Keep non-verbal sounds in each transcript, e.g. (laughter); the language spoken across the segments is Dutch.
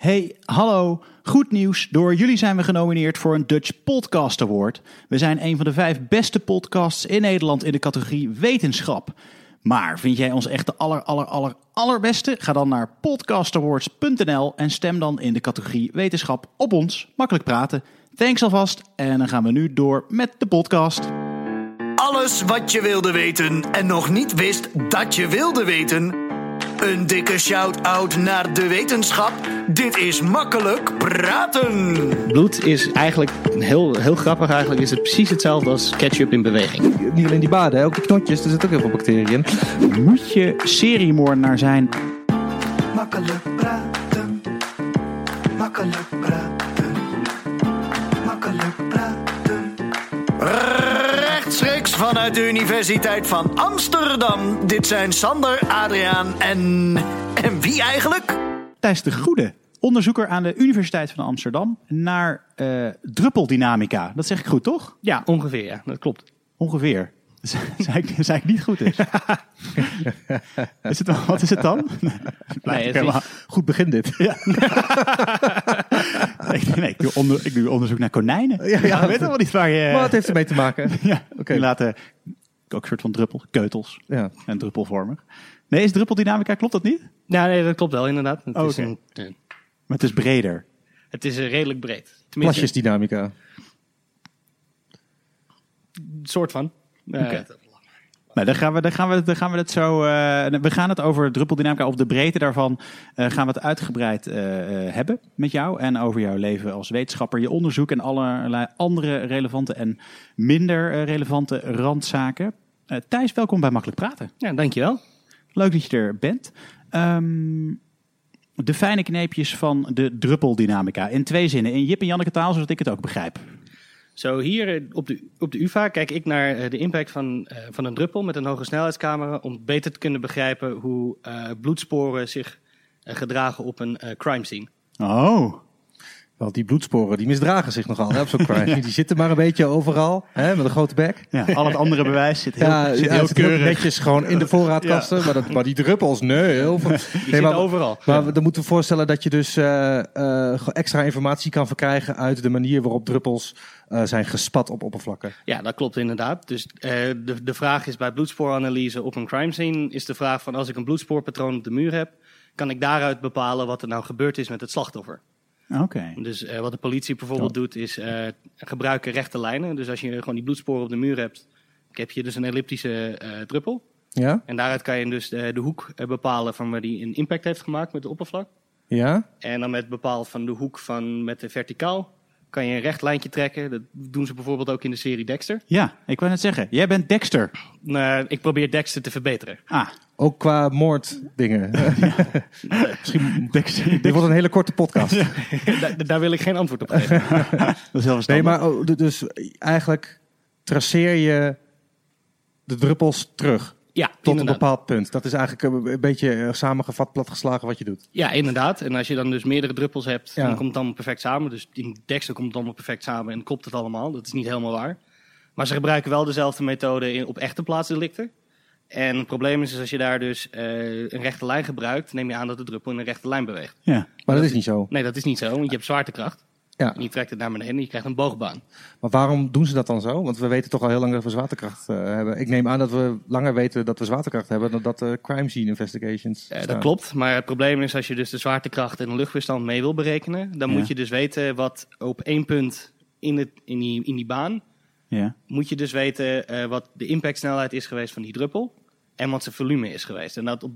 Hey, hallo. Goed nieuws. Door jullie zijn we genomineerd voor een Dutch Podcast Award. We zijn een van de vijf beste podcasts in Nederland in de categorie wetenschap. Maar vind jij ons echt de aller, aller, aller, allerbeste? Ga dan naar podcastawards.nl en stem dan in de categorie wetenschap op ons. Makkelijk praten. Thanks alvast. En dan gaan we nu door met de podcast. Alles wat je wilde weten en nog niet wist dat je wilde weten. Een dikke shout-out naar de wetenschap. Dit is makkelijk praten. Bloed is eigenlijk heel, heel grappig. Eigenlijk is het precies hetzelfde als ketchup in beweging. Niet alleen die baden, hè, ook die knotjes, er zitten ook heel veel bacteriën in. Moet je seriemoordenaar zijn? Makkelijk praten. Makkelijk praten. Makkelijk praten. Vanuit de Universiteit van Amsterdam. Dit zijn Sander, Adriaan en. En wie eigenlijk? Thijs de Goede, onderzoeker aan de Universiteit van Amsterdam naar eh, druppeldynamica. Dat zeg ik goed, toch? Ja, ongeveer. Ja, dat klopt. Ongeveer. Zei ik, zei ik niet goed is. is het, dan- wat is het dan? Nee, het helemaal- is- Goed begin dit. (laughs) Ja. ik, nee, ik, doe onder, ik doe onderzoek naar konijnen. Ja, ja. weet helemaal niet waar je... Maar wat heeft ermee te maken? (laughs) ja, Oké. die laten ook een soort van druppel, keutels Ja. en druppelvormig. Nee, is druppeldynamica, klopt dat niet? Ja, nee, dat klopt wel inderdaad. Het, Oh, is, een, Maar het is breder. het is eh, redelijk breed. Tenminste, Plasjesdynamica. een soort van. Eh. Nou, dan gaan we, dan gaan we, dan gaan we het zo. eh, we gaan het over druppeldynamica of de breedte daarvan. eh, gaan we het uitgebreid hebben met jou. En over jouw leven als wetenschapper, je onderzoek en allerlei andere relevante en minder relevante randzaken. Thijs, welkom bij Makkelijk Praten. Ja, dankjewel. Leuk dat je er bent. Ehm, de fijne kneepjes van de druppeldynamica. In twee zinnen. In Jip en Janneke taal, zodat ik het ook begrijp. Zo, hier eh, op de, op de UvA kijk ik naar eh, de impact van, eh, van een druppel met een hoge snelheidscamera. Om beter te kunnen begrijpen hoe eh, bloedsporen zich gedragen op een eh, crime scene. Oh, Wel, die bloedsporen die misdragen zich nogal hè, op zo'n crime. (laughs) Die zitten maar een beetje overal, hè, met een grote bek. ja, al het andere bewijs zit heel, Ja, zit ja, heel zit netjes gewoon in de voorraadkasten. Maar, dat, maar die druppels, nee. Heel veel. (laughs) Die Nee, maar, overal. maar dan moeten we voorstellen dat je dus eh, eh, extra informatie kan verkrijgen uit de manier waarop druppels eh, zijn gespat op oppervlakken. Ja, dat klopt inderdaad. Dus eh, de, de vraag is bij bloedsporanalyse op een crime scene... is de vraag van als ik een bloedspoorpatroon op de muur heb... kan ik daaruit bepalen wat er nou gebeurd is met het slachtoffer. Oké. Dus eh, wat de politie bijvoorbeeld doet is gebruiken rechte lijnen. Dus als je gewoon die bloedsporen op de muur hebt... heb je dus een elliptische druppel. Ja? En daaruit kan je dus eh, de hoek bepalen van waar die een impact heeft gemaakt met het oppervlak. Ja? En dan met bepaald van de hoek van met de verticaal... kan je een recht lijntje trekken. Dat doen ze bijvoorbeeld ook in de serie Dexter. Ja, ik wou net zeggen. Jij bent Dexter. Nou, ik probeer Dexter te verbeteren. Ah, Ook qua moorddingen. (laughs) Misschien, Dexter. dit wordt een hele korte podcast. daar, daar wil ik geen antwoord op geven. (laughs) Dat is heel Nee, maar oh, dus eigenlijk traceer je de druppels terug Ja, tot een bepaald punt. Dat is eigenlijk een, een beetje eh, samengevat, platgeslagen wat je doet. Ja, inderdaad. En als je dan dus meerdere druppels hebt, Ja. dan komt het allemaal perfect samen. Dus in Dexter komt het allemaal perfect samen en klopt het allemaal. Dat is niet helemaal waar. Maar ze gebruiken wel dezelfde methode in, op echte plaatsdelicten. En het probleem is, is als je daar dus eh, een rechte lijn gebruikt, neem je aan dat de druppel in een rechte lijn beweegt. Ja. Maar dat is niet zo. Nee, dat is niet zo, want je hebt zwaartekracht. Ja. En je trekt het naar beneden en je krijgt een boogbaan. Maar waarom doen ze dat dan zo? Want we weten toch al heel lang dat we zwaartekracht eh, hebben. Ik neem aan dat we langer weten dat we zwaartekracht hebben dan dat de crime scene investigations. Eh, dat klopt, maar het probleem is als je dus de zwaartekracht en de luchtweerstand mee wil berekenen, dan Ja. moet je dus weten wat op één punt in, het, in, die, in die baan, Ja. moet je dus weten eh, wat de impactsnelheid is geweest van die druppel en wat zijn volume is geweest. En dat op,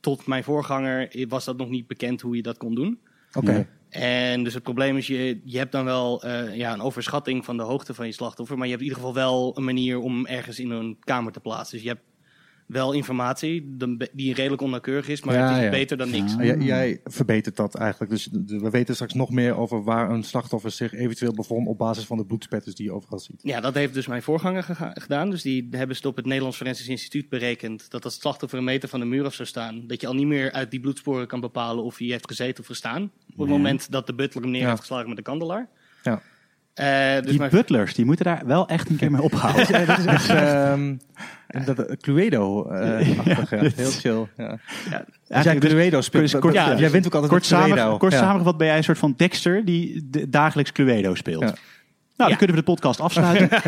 tot mijn voorganger was dat nog niet bekend hoe je dat kon doen. Oké. Ja. En dus het probleem is, je, je hebt dan wel eh, ja, een overschatting van de hoogte van je slachtoffer, maar je hebt in ieder geval wel een manier om ergens in een kamer te plaatsen. Dus je hebt wel informatie die redelijk onnauwkeurig is, maar Ja, het is ja. beter dan niks. Ja. Jij, verbetert dat eigenlijk. Dus we weten straks nog meer over waar een slachtoffer zich eventueel bevond op basis van de bloedspetters die je overal ziet. Ja, dat heeft dus mijn voorganger gedaan. Dus die hebben ze op het Nederlands Forensisch Instituut berekend. Dat als het slachtoffer een meter van de muur af zou staan. Dat je al niet meer uit die bloedsporen kan bepalen of hij heeft gezeten of gestaan. Op het moment dat de butler hem neer heeft geslagen met de kandelaar. Ja. Eh, dus Die mijn- butlers, die moeten daar wel echt een keer mee ophouden. (laughs) Ja, dat is echt ehm, dat, uh, Cluedo-achtig. ja. Heel chill. Ja. Jij Eigenlijk dus- Cluedo speelt, kort- kort- ja, ja, jij wint ook altijd Kort, Cluedo. samen, kort Ja. samengevat ben jij een soort van Dexter die de- dagelijks Cluedo speelt. Ja. Nou, dan kunnen we de podcast afsluiten. (laughs)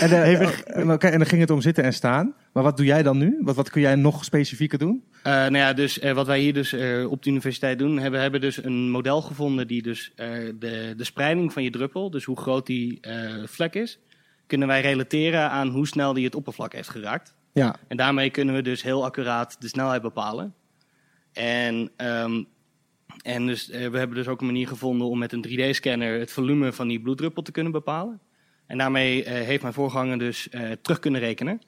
En, eh, eh, oké, en dan ging het om zitten en staan. Maar wat doe jij dan nu? Wat, wat kun jij nog specifieker doen? Eh, nou ja, dus eh, wat wij hier dus eh, op de universiteit doen, hebben, hebben dus een model gevonden die dus eh, de, de spreiding van je druppel, dus hoe groot die eh, vlek is, kunnen wij relateren aan hoe snel die het oppervlak heeft geraakt. Ja, En daarmee kunnen we dus heel accuraat de snelheid bepalen. En, ehm, en dus, eh, we hebben dus ook een manier gevonden om met een 3D-scanner het volume van die bloeddruppel te kunnen bepalen. En daarmee eh, heeft mijn voorganger dus eh, terug kunnen rekenen.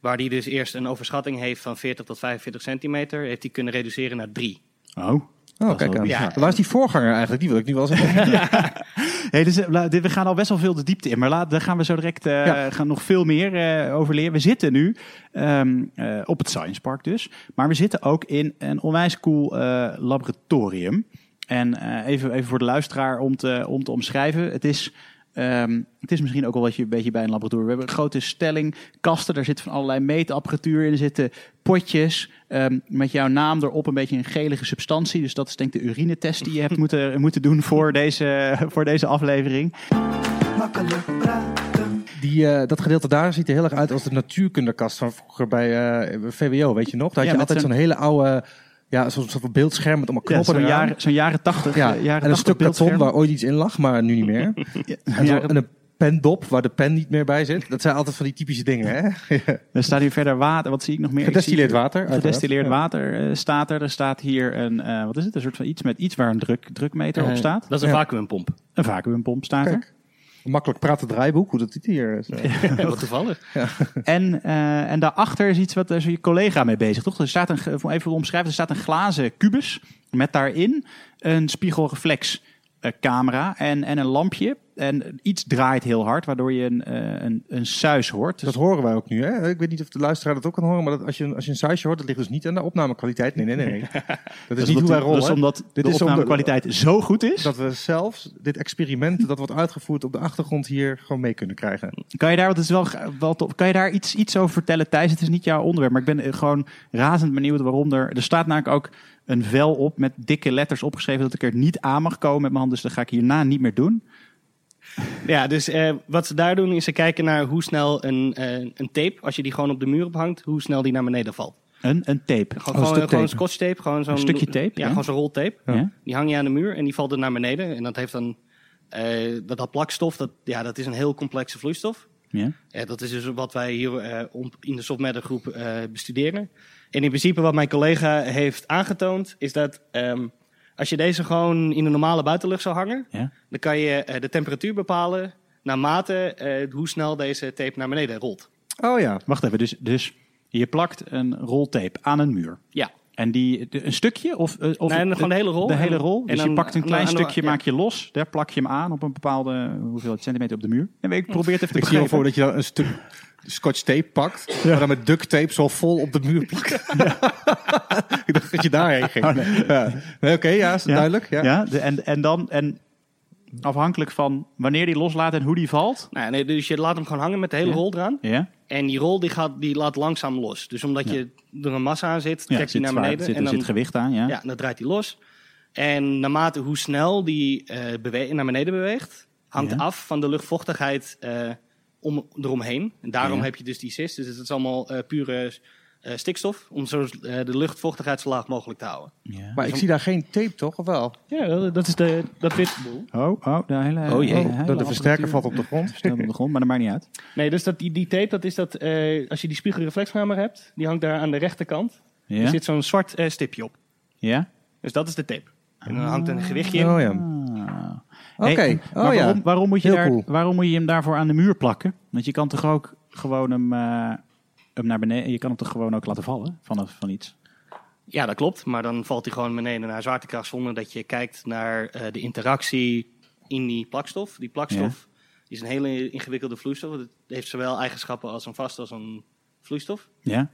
Waar die dus eerst een overschatting heeft van 40 tot 45 centimeter, heeft hij kunnen reduceren naar 3. Oh. Oh, kijk aan. ja. Waar is die voorganger eigenlijk? Die wil ik nu wel zeggen. (laughs) Hey, dus, eh, we gaan al best wel veel de diepte in, maar laat, daar gaan we zo direct eh, Ja. gaan nog veel meer eh, over leren. We zitten nu ehm, eh, op het Science Park dus, maar we zitten ook in een onwijs cool eh, laboratorium. En eh, even, even voor de luisteraar om te, om te omschrijven. Het is, ehm, het is misschien ook wel wat je een beetje bij een laboratorium. We hebben een grote stelling, kasten, daar zit van allerlei meetapparatuur in. Er zitten potjes ehm, met jouw naam erop, een beetje een gelige substantie. Dus dat is denk ik de urinetest die je hebt (laughs) moeten, moeten doen voor deze, voor deze aflevering. Makkelijk praten. Die, eh, dat gedeelte daar ziet er heel erg uit als de natuurkundekast van vroeger bij eh, VWO, weet je nog? Daar Ja, had je altijd zo'n- zo'n hele oude, ja, zo'n soort van beeldscherm met allemaal Ja, knoppen zo'n eraan. jaren, zo'n jaren 80. Ja, eh, jaren en een 80 stuk karton waar ooit iets in lag, maar nu niet meer. (laughs) En, zo, jaren- en een pendop waar de pen niet meer bij zit. Dat zijn altijd van die typische dingen, hè? (laughs) Er staat hier verder water. Wat zie ik nog meer? Gedestilleerd water. Gedestilleerd Ja. water eh, staat er. Er staat hier een, eh, wat is het? Een soort van iets met iets waar een druk, drukmeter op staat. Dat is een Ja. vacuümpomp. Een vacuümpomp staat er. Kijk. Makkelijk praten draaiboek, hoe dat ziet hier. is, eh. (laughs) Wat toevallig. En, eh, en daarachter is iets wat is je collega mee bezig, toch? Er staat een, even omschrijven, er staat een glazen kubus met daarin een spiegelreflex eh, camera en, en een lampje. En iets draait heel hard, waardoor je een, eh, een, een suis hoort. Dus Dat horen wij ook nu, hè? Ik weet niet of de luisteraar dat ook kan horen, maar dat als, je, als je een suisje hoort, dat ligt dus niet aan de opnamekwaliteit. Nee, nee, nee. nee. (laughs) Dat is niet hoe wij rollen. Dat is omdat Dit de is om de- opnamekwaliteit zo goed is. dat we zelfs dit experiment dat wordt uitgevoerd op de achtergrond hier gewoon mee kunnen krijgen. Kan je daar, want het is wel, wel tof, kan je daar iets, iets over vertellen, Thijs? Het is niet jouw onderwerp, maar ik ben eh, gewoon razend benieuwd waarom er... Er staat namelijk ook een vel op met dikke letters opgeschreven dat ik er niet aan mag komen met mijn hand. Dus dat ga ik hierna niet meer doen. (laughs) Ja, dus eh, wat ze daar doen is ze kijken naar hoe snel een, eh, een tape, als je die gewoon op de muur ophangt, hoe snel die naar beneden valt. Een, een tape. Gewoon, Oh, gewoon, een gewoon tape. scotch tape, gewoon zo'n Een stukje tape, Ja, ja. gewoon zo'n roltape. Ja. Die hang je aan de muur en die valt er naar beneden. En dat heeft dan eh, dat, dat plakstof, dat, ja, dat is een heel complexe vloeistof. Ja. Ja, dat is dus wat wij hier eh, om- in de softmatter groep eh, bestuderen. En in principe wat mijn collega heeft aangetoond, is dat ehm, als je deze gewoon in de normale buitenlucht zou hangen, Ja. dan kan je eh, de temperatuur bepalen naarmate eh, hoe snel deze tape naar beneden rolt. Oh ja. Wacht even, dus, dus je plakt een roltape aan een muur. Ja, En die, de- een stukje? Of, eh, of Nee, gewoon de hele rol. De hele En- rol. en Dus je dan- pakt een klein aan de- stukje, ja. maak je los. Daar plak je hem aan op een bepaalde hoeveelheid centimeter op de muur. En ik probeer het even te Ik zie wel begrijpen. voor dat je dan een stuk scotch tape pakt, maar dan met duct tape zo vol op de muur plakt. (laughs) ik dacht dat je daarheen ging. ja. nee, Oké, ja, is Ja. duidelijk. Ja. Ja, de- en, en dan... En afhankelijk van wanneer die loslaat en hoe die valt. nou, ja, nee, dus je laat hem gewoon hangen met de hele Ja. rol eraan. Ja, En die rol die gaat, die laat langzaam los. Dus omdat je er een massa aan zit, ja trekt hij naar zwaar- beneden. zit, en er dan, zit gewicht aan. Ja. ja, dan draait hij los. En naarmate hoe snel die eh, bewe- naar beneden beweegt, hangt Ja. af van de luchtvochtigheid eh, om, eromheen. En daarom Ja. heb je dus die cyst. Dus het is allemaal eh, pure eh, stikstof, om zo eh, de luchtvochtigheid zo laag mogelijk te houden. Ja. Maar ik zie daar geen tape, toch? Of wel? Ja, dat is de, dat wit boel. Oh, oh, de hele, Oh jee. de Oh, hele de, de versterker valt op de grond. stelt op de grond, maar dat maakt niet uit. Nee, dus dat, die, die tape, dat is dat, eh, als je die spiegelreflexkamer hebt, die hangt daar aan de rechterkant. Ja? Er zit zo'n zwart eh, stipje op. ja? Dus dat is de tape. En dan hangt er een gewichtje in. Oh ja. Oké. Hey, Oh maar ja. waarom, waarom, moet je daar, cool. waarom moet je hem daarvoor aan de muur plakken? Want je kan toch ook gewoon hem, eh, hem naar beneden... Je kan hem toch gewoon ook laten vallen vanaf van iets? Ja, dat klopt. Maar dan valt hij gewoon beneden naar zwaartekracht zonder dat je kijkt naar eh, de interactie in die plakstof. Die plakstof is een hele ingewikkelde vloeistof. Het heeft zowel eigenschappen als een vast als een vloeistof. Ja?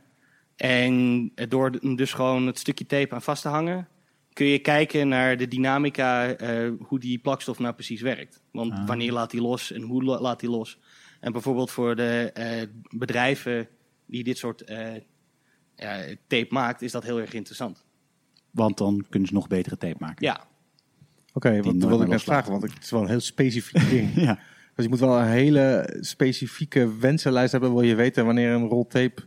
En door hem dus gewoon het stukje tape aan vast te hangen, kun je kijken naar de dynamica, eh, hoe die plakstof nou precies werkt. Want Ah. wanneer laat die los en hoe la- laat die los? En bijvoorbeeld voor de eh, bedrijven die dit soort eh, ja, tape maakt, is dat heel erg interessant. Want dan kunnen ze nog betere tape maken. Ja, Oké, nooit wat wilde ik net vragen? Want het is wel een heel specifiek (laughs) ding. Ja. Dus je moet wel een hele specifieke wensenlijst hebben. Wil je weten wanneer een rol tape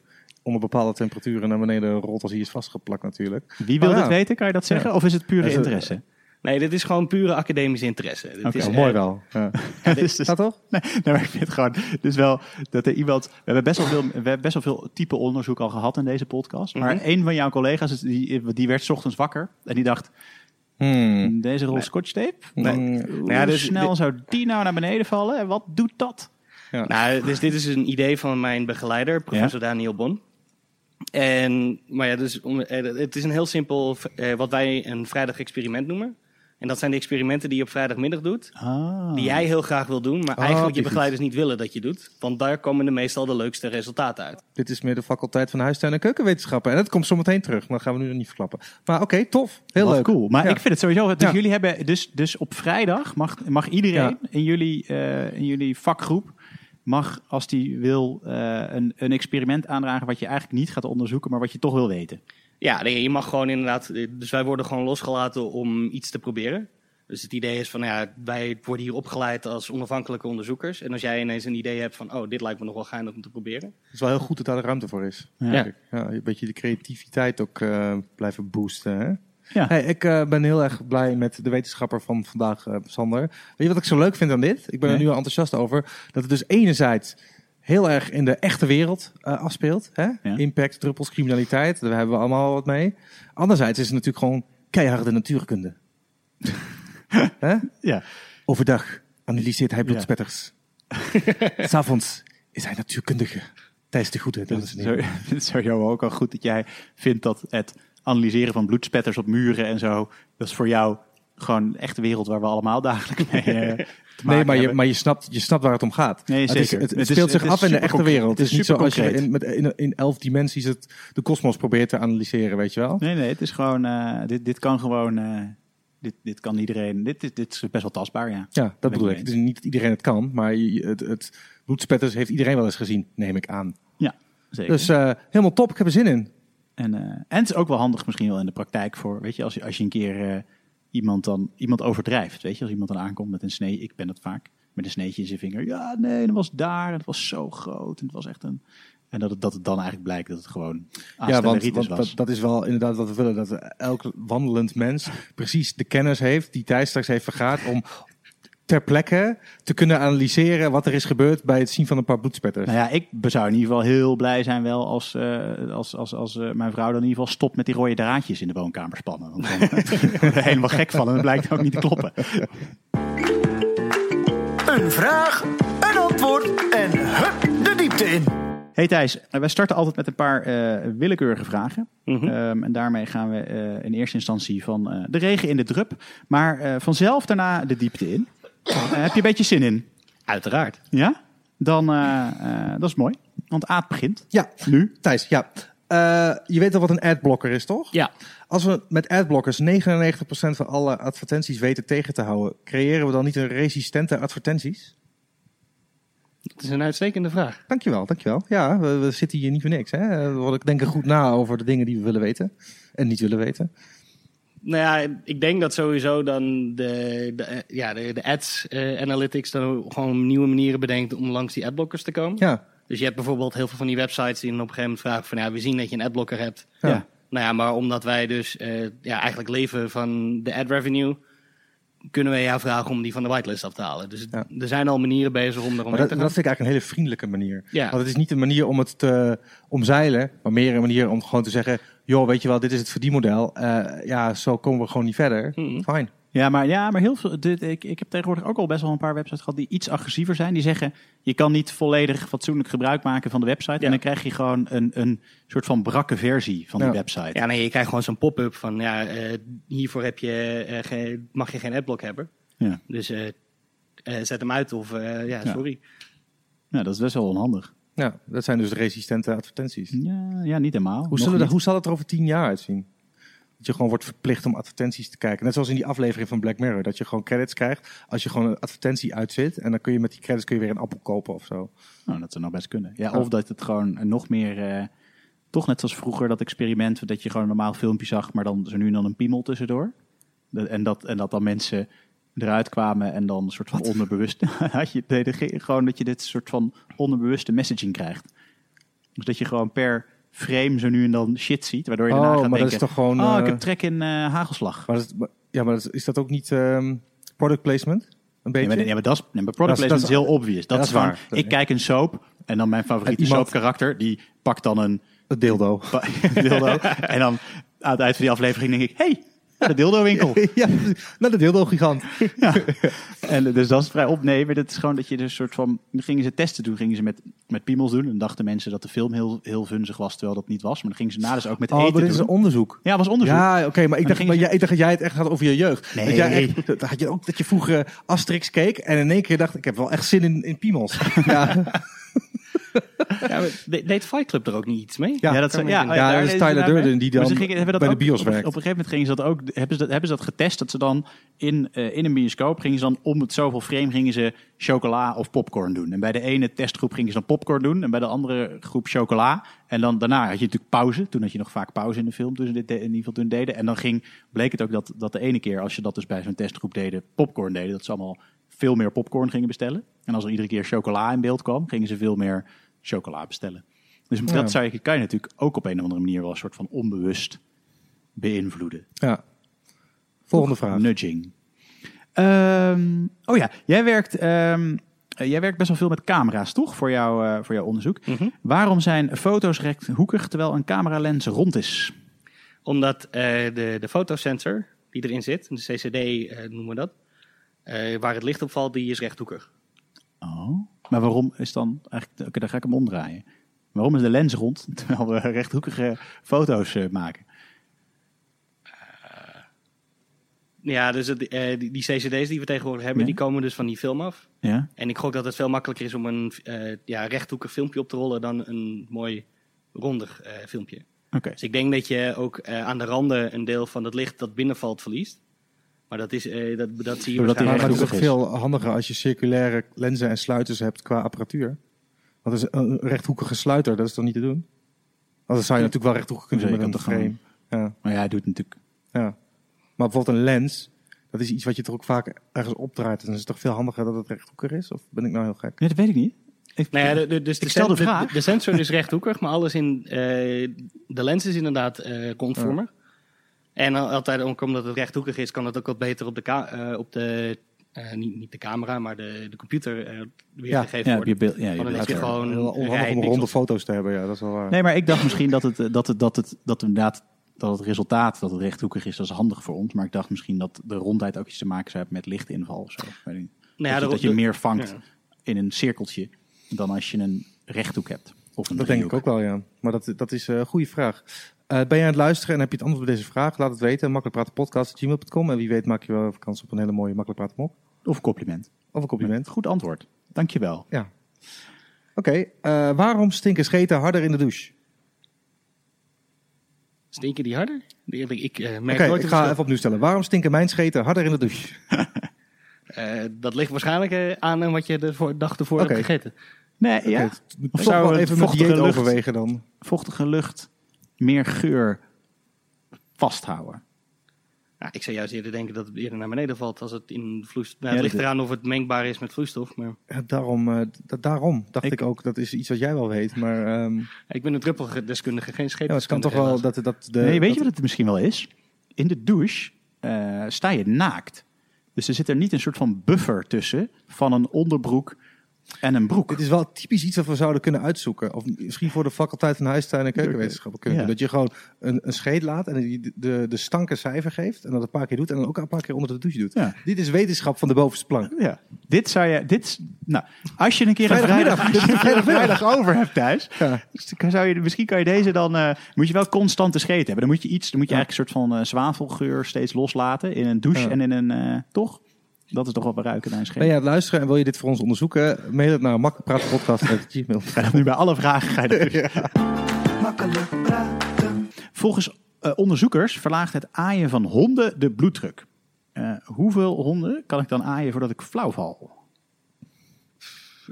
onder bepaalde temperaturen naar beneden rolt als hij is vastgeplakt natuurlijk. Wie wil Oh, ja. dit weten? Kan je dat zeggen? Ja. Of is het pure Is het- interesse? nee, dit is gewoon pure academische interesse. Dit Oké, is, Oh, eh, mooi wel. Ja. (laughs) Dus- dus- Ja, toch? Nee, nee, maar ik vind het gewoon dus wel dat er iemand. We hebben best wel veel, we hebben best wel veel type onderzoek al gehad in deze podcast. Maar Mhm. een van jouw collega's, die, die werd 's ochtends wakker en die dacht: Hmm. deze rol Nee. scotch tape. Nee. Hoe Nou ja, dus snel dit- zou die nou naar beneden vallen? En wat doet dat? Nou, dus dit is een idee van mijn begeleider, professor Daniel Bon. En, maar ja, dus om, eh, het is een heel simpel, eh, wat wij een vrijdag experiment noemen. En dat zijn de experimenten die je op vrijdagmiddag doet. Ah. Die jij heel graag wil doen, maar Oh, eigenlijk je begeleiders niet willen dat je doet. Want daar komen de meestal de leukste resultaten uit. Dit is meer de faculteit van huistuin en keukenwetenschappen. En dat komt zo meteen terug, maar dat gaan we nu nog niet verklappen. Maar oké, tof. Heel Wat leuk. cool. Maar Ja. ik vind het sowieso. Dus Ja. jullie hebben dus, dus op vrijdag mag, mag iedereen in, jullie, eh, in jullie vakgroep mag als die wil eh, een, een experiment aandragen wat je eigenlijk niet gaat onderzoeken, maar wat je toch wil weten. Ja, nee, je mag gewoon inderdaad. Dus wij worden gewoon losgelaten om iets te proberen. Dus het idee is van, ja, wij worden hier opgeleid als onafhankelijke onderzoekers. En als jij ineens een idee hebt van, oh, dit lijkt me nog wel geinig om te proberen. Het is wel heel goed dat daar de ruimte voor is. Ja een beetje de creativiteit ook eh, blijven boosten. Hè? Ja. Hey, ik eh, ben heel erg blij met de wetenschapper van vandaag, eh, Sander. Weet je wat ik zo leuk vind aan dit? Ik ben er nu al enthousiast over. Dat het dus enerzijds heel erg in de echte wereld eh, afspeelt. Hè? Ja. Impact, druppels, criminaliteit. Daar hebben we allemaal wat mee. Anderzijds is het natuurlijk gewoon keiharde natuurkunde. (laughs) Hè? Ja. Overdag analyseert hij bloedspetters. (laughs) S'avonds is hij natuurkundige. Tijdens de goede. Dat (laughs) is Het is, zo, sowieso ook al goed dat jij vindt dat het analyseren van bloedspetters op muren en zo, dat is voor jou gewoon de echte wereld waar we allemaal dagelijks mee eh, te maken Nee, maar, je, maar je, snapt, je snapt waar het om gaat. Nee, Het, is- zeker. het, het is- speelt zich af in de echte wereld. Het is niet super zoals je in, met, in, in elf dimensies het, de kosmos probeert te analyseren, weet je wel? Nee, nee, het is gewoon, eh, dit, dit kan gewoon, eh, dit, dit kan iedereen, dit, dit, dit is best wel tastbaar, ja. Ja, dat bedoel ik is niet dat iedereen het kan, maar je, het, het bloedspetters heeft iedereen wel eens gezien, neem ik aan. Ja, zeker. Dus helemaal top, ik heb er zin in. En, eh, en het is ook wel handig misschien wel in de praktijk voor, weet je, als je, als je een keer eh, iemand dan iemand overdrijft, weet je, als iemand dan aankomt met een snee, ik ben dat vaak, met een sneetje in zijn vinger. Ja, nee, dat was daar, en het was zo groot, en het was echt een... En dat het, dat het dan eigenlijk blijkt dat het gewoon Ja, want, Astelleritis want was. dat, dat is wel inderdaad wat we willen. Dat elk wandelend mens precies de kennis heeft die Thijs straks heeft vergaard om ter plekke te kunnen analyseren wat er is gebeurd bij het zien van een paar bloedspetters. Nou ja, ik zou in ieder geval heel blij zijn wel als, eh, als, als, als eh, mijn vrouw dan in ieder geval stopt met die rode draadjes in de woonkamer spannen. Want dan word ik er helemaal gek van en dat blijkt ook niet te kloppen. Een vraag, een antwoord en hup de diepte in. Hey Thijs, eh, wij starten altijd met een paar eh, willekeurige vragen. Mhm. Ehm, en daarmee gaan we eh, in eerste instantie van eh, de regen in de drup, maar eh, vanzelf daarna de diepte in. Eh, heb je een beetje zin in? Uiteraard. Ja? Dan, eh, eh, dat is mooi. Want Aad begint. Ja, Nu? Thijs, ja. Eh, je weet al wat een adblocker is, toch? Ja. Als we met adblockers 99% van alle advertenties weten tegen te houden, creëren we dan niet een resistente advertenties? Dat is een uitstekende vraag. Dankjewel, dankjewel. Ja, we, we zitten hier niet voor niks. Hè? We denken goed na over de dingen die we willen weten en niet willen weten. Nou ja, ik denk dat sowieso dan de, de, eh, ja, de, de ads eh, analytics dan gewoon nieuwe manieren bedenkt om langs die adblockers te komen. Ja, Dus je hebt bijvoorbeeld heel veel van die websites die dan op een gegeven moment vragen van ja, we zien dat je een adblocker hebt. Ja. Ja. Nou ja, maar omdat wij dus eh, ja, eigenlijk leven van de ad revenue, kunnen wij jou vragen om die van de whitelist af te halen. Dus Ja. er zijn al manieren bezig om maar dat, te dat gaan. vind ik eigenlijk een hele vriendelijke manier. Ja. Want het is niet een manier om het te omzeilen, maar meer een manier om gewoon te zeggen: joh, weet je wel, dit is het verdienmodel. Eh ja, zo komen we gewoon niet verder. Fijn. Ja, maar, ja, maar heel veel. Dit, ik, ik heb tegenwoordig ook al best wel een paar websites gehad die iets agressiever zijn. Die zeggen: je kan niet volledig fatsoenlijk gebruik maken van de website. En dan krijg je gewoon een, een soort van brakke versie van die Ja. website. Ja, nee, je krijgt gewoon zo'n pop-up van ja, eh, hiervoor heb je, eh, geen- mag je geen adblock hebben. Ja. Dus eh, eh, zet hem uit of eh, ja, Ja. sorry. Ja, dat is best wel onhandig. Ja, dat zijn dus resistente advertenties. Ja, ja niet helemaal. Hoe, zullen niet. hoe zal het er over tien jaar uitzien? Dat je gewoon wordt verplicht om advertenties te kijken. Net zoals in die aflevering van Black Mirror. Dat je gewoon credits krijgt als je gewoon een advertentie uitzet. En dan kun je met die credits kun je weer een appel kopen of zo. Nou, dat zou nog best kunnen. Ja. Of dat het gewoon nog meer... eh, toch net zoals vroeger dat experiment... dat je gewoon een normaal filmpje zag... maar dan zo nu en dan een piemel tussendoor. En, dat, en dat dan mensen eruit kwamen... en dan een soort van onderbewust... (laughs) had je, nee, de- gewoon dat je dit soort van onderbewuste messaging krijgt. Dus dat je gewoon per frame zo nu en dan shit ziet... waardoor je daarna Oh, gaat maar dat is toch gewoon... oh, ik eh, heb trek in eh, hagelslag. maar dat is, maar- ja, maar dat is, is dat ook niet product placement? Een beetje? maar, ja, maar dat is, nee, maar product Dat placement is, dat is- heel obvious. Dat, is van, waar. Ik kijk een soap en dan mijn favoriete En iemand- soapkarakter... die pakt dan een Het dildo. (laughs) dildo. en dan aan het eind van die aflevering denk ik... hey, de dildo winkel. (laughs) ja, nou de dildo gigant. (laughs) En dus dat is vrij op. Nee, maar dat is gewoon dat je dus soort van... Gingen ze testen doen, gingen ze met, met piemels doen. En dachten mensen dat de film heel, heel vunzig was, terwijl dat niet was. Maar dan gingen ze na dus ook met Oh, eten maar dit is een onderzoek. Ja, was onderzoek. Ja, oké, maar ik dacht, maar ze- jij, ik dacht dat jij het echt had over je jeugd. Nee. Dat, jij echt, had je ook dat je vroeger Asterix keek en in één keer dacht ik heb wel echt zin in, in piemels. (laughs) ja, Ja, deed Fight Club er ook niet iets mee? ja, Ja, dat me ja, ja, ja, daar is Tyler Durden die dan ze gingen, hebben dat bij de bios op, werkt. Op een gegeven moment gingen ze dat ook, hebben ze dat, hebben ze dat getest, dat ze dan in, eh, in een bioscoop gingen ze dan om het zoveel frame gingen ze chocola of popcorn doen. En bij de ene testgroep gingen ze dan popcorn doen en bij de andere groep chocola. En dan daarna had je natuurlijk pauze. Toen had je nog vaak pauze in de film, toen ze dit de- in ieder geval toen deden. En dan ging, bleek het ook dat, dat de ene keer, als je dat dus bij zo'n testgroep deden, popcorn deden, dat ze allemaal veel meer popcorn gingen bestellen. En als er iedere keer chocola in beeld kwam, gingen ze veel meer chocola bestellen. Dus Ja. dat zou je, kan je natuurlijk ook op een of andere manier wel een soort van onbewust beïnvloeden. Ja. Volgende vraag. Nudging. Ehm, oh ja, jij werkt, ehm, eh, jij werkt best wel veel met camera's, toch? Voor, jou, eh, voor jouw onderzoek. Mhm. Waarom zijn foto's rechthoekig terwijl een cameralens rond is? Omdat eh, de, de fotosensor die erin zit, de CCD eh, noemen we dat, eh, waar het licht op valt, die is rechthoekig. Oh. Maar waarom is dan eigenlijk... Oké, dan ga ik hem omdraaien. Waarom is de lens rond (laughs) terwijl we rechthoekige foto's eh, maken? Ja, dus het, eh, die, die CCD's die we tegenwoordig hebben, Ja. die komen dus van die film af. Ja? En ik gok dat het veel makkelijker is om een eh, ja, rechthoekig filmpje op te rollen dan een mooi rondig eh, filmpje. Oké. Dus ik denk dat je ook eh, aan de randen een deel van het licht dat binnenvalt verliest. Maar dat, is, eh, dat, dat zie je Doordat die Maar, waarschijnlijk... maar het is toch veel handiger als je circulaire lenzen en sluiters hebt qua apparatuur. Want is een rechthoekige sluiter, dat is dan niet te doen? Want dan zou je natuurlijk wel rechthoekig kunnen doen met een frame. toch Ja, Maar ja, hij doet natuurlijk... ja. Maar bijvoorbeeld een lens, dat is iets wat je toch ook vaak ergens opdraait. En dan is het toch veel handiger dat het rechthoekig is? Of ben ik nou heel gek? Nee, dat weet ik niet. Ik, Nou ja, de, de- dus de, Ik stel de vraag. De, sensor is rechthoekig, maar alles in eh, de lens is inderdaad eh rondvormig. En al- altijd ook omdat het rechthoekig is, kan het ook wat beter op de, ka- eh, op de eh, niet, niet de camera, maar de, de computer eh weergegeven ja, je worden. beeld, ja, je beeld- je gewoon Heel onhandig rij om ronde foto's te hebben, ja, dat is wel waar. Nee, maar ik dacht misschien dat het, dat het, dat het, dat inderdaad, dat het resultaat dat het rechthoekig is, dat is handig voor ons. Maar ik dacht misschien dat de rondheid ook iets te maken zou hebben met lichtinval of zo. Ik weet niet. Nou ja, dat, je, dat meer vangt ja. in een cirkeltje dan als je een rechthoek hebt. Of een Dat denk ik ook wel, ja. Maar dat, dat is een goede vraag. Eh, ben je aan het luisteren en heb je het antwoord op deze vraag? Laat het weten. Makkelijk praten podcast.gmail.com. En wie weet maak je wel kans op een hele mooie makkelijk praten mop. Of compliment. Of een compliment. Goed antwoord. Dankjewel. Ja. Oké, eh, waarom stinken scheten harder in de douche? Stinken die harder? Ik, ik eh, merk Oké, nooit ik een ga even opnieuw stellen. Waarom stinken mijn scheten harder in de douche? (laughs) Eh, dat ligt waarschijnlijk aan wat je de voor, dag ervoor Oké. hebt gegeten. Nee, ja. Of zou wel even vochtige dieet lucht- overwegen dan. Vochtige lucht, geur vasthouden. Ja, ik zou juist eerder denken dat het eerder naar beneden valt als het in vloeistof... Nou, Ja, het ligt eraan of het mengbaar is met vloeistof. Maar Ja, daarom, eh, daarom dacht ik, Ik- ook, dat is iets wat jij wel weet. Maar ehm, ik ben een druppelgedeskundige, geen ja, het kan toch wel dat, dat de... nee, weet je dat- wat het misschien wel is? In de douche eh, sta je naakt. Dus er zit er niet een soort van buffer tussen van een onderbroek en een broek. Dit is wel typisch iets wat we zouden kunnen uitzoeken. Of misschien voor de faculteit van huistuin en keukenwetenschappen kunnen Ja. Dat je gewoon een, een scheet laat en die de, de, de stanken cijfer geeft. En dat een paar keer doet en dan ook een paar keer onder de douche doet. Ja. Dit is wetenschap van de bovenste plank. Ja, dit zou je, dit, nou, als je een keer een vrijdag, over hebt thuis, Ja. zou je, misschien kan je deze dan, eh, moet je wel constante scheet hebben. Dan moet je iets, dan moet je eigenlijk een soort van eh, zwavelgeur steeds loslaten in een douche en in een, eh, toch? Dat is toch wel bij ruiken naar een scheet. Ben je aan het luisteren en wil je dit voor ons onderzoeken? Mail het naar makkelijkpratenpodcast.gmail. (laughs) Nu bij alle vragen ga je er Makkelijk praten. Volgens eh, onderzoekers verlaagt het aaien van honden de bloeddruk. Eh, hoeveel honden kan ik dan aaien voordat ik flauw val?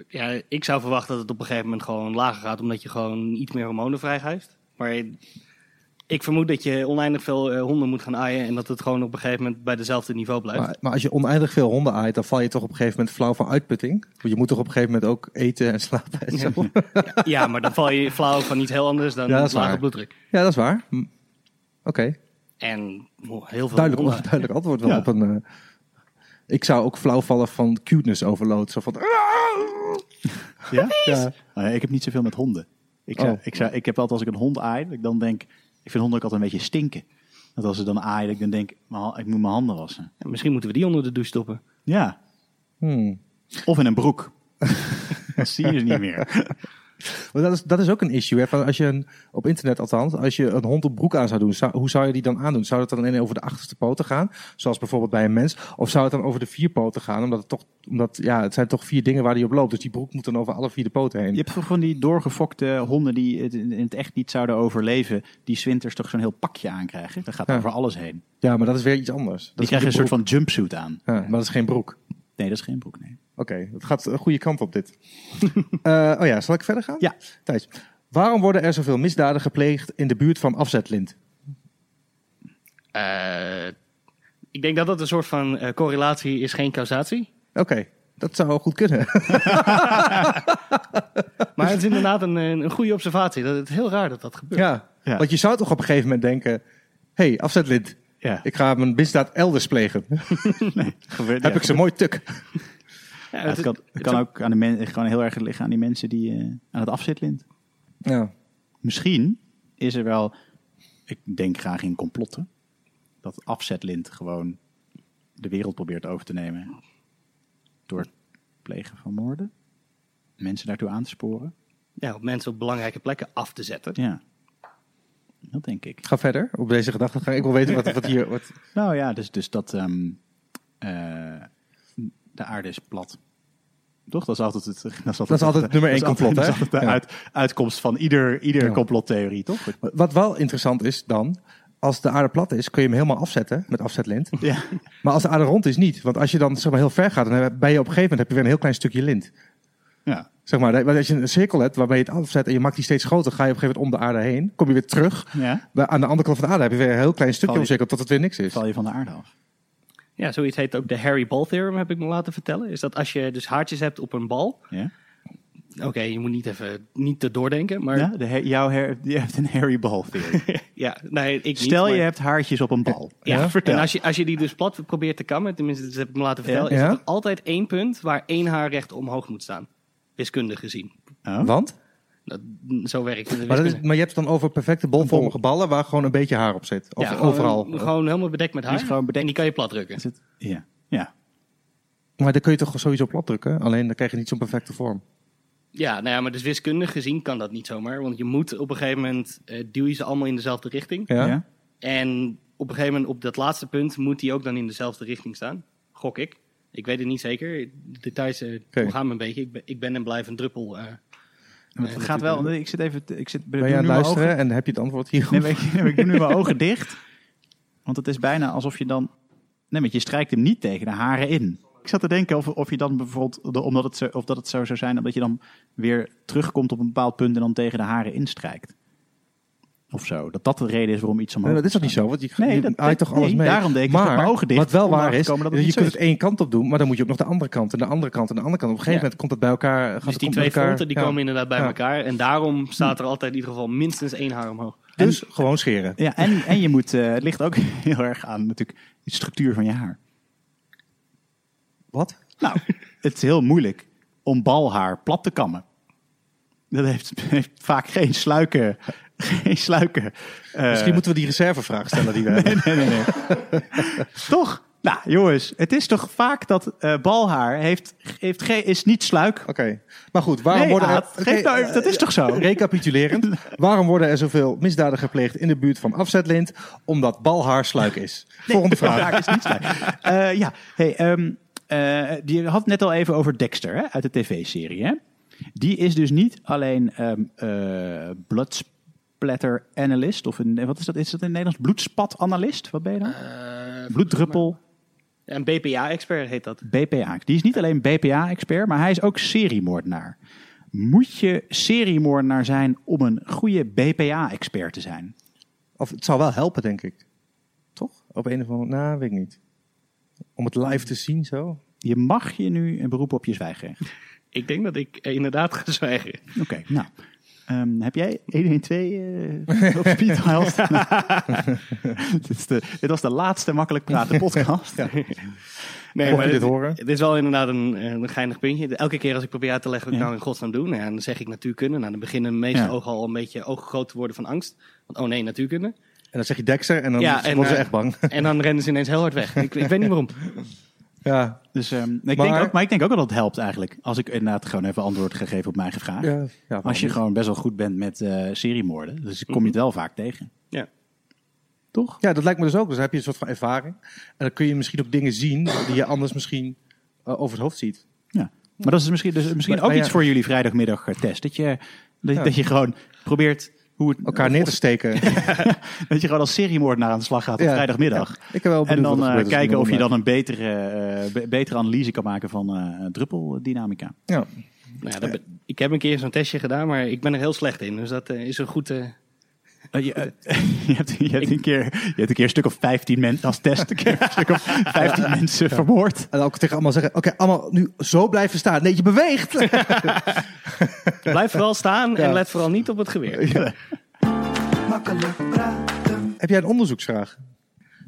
Ja, ik zou verwachten dat het op een gegeven moment gewoon lager gaat, omdat je gewoon iets meer hormonen vrijgeeft. Maar ik vermoed dat je oneindig veel eh, honden moet gaan aaien en dat het gewoon op een gegeven moment bij dezelfde niveau blijft. Maar, maar als je oneindig veel honden aait, dan val je toch op een gegeven moment flauw van uitputting. Want je moet toch op een gegeven moment ook eten en slapen en zo. Ja, maar dan val je flauw van niet heel anders dan Ja, dat is lage waar. bloeddruk. Ja, dat is waar. Hm. Oké, En oh, heel veel duidelijk, honden. (laughs) duidelijk antwoord wel Ja. op een... eh, ik zou ook flauw vallen van cuteness overload. Zo van... Ja? Ja. Nou ja, ik heb niet zoveel met honden. Ik, zou, Oh. ik, zou, ik heb altijd als ik een hond aai, dat ik dan denk... Ik vind honden ook altijd een beetje stinken. Dat als ze dan aaien, dat ik dan denk, ha- ik moet mijn handen wassen. Ja, misschien moeten we die onder de douche stoppen. Ja, Hmm. of in een broek. (laughs) dan zie je ze niet meer. Dat, is, dat is ook een issue. Hè? Van als je een, op internet althans, als je een hond op broek aan zou doen, zou- hoe zou je die dan aandoen? Zou het dan alleen over de achterste poten gaan, zoals bijvoorbeeld bij een mens? Of zou het dan over de vier poten gaan? Omdat het toch, omdat, ja, het zijn toch vier dingen waar die op loopt. Dus die broek moet dan over alle vier de poten heen. Je hebt toch van die doorgefokte honden die het in het echt niet zouden overleven. Die zwinters toch zo'n heel pakje aankrijgen. Dat gaat Ja. over alles heen. Ja, maar dat is weer iets anders. Dat Die krijgen een soort van jumpsuit aan. Ja, maar dat is geen broek. Nee, dat is geen broek, nee. Oké, het gaat een goede kant op dit. (laughs) Eh, oh ja, zal ik verder gaan? Ja. Thijs, waarom worden er zoveel misdaden gepleegd in de buurt van afzetlint? Eh, ik denk dat dat een soort van eh, correlatie is, geen causatie. Oké, dat zou wel goed kunnen. (laughs) Maar het is inderdaad een, een een goede observatie. Dat het heel raar dat dat gebeurt. ja. Ja. want je zou toch op een gegeven moment denken... hé, hey, afzetlint, Ja, ik ga mijn misdaad elders plegen. (laughs) gebeurt, Heb ja. ik ze mooi tuk. Ja, Ja, het kan, het kan ook aan de men, gewoon heel erg liggen aan die mensen die eh, aan het afzitlint. Ja. Misschien is er wel, ik denk graag in complotten, dat afzetlint gewoon de wereld probeert over te nemen door het plegen van moorden. Mensen daartoe aan te sporen. ja, om mensen op belangrijke plekken af te zetten. Ja, dat denk ik. Ga verder op deze gedachte. Ik wil weten wat, wat hier... Wat... (laughs) Nou ja, dus, dus dat ehm, eh, de aarde is plat. Toch? Dat is altijd het, (laughs) dat is altijd, Dat is altijd nummer één complot, hè? Dat is (laughs) altijd de Ja. uit, uitkomst van ieder, ieder Ja. complottheorie, toch? wat wel interessant is dan... Als de aarde plat is, kun je hem helemaal afzetten met afzetlint. Ja. Maar als de aarde rond is, niet. Want als je dan zeg maar, heel ver gaat, dan ben je op een gegeven moment heb je weer een heel klein stukje lint. ja. Zeg maar, dat- als je een cirkel hebt waarbij je het afzet en je maakt die steeds groter, ga je op een gegeven moment om de aarde heen. Kom je weer terug. ja. Aan de andere kant van de aarde heb je weer een heel klein stukje Val je- omcirkeld tot het weer niks is. Val je van de aarde af. Ja, zoiets heet ook de Harry Ball Theorem, heb ik me laten vertellen. Is dat als je dus haartjes hebt op een bal. Ja? Oké, je moet niet even niet te doordenken, maar Ja, ja, de, jouw her, je hebt een Harry Ball theorie. (laughs) nee, ik niet. Stel je hebt haartjes op een bal. Ja, vertel. En als je, als je die dus plat probeert te kammen, tenminste, dat heb ik me laten vertellen, Ja. is Ja. er altijd één punt waar één haar recht omhoog moet staan. Wiskundig gezien. Oh? Want? Dat, zo werkt het. in de Maar, dat is, wiskunde. maar je hebt het dan over perfecte bolvormige ballen waar gewoon een beetje haar op zit. Of Ja, gewoon- overal. Gewoon helemaal bedekt met haar. is gewoon bedekt. En die kan je plat drukken. Is het? Ja. ja. Maar dan kun je toch sowieso plat drukken. Alleen dan krijg je niet zo'n perfecte vorm. Ja, nou ja, maar dus wiskundig gezien kan dat niet zomaar. Want je moet op een gegeven moment, eh, duw je ze allemaal in dezelfde richting. Ja? Ja? En op een gegeven moment, op dat laatste punt, moet die ook dan in dezelfde richting staan. Gok ik. Ik weet het niet zeker. De details eh, Oké. gaan me een beetje. Ik ben, ik ben en blijf een druppel. eh, Het eh, gaat wel. Ik zit even. Ik zit, Ben je aan het luisteren en heb je het antwoord hier? Nee, maar ik, (laughs) maar ik doe nu mijn ogen dicht. Want het is bijna alsof je dan. Nee, want je strijkt hem niet tegen de haren in. Ik zat te denken of, of je dan bijvoorbeeld. Omdat het zo, of dat het zo zou zijn. dat je dan weer terugkomt op een bepaald punt. en dan tegen de haren instrijkt. Of zo. Dat dat de reden is waarom iets omhoog Nee, dat is toch niet zo? Want je, Nee, dat- toch alles nee, mee? daarom denk ik, maar mijn ogen dicht wat wel waar is, dat je kunt het één kant op doen, maar dan moet je ook nog de andere kant en de andere kant en de andere kant. Op een gegeven Ja. moment komt het bij elkaar. Dus die twee fronten die Ja. komen inderdaad bij Ja. elkaar. En daarom staat er altijd in ieder geval minstens één haar omhoog. Dus gewoon scheren. Ja, en, en je moet. eh, het ligt ook (laughs) heel erg aan natuurlijk de structuur van je haar. Wat? Nou, het is heel moeilijk om balhaar plat te kammen. Dat heeft, (laughs) heeft vaak geen sluiken. Geen sluiken. eh, Misschien moeten we die reservevraag stellen die we hebben. (laughs) Nee, nee, nee. toch? Nou, jongens, het is toch vaak dat eh, balhaar heeft, heeft geen, is niet sluik. Oké, maar goed, waarom Nee, worden er... Aad, geef nou even, dat is toch zo? (laughs) Recapitulerend, waarom worden er zoveel misdaden gepleegd in de buurt van afzetlint? Omdat balhaar sluik is. Volgende vraag. Balhaar is niet sluik. Eh, ja, hey, ehm, eh, je had het net al even over Dexter hè, uit de tv-serie. Hè? Die is dus niet alleen ehm eh splatter analyst. Of een, wat is dat? Is dat in het Nederlands? Bloedspatanalist? Wat ben je dan? Eh, Bloeddruppel. Een BPA-expert heet dat. BPA. Die is niet alleen BPA-expert, maar hij is ook seriemoordenaar. Moet je seriemoordenaar zijn om een goede BPA-expert te zijn? Of het zou wel helpen, denk ik. Toch? Op een of andere... Nou, weet ik niet. Om het live te zien zo. Je mag je nu een beroep op je zwijgrecht. Ik denk dat ik eh, inderdaad ga zwijgen. Oké, nou. Ehm, heb jij 112 eh op speed dial dit, is de, dit was de laatste makkelijk praten podcast. Nee, Mocht je dit, dit horen? Het is wel inderdaad een, een geinig puntje. Elke keer als ik probeer uit te leggen wat ik Ja. nou in godsnaam doe, nou ja, dan zeg ik natuurkunde. Nou, dan beginnen de meeste Ja. ogen al een beetje ooggroot te worden van angst. Want oh nee, natuurkunde. En dan zeg je Dexter en dan Ja, en, worden ze eh, echt bang. En dan rennen ze ineens heel hard weg. Ik, ik weet niet waarom. (laughs) ja. Dus, ehm, ik Maar- denk ook, maar ik denk ook dat het helpt eigenlijk. Als ik inderdaad gewoon even antwoord ga geven op mijn eigen vraag. Ja, Als je niet? gewoon best wel goed bent met eh seriemoorden. Dus kom je het wel vaak tegen. Ja. Toch? Ja, dat lijkt me dus ook. Dus dan heb je een soort van ervaring. En dan kun je misschien ook dingen zien die je anders misschien eh, over het hoofd ziet. Ja. Maar dat is misschien, dus misschien Maar- ook maar iets voor jullie vrijdagmiddag test. Dat je, dat, Ja. dat je gewoon probeert hoe het, Elkaar neer te steken. (laughs) dat je gewoon als seriemoordenaar aan de slag gaat op Ja. vrijdagmiddag. Ja. Ik wel En dan eh, kijken of je dan een betere, eh, be- betere analyse kan maken van eh druppeldynamica. Ja. Nou ja, dat ik heb een keer zo'n testje gedaan, maar ik ben er heel slecht in. Dus dat is een goed... eh, Eh, je, (laughs) je, hebt, je, hebt een keer, je hebt een keer een stuk of 15 mensen als test, een keer een stuk of (laughs) 15 mensen vermoord. En ook tegen allemaal zeggen, oké, allemaal nu zo blijven staan. Nee, je beweegt. (laughs) blijf vooral staan Ja. en let vooral niet op het geweer. Makkelijk praten. heb jij een onderzoeksvraag?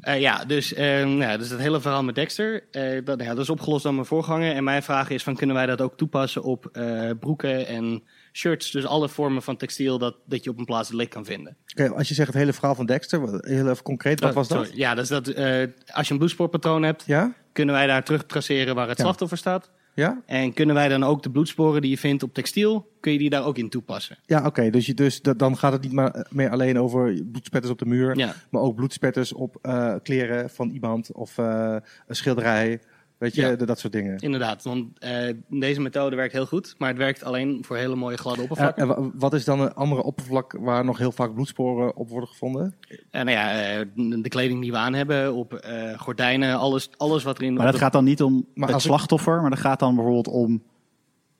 Eh, ja, dus, eh, nou ja, dus dat hele verhaal met Dexter, eh, dat, ja, dat is opgelost door mijn voorganger. En mijn vraag is van, kunnen wij dat ook toepassen op eh, broeken en shirts? Dus alle vormen van textiel dat, dat je op een plaats lik kan vinden. Oké, als je zegt het hele verhaal van Dexter, heel even concreet, wat Oh, was dat? Ja, dus dat, eh, als je een bloedspoorpatroon hebt, Ja? kunnen wij daar terug traceren waar het Ja. slachtoffer staat. Ja? En kunnen wij dan ook de bloedsporen die je vindt op textiel, kun je die daar ook in toepassen? Ja, oké. dus, je, dus dan gaat het niet maar meer alleen over bloedspetters op de muur, Ja. maar ook bloedspetters op eh, kleren van iemand of eh, een schilderij. Weet je, Ja. dat soort dingen. Inderdaad, want eh, deze methode werkt heel goed, maar het werkt alleen voor hele mooie gladde En, oppervlakken. en wa- wat is dan een andere oppervlak waar nog heel vaak bloedsporen op worden gevonden? En nou ja, eh, de kleding die we aan hebben, op eh, gordijnen, alles, alles wat erin... Maar dat gaat dan niet om Maar het ik- slachtoffer, maar dat gaat dan bijvoorbeeld om,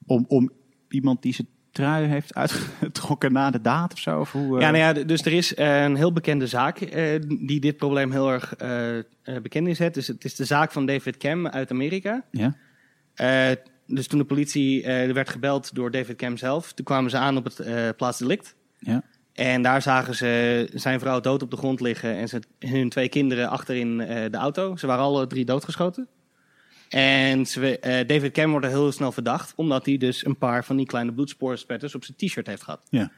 om, om iemand die zijn trui heeft uitgetrokken na de daad of zo? Of hoe, eh, Ja, nou ja, d- dus er is eh, een heel bekende zaak eh, die dit probleem heel erg eh, eh, bekend inzet. Dus het is de zaak van David Cam uit Amerika. ja? Eh, dus toen de politie eh, er werd gebeld door David Cam zelf, toen kwamen ze aan op het eh plaatsdelict. Ja. En daar zagen ze zijn vrouw dood op de grond liggen en ze, hun twee kinderen achterin eh, de auto. Ze waren alle drie doodgeschoten. En ze, eh, David Cam wordt er heel snel verdacht, omdat hij dus een paar van die kleine bloedspoorspetters op zijn t-shirt heeft gehad. Ja.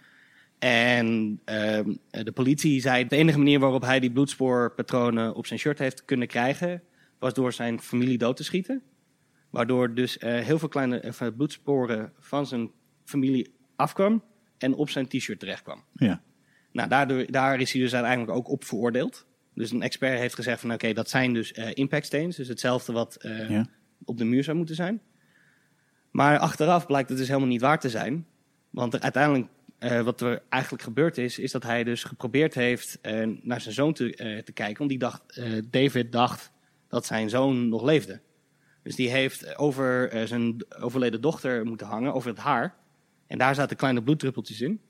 En ehm, de politie zei de enige manier waarop hij die bloedspoorpatronen op zijn shirt heeft kunnen krijgen, was door zijn familie dood te schieten. Waardoor dus eh, heel veel kleine eh, bloedsporen van zijn familie afkwam en op zijn t-shirt terechtkwam. Ja. Nou, daardoor, daar is hij dus uiteindelijk ook op veroordeeld. Dus een expert heeft gezegd van oké, dat zijn dus eh impactstains. Dus hetzelfde wat eh, Ja. op de muur zou moeten zijn. Maar achteraf blijkt het dus helemaal niet waar te zijn. Want er uiteindelijk, eh, wat er eigenlijk gebeurd is, is dat hij dus geprobeerd heeft naar zijn zoon te, te kijken. Want die dacht, David dacht dat zijn zoon nog leefde. Dus die heeft over zijn overleden dochter moeten hangen, over het haar. En daar zaten kleine bloeddruppeltjes in.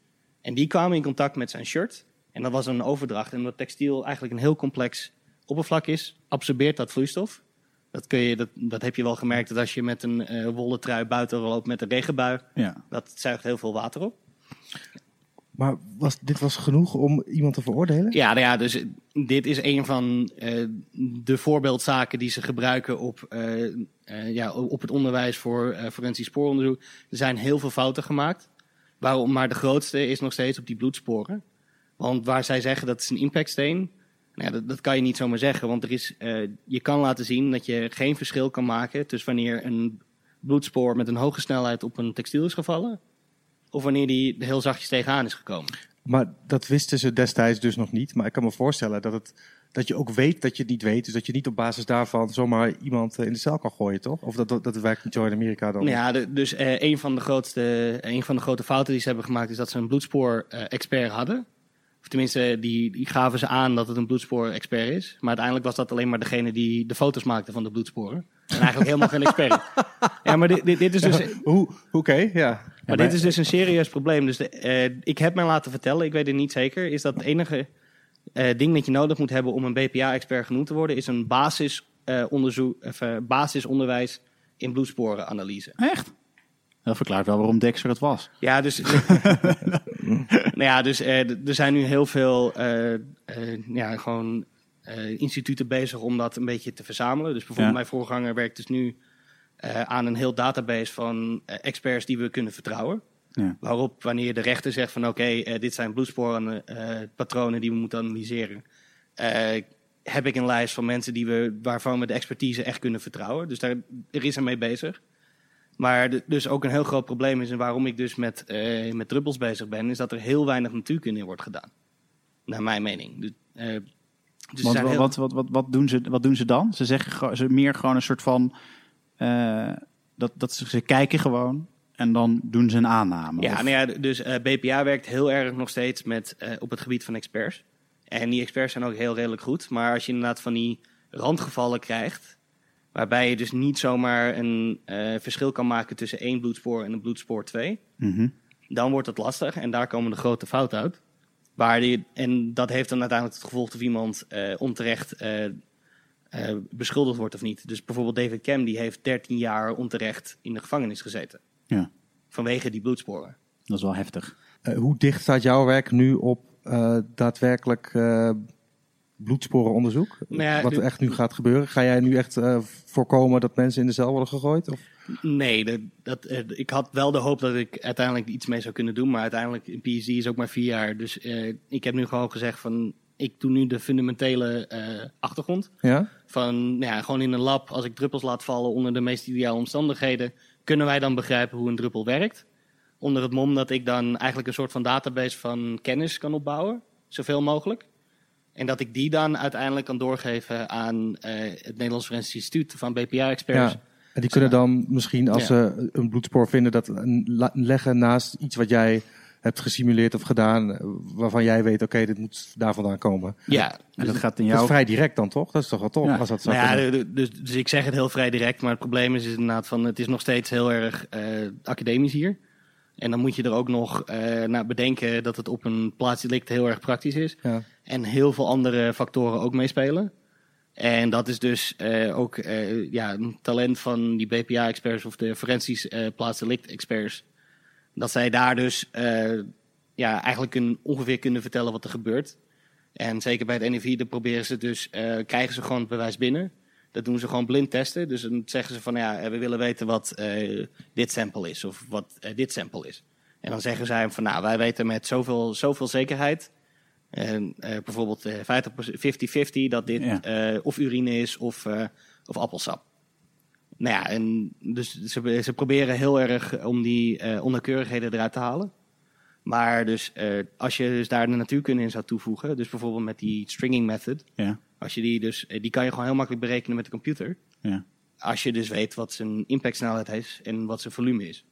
En die kwamen in contact met zijn shirt. En dat was een overdracht. En omdat textiel eigenlijk een heel complex oppervlak is, absorbeert dat vloeistof. Dat, kun je, dat, dat heb je wel gemerkt dat als je met een eh, wollen trui buiten loopt met een regenbui, Ja. dat zuigt heel veel water op. Maar was, dit was genoeg om iemand te veroordelen? Ja, nou ja, dus eh, dit is een van eh, de voorbeeldzaken die ze gebruiken op, ja, op het onderwijs voor forensisch spooronderzoek. Er zijn heel veel fouten gemaakt. Waarom, maar de grootste is nog steeds op die bloedsporen. Want waar zij zeggen dat is een impactsteen, nou ja, dat, dat kan je niet zomaar zeggen. Want er is, eh, je kan laten zien dat je geen verschil kan maken tussen wanneer een bloedspoor met een hoge snelheid op een textiel is gevallen. Of wanneer die heel zachtjes tegenaan is gekomen. Maar dat wisten ze destijds dus nog niet. Maar ik kan me voorstellen dat, het, dat je ook weet dat je het niet weet. Dus dat je niet op basis daarvan zomaar iemand eh, in de cel kan gooien, toch? Of dat, dat, dat werkt niet zo in Amerika dan? Nou Ja, de- dus eh, een, van de grootste, een van de grote fouten die ze hebben gemaakt is dat ze een bloedspoor-expert hadden. Tenminste, die, die gaven ze aan dat het een bloedspoor-expert is. Maar uiteindelijk was dat alleen maar degene die de foto's maakte van de bloedsporen. En eigenlijk helemaal geen expert. (laughs) Ja, maar dit, dit, dit is dus... Hoe, Oké, ja. Maar dit is dus een serieus probleem. Dus de, eh, ik heb mij laten vertellen, ik weet het niet zeker, is dat het enige eh, ding dat je nodig moet hebben om een BPA-expert genoemd te worden, is een basisonderzoek, of, eh, basisonderwijs in bloedsporenanalyse. Echt? Dat verklaart wel waarom Dexter het was. Ja, dus, (laughs) nou ja, dus eh, er zijn nu heel veel eh, eh, ja, gewoon, instituten bezig om dat een beetje te verzamelen. Dus bijvoorbeeld Ja. mijn voorganger werkt dus nu aan een heel database van experts die we kunnen vertrouwen. Ja. Waarop wanneer de rechter zegt van oké, dit zijn bloedsporenpatronen patronen die we moeten analyseren. heb ik een lijst van mensen die we, waarvan we de expertise echt kunnen vertrouwen. Dus daar er is er mee bezig. Maar de- dus ook een heel groot probleem is, en waarom ik dus met, eh, met druppels bezig ben, is dat er heel weinig natuurkunde in wordt gedaan. Naar mijn mening. Dus, eh, dus Want wat, heel- wat, wat, wat, wat, doen ze, wat doen ze dan? Ze zeggen ze meer gewoon een soort van. eh, dat, dat ze, ze kijken gewoon en dan doen ze een aanname. Ja, Of- nou ja, dus BPA werkt heel erg nog steeds met, op het gebied van experts. En die experts zijn ook heel redelijk goed. Maar als je inderdaad van die randgevallen krijgt, waarbij je dus niet zomaar een eh, verschil kan maken tussen één bloedspoor en een bloedspoor 2, Mhm. dan wordt het lastig en daar komen de grote fouten uit. Waar die, en dat heeft dan uiteindelijk het gevolg of iemand eh, onterecht eh, eh, beschuldigd wordt of niet. Dus bijvoorbeeld David Cam, die heeft 13 jaar onterecht in de gevangenis gezeten. Ja. Vanwege die bloedsporen. Dat is wel heftig. Eh, hoe dicht staat jouw werk nu op eh, daadwerkelijk eh, bloedsporenonderzoek? Nou ja, Wat er echt nu gaat gebeuren? Ga jij nu echt eh, voorkomen dat mensen in de cel worden gegooid? Of? Nee, dat, dat, eh, ik had wel de hoop dat ik uiteindelijk iets mee zou kunnen doen. Maar uiteindelijk, een PhD is ook maar vier jaar. Dus eh, ik heb nu gewoon gezegd van... Ik doe nu de fundamentele achtergrond. Ja? Van, nou ja, gewoon in een lab, als ik druppels laat vallen onder de meest ideale omstandigheden... kunnen wij dan begrijpen hoe een druppel werkt. Onder het mom dat ik dan eigenlijk een soort van database van kennis kan opbouwen. Zoveel mogelijk. En dat ik die dan uiteindelijk kan doorgeven aan eh, het Nederlands Forensisch Instituut van BPA-experts. ja. En die kunnen dan misschien, als Ja. ze een bloedspoor vinden, dat leggen naast iets wat jij hebt gesimuleerd of gedaan, eh, waarvan jij weet, oké, dit moet daar vandaan komen. Ja, En dat gaat in Dat is vrij direct dan toch? Dat is toch wel tof Ja. als dat zou Nou ja, dus, dus ik zeg het heel vrij direct, maar het probleem is, is inderdaad van het is nog steeds heel erg eh, academisch hier. En dan moet je er ook nog eh, naar bedenken dat het op een plaatsdelict heel erg praktisch is. Ja. En heel veel andere factoren ook meespelen. En dat is dus eh, ook eh, ja, een talent van die BPA-experts of de forensisch eh plaatsdelict-experts. Dat zij daar dus ja, eigenlijk een, ongeveer kunnen vertellen wat er gebeurt. En zeker bij het NIV, dan proberen ze dus, krijgen ze gewoon het bewijs binnen. Dat doen ze gewoon blind testen. Dus dan zeggen ze van, ja, eh, we willen weten wat eh, dit sample is of wat eh, dit sample is. En dan zeggen zij van, nou, wij weten met zoveel, zoveel zekerheid, en, bijvoorbeeld eh, 50%, 50-50, dat dit Ja. of urine is of, of appelsap. Nou ja, en dus ze, ze proberen heel erg om die onnauwkeurigheden eruit te halen. Maar dus als je dus daar de natuurkunde in zou toevoegen, dus bijvoorbeeld met die stringing method, Ja. Als je die dus, eh, die kan je gewoon heel makkelijk berekenen met de computer. Ja. Als je dus weet wat zijn impactsnelheid is en wat zijn volume is.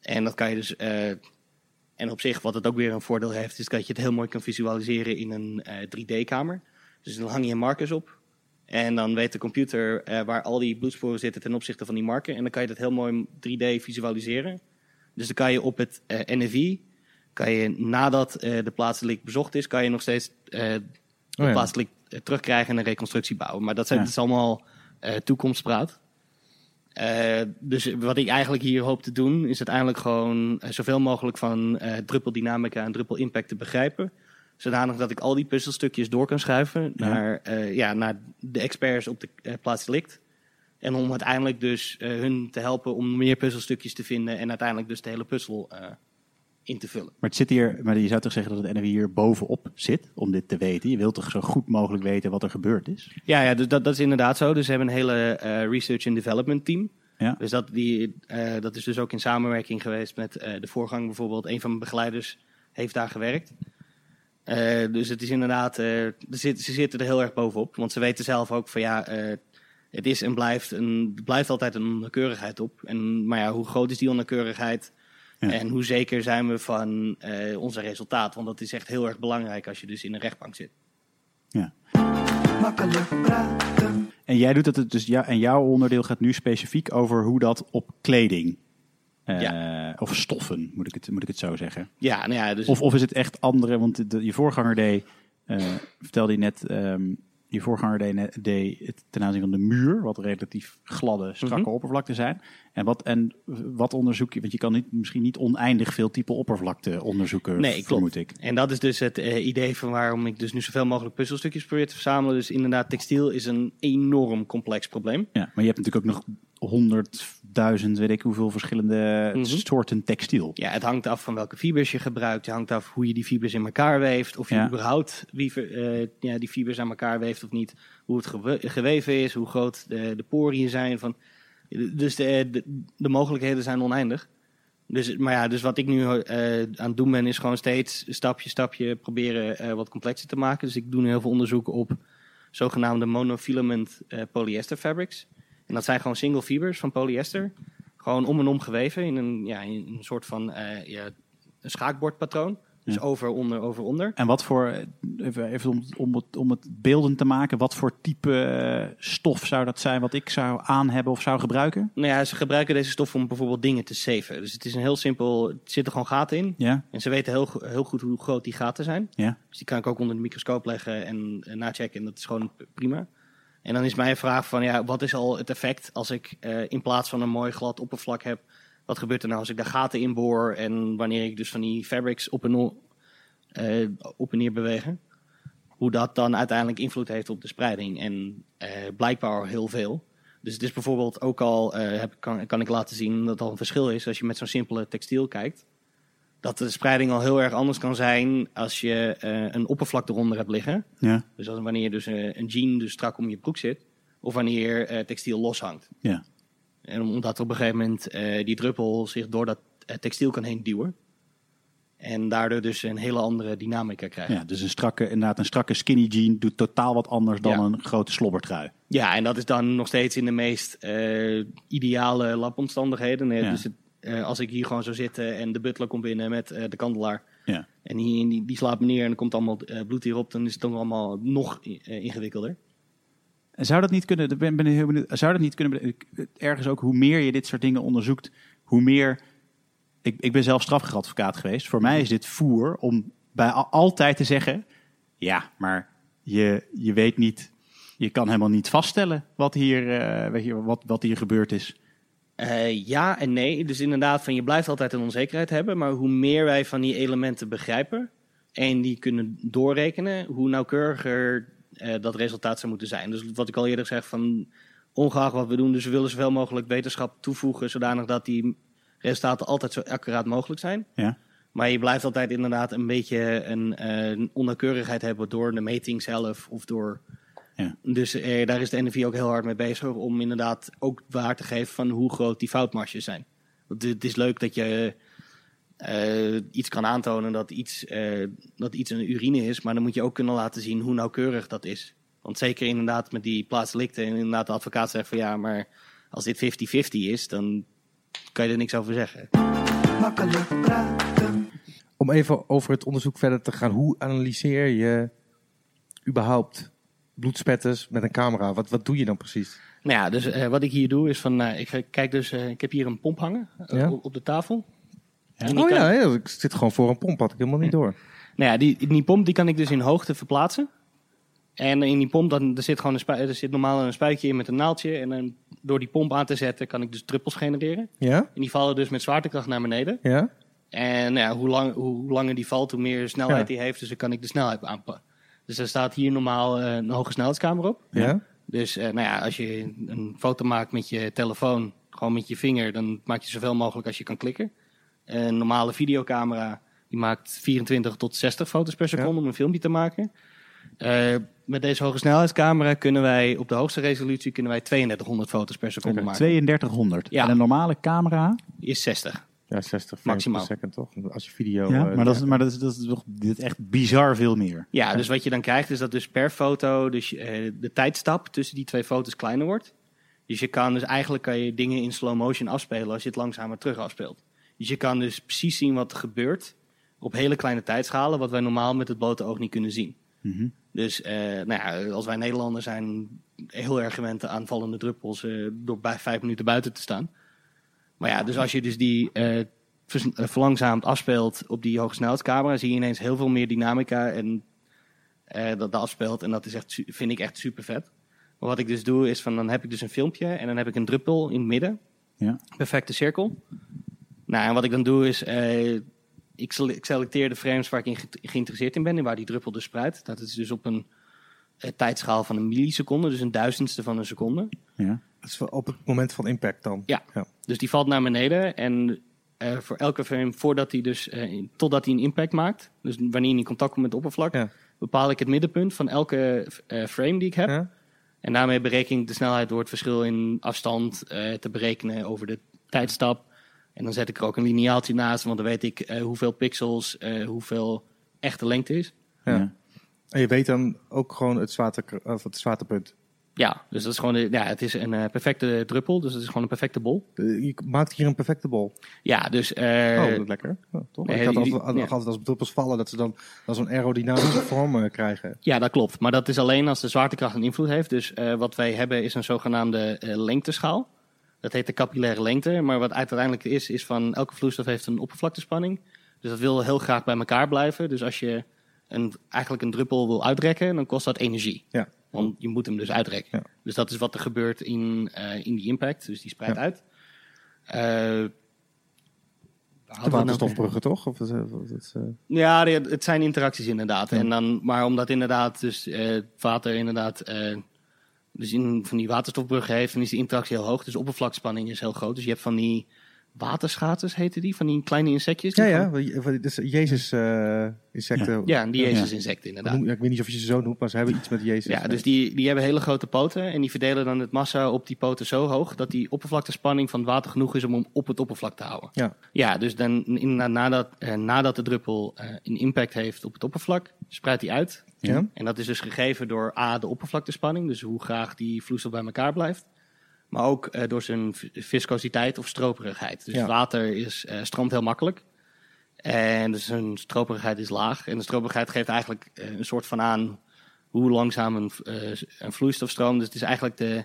En dat kan je dus, eh, en op zich wat het ook weer een voordeel heeft, is dat je het heel mooi kan visualiseren in een eh, 3D-kamer. Dus dan hang je markers op. En dan weet de computer eh, waar al die bloedsporen zitten ten opzichte van die marker. En dan kan je dat heel mooi 3D visualiseren. Dus dan kan je op het eh NFI, kan je nadat eh, de plaatselijk bezocht is, kan je nog steeds eh, de Oh ja. plaatselijk eh, terugkrijgen en een reconstructie bouwen. Maar dat, zijn, Ja. dat is allemaal eh, toekomstpraat. Eh, dus wat ik eigenlijk hier hoop te doen, is uiteindelijk gewoon eh, zoveel mogelijk van eh druppeldynamica en druppelimpact te begrijpen. Zodanig dat ik al die puzzelstukjes door kan schuiven Ja. naar, ja, naar de experts op de plaats delict. En om uiteindelijk dus hun te helpen om meer puzzelstukjes te vinden en uiteindelijk dus de hele puzzel in te vullen. Maar het zit hier, maar je zou toch zeggen dat het NRW hier bovenop zit om dit te weten? Je wilt toch zo goed mogelijk weten wat er gebeurd is? Ja, ja dus dat, dat is inderdaad zo. Dus ze hebben een hele eh, research and development team. Ja. Dus dat, die, eh, dat is dus ook in samenwerking geweest met eh, de voorgang bijvoorbeeld. Een van mijn begeleiders heeft daar gewerkt. Eh, dus het is inderdaad, zit, ze zitten er heel erg bovenop. Want ze weten zelf ook van ja, eh, het is en blijft, een, er blijft altijd een onnauwkeurigheid op. En, maar ja, hoe groot is die onnauwkeurigheid? Ja. En hoe zeker zijn we van eh onze resultaat? Want dat is echt heel erg belangrijk als je dus in een rechtbank zit. Ja. Makkelijk praten. En jij doet het dus, ja, en jouw onderdeel gaat nu specifiek over hoe dat op kleding. eh, Of stoffen, moet ik, het, moet ik het zo zeggen. Ja, nou ja, dus Of, of is het echt andere? Want de, je voorganger deed, eh, vertelde je net, ehm, je voorganger deed, ten aanzien van de muur, wat relatief gladde, strakke Mhm. oppervlakte zijn. En wat, en wat onderzoek je? Want je kan niet, misschien niet oneindig veel type oppervlakte onderzoeken, Nee, klopt. ik. En dat is dus het eh, idee van waarom ik dus nu zoveel mogelijk puzzelstukjes probeer te verzamelen. Dus inderdaad, textiel is een enorm complex probleem. Ja, maar je hebt natuurlijk ook nog honderdduizend, weet ik hoeveel verschillende Mhm. soorten textiel. Ja, het hangt af van welke fibers je gebruikt. Het hangt af hoe je die fibers in elkaar weeft. Of je Ja. überhaupt wie, eh, ja, die fibers aan elkaar weeft of niet. Hoe het gewe- geweven is, hoe groot de, de poriën zijn. Van, dus de, de, de mogelijkheden zijn oneindig. Dus, maar ja, dus wat ik nu eh, aan het doen ben, is gewoon steeds stapje, stapje proberen eh, wat complexer te maken. Dus ik doe nu heel veel onderzoek op zogenaamde monofilament polyester fabrics. En dat zijn gewoon single fibers van polyester. Gewoon om en om geweven in een, ja, in een soort van eh, ja, een schaakbordpatroon. Dus Ja. over, onder, over, onder. En wat voor, even, even om, om, het, om het beelden te maken, wat voor type eh, stof zou dat zijn wat ik zou aan hebben of zou gebruiken? Nou ja, ze gebruiken deze stof om bijvoorbeeld dingen te saven. Dus het is een heel simpel, er zitten gewoon gaten in. Ja, En ze weten heel, heel goed hoe groot die gaten zijn. ja. Dus die kan ik ook onder de microscoop leggen en, en nachecken. En dat is gewoon prima. En dan is mijn vraag van, ja, wat is al het effect als ik eh, in plaats van een mooi glad oppervlak heb, wat gebeurt er nou als ik daar gaten in boor en wanneer ik dus van die fabrics op en, eh, op en neer bewegen? Hoe dat dan uiteindelijk invloed heeft op de spreiding. En eh, blijkbaar heel veel. Dus het is bijvoorbeeld ook al, kan, kan ik laten zien dat al een verschil is als je met zo'n simpele textiel kijkt. Dat de spreiding al heel erg anders kan zijn als je eh, een oppervlak eronder hebt liggen. Ja, Dus als wanneer dus eh, een jean dus strak om je broek zit. Of wanneer eh, textiel loshangt. ja. En omdat op een gegeven moment die druppel zich door dat textiel kan heen duwen. En daardoor dus een hele andere dynamica krijgt. Ja. ja dus een strakke, inderdaad, een strakke skinny jean doet totaal wat anders dan Ja. een grote slobbertrui. en dat is dan nog steeds in de meest ideale labomstandigheden. Ja. Dus het, eh, als ik hier gewoon zou zitten en de butler komt binnen met eh, de kandelaar. Ja. En die, die, die slaapt me neer en er komt allemaal eh, bloed hierop. Dan is het dan allemaal nog ingewikkelder. En Zou dat niet kunnen, ben, ben heel benieuwd, zou dat niet kunnen, ergens ook hoe meer je dit soort dingen onderzoekt, hoe meer, ik, ik ben zelf strafrechtadvocaat geweest, voor mij is dit voer om bij al- altijd te zeggen, ja, maar je, je weet niet, je kan helemaal niet vaststellen wat hier, wat, wat hier gebeurd is. Eh, ja en nee. Dus inderdaad, van je blijft altijd een onzekerheid hebben. Maar hoe meer wij van die elementen begrijpen en die kunnen doorrekenen, hoe nauwkeuriger eh, dat resultaat zou moeten zijn. Dus wat ik al eerder zeg, van ongeacht wat we doen, dus we willen zoveel mogelijk wetenschap toevoegen, zodanig dat die resultaten altijd zo accuraat mogelijk zijn. Ja. Maar je blijft altijd inderdaad een beetje een, eh, een onnauwkeurigheid hebben door de meting zelf of door. Ja. Dus eh, daar is de NFI ook heel hard mee bezig om inderdaad ook waar te geven van hoe groot die foutmarges zijn. Want het is leuk dat je eh, iets kan aantonen dat iets, eh, dat iets een urine is, maar dan moet je ook kunnen laten zien hoe nauwkeurig dat is. Want zeker inderdaad met die plaatselijke en inderdaad de advocaat zegt van ja, maar als dit 50-50 is, dan kan je er niks over zeggen. Makkelijk praten. Om even over het onderzoek verder te gaan. Hoe analyseer je überhaupt bloedspetters met een camera? Wat, wat doe je dan precies? Nou ja, dus eh, wat ik hier doe is van, eh, ik kijk dus, eh, ik heb hier een pomp hangen Ja. op, op de tafel. En Oh kan- ja, ja, ik zit gewoon voor een pomp, had ik helemaal niet door. Nou ja, die, die pomp die kan ik dus in hoogte verplaatsen. En in die pomp, dan, er zit gewoon een spui- er zit normaal een spuitje in met een naaldje. En dan, door die pomp aan te zetten, kan ik dus druppels genereren. Ja? En die vallen dus met zwaartekracht naar beneden. Ja? En nou ja, hoe, lang, hoe, hoe langer die valt, hoe meer snelheid Ja. die heeft. Dus dan kan ik de snelheid aanpakken. Dus er staat hier normaal eh, een hoge snelheidskamer op. Ja? Dus eh, nou ja, als je een foto maakt met je telefoon, gewoon met je vinger, dan maak je zoveel mogelijk als je kan klikken. Een normale videocamera die maakt 24 tot 60 foto's per seconde Ja. om een filmpje te maken. Eh, met deze hoge snelheidscamera kunnen wij op de hoogste resolutie kunnen wij 3200 foto's per seconde maken. 3200. Ja. En een normale camera. Is 60. Ja, 60 frames Maximaal. per second toch? Als je video... Ja, eh, maar dat is, maar dat is, dat is toch dit is echt bizar veel meer. Ja, dus wat je dan krijgt is dat dus per foto dus, eh, de tijdstap tussen die twee foto's kleiner wordt. Dus je kan dus eigenlijk kan je dingen in slow motion afspelen als je het langzamer terug afspeelt. Dus je kan dus precies zien wat er gebeurt op hele kleine tijdschalen, wat wij normaal met het blote oog niet kunnen zien. Mhm. Dus eh, nou ja, als wij Nederlanders zijn heel erg gewend aan vallende druppels eh, door bij vijf minuten buiten te staan. Maar ja, dus als je dus die eh, eh, verlangzaamd afspeelt op die hogesnelheidscamera, zie je ineens heel veel meer dynamica en eh, dat dat afspeelt. En dat is echt, vind ik echt super vet. Maar wat ik dus doe is van dan heb ik dus een filmpje en dan heb ik een druppel in het midden. Ja. Perfecte cirkel. Nou, en wat ik dan doe is, eh, ik, sele- ik selecteer de frames waar ik in ge- geïnteresseerd in ben en waar die druppel dus spruit. Dat is dus op een eh, tijdschaal van een milliseconde, dus een duizendste van een seconde. Ja. Op het moment van impact dan. Ja. Ja. Dus die valt naar beneden en eh, voor elke frame, voordat hij dus, eh, in- totdat hij een impact maakt, dus wanneer hij in contact komt met het oppervlak, Ja. bepaal ik het middenpunt van elke eh, frame die ik heb. Ja? En daarmee bereken ik de snelheid door het verschil in afstand eh, te berekenen over de tijdstap. En dan zet ik er ook een lineaaltje naast, want dan weet ik eh, hoeveel pixels, eh, hoeveel echte lengte is. Ja. Ja. En je weet dan ook gewoon het, zwaarte, of het zwaartepunt. Ja, dus dat is gewoon, ja, het is een eh, perfecte druppel, dus het is gewoon een perfecte bol. Eh, Je maakt hier een perfecte bol. Ja, dus eh, oh, dat is lekker. Ja, toch? ik had altijd, ja. als druppels vallen dat ze dan, dan zo'n aerodynamische (coughs) vorm krijgen. ja, dat klopt. Maar dat is alleen als de zwaartekracht een invloed heeft. Dus wat wij hebben is een zogenaamde lengteschaal. Dat heet de capillaire lengte. Maar wat uiteindelijk is, is van elke vloeistof heeft een oppervlaktespanning. Dus dat wil heel graag bij elkaar blijven. Dus als je een, eigenlijk een druppel wil uitrekken, dan kost dat energie. Ja. Want je moet hem dus uitrekken. Ja. Dus dat is wat er gebeurt in, eh, in die impact. Dus die spreidt Ja. uit. Eh, De nou- waterstofbruggen, toch? Of, eh, of ja, het zijn interacties inderdaad. Ja. En dan, maar omdat inderdaad dus het water inderdaad dus in van die waterstofbruggen heeft, dan is die interactie heel hoog. Dus de oppervlakspanning is heel groot. Dus je hebt van die waterschaters, heten die, van die kleine insectjes. die ja, ja. Dus Jezus eh, insecten. ja, en die Ja. Jezus insecten inderdaad. Ja, ik weet niet of je ze zo noemt, maar ze hebben iets met Jezus. Ja, dus die, die hebben hele grote poten en die verdelen dan het massa op die poten zo hoog dat die oppervlaktespanning van het water genoeg is om hem op het oppervlak te houden. Ja. Ja, dus dan inderdaad, nadat, eh, nadat de druppel eh, een impact heeft op het oppervlak, spreidt hij uit. Ja. En dat is dus gegeven door A, de oppervlaktespanning, dus hoe graag die vloeistof bij elkaar blijft. Maar ook eh, door zijn viscositeit of stroperigheid. Dus Ja. water is, eh, stroomt heel makkelijk. En dus zijn stroperigheid is laag. En de stroperigheid geeft eigenlijk eh, een soort van aan hoe langzaam een, een vloeistof stroomt. Dus het is eigenlijk de,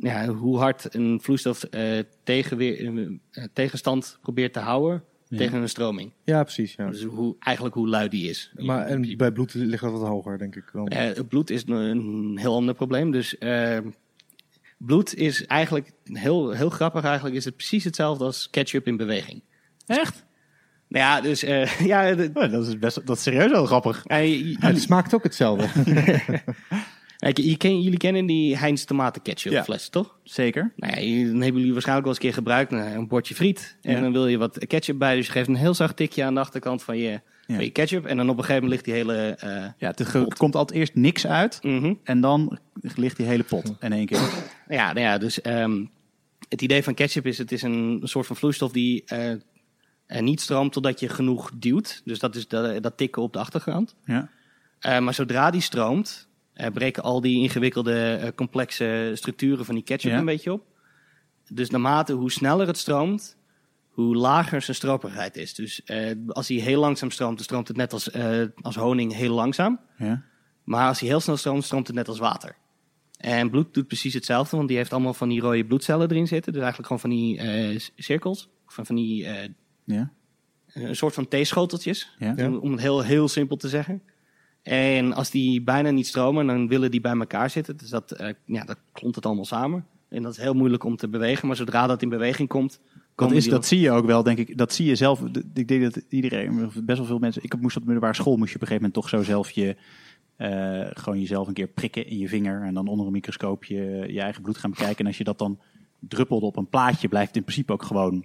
ja, hoe hard een vloeistof tegenweer, tegenstand probeert te houden Ja. tegen een stroming. ja, precies. Ja. Dus hoe, eigenlijk hoe lui die is. Maar en bij bloed ligt dat wat hoger, denk ik. Dan. Eh, het bloed is een, een heel ander probleem. Dus eh, bloed is eigenlijk heel, heel grappig. Eigenlijk is het precies hetzelfde als ketchup in beweging. Echt? Nou ja, dus eh, (laughs) ja, Oh, dat is best dat is serieus wel grappig. ja, je- je- En het smaakt ook hetzelfde. (laughs) Kijk, je ken- jullie kennen die Heinz tomaten ketchup Ja. fles, toch? Zeker. Nou ja, dan hebben jullie waarschijnlijk wel eens een keer gebruikt. een bordje friet. En Ja. dan wil je wat ketchup bij. Dus je geeft een heel zacht tikje aan de achterkant van je, Ja. van je ketchup. En dan op een gegeven moment ligt die hele... eh, Ja, het komt altijd eerst niks uit mhm. en dan ligt die hele pot in één keer. Ja, nou ja, dus ehm, het idee van ketchup is, het is een, soort van vloeistof die eh, niet stroomt totdat je genoeg duwt. Dus dat is dat, dat tikken op de achtergrond. Ja. Eh, maar zodra die stroomt, breken al die ingewikkelde, complexe structuren van die ketchup Ja. een beetje op. Dus naarmate hoe sneller het stroomt, hoe lager zijn stroperigheid is. Dus eh, als hij heel langzaam stroomt, dan stroomt het net als, eh, als honing heel langzaam. Ja. Maar als hij heel snel stroomt, stroomt het net als water. En bloed doet precies hetzelfde, want die heeft allemaal van die rode bloedcellen erin zitten. Dus eigenlijk gewoon van die eh, cirkels, van, van die, eh, Ja. een soort van theeschoteltjes, Ja. Om, om het heel, heel simpel te zeggen. En als die bijna niet stromen, dan willen die bij elkaar zitten. Dus dat, eh, ja, dat klomt het allemaal samen. En dat is heel moeilijk om te bewegen, maar zodra dat in beweging komt... Dat, is, dat zie je ook wel, denk ik. Dat zie je zelf. Ik denk dat iedereen, best wel veel mensen. Ik moest op de middelbare school, moest je op een gegeven moment toch zo zelf je. eh, gewoon jezelf een keer prikken in je vinger. En dan onder een microscoop je, je eigen bloed gaan bekijken. En als je dat dan druppelt op een plaatje, blijft in principe ook gewoon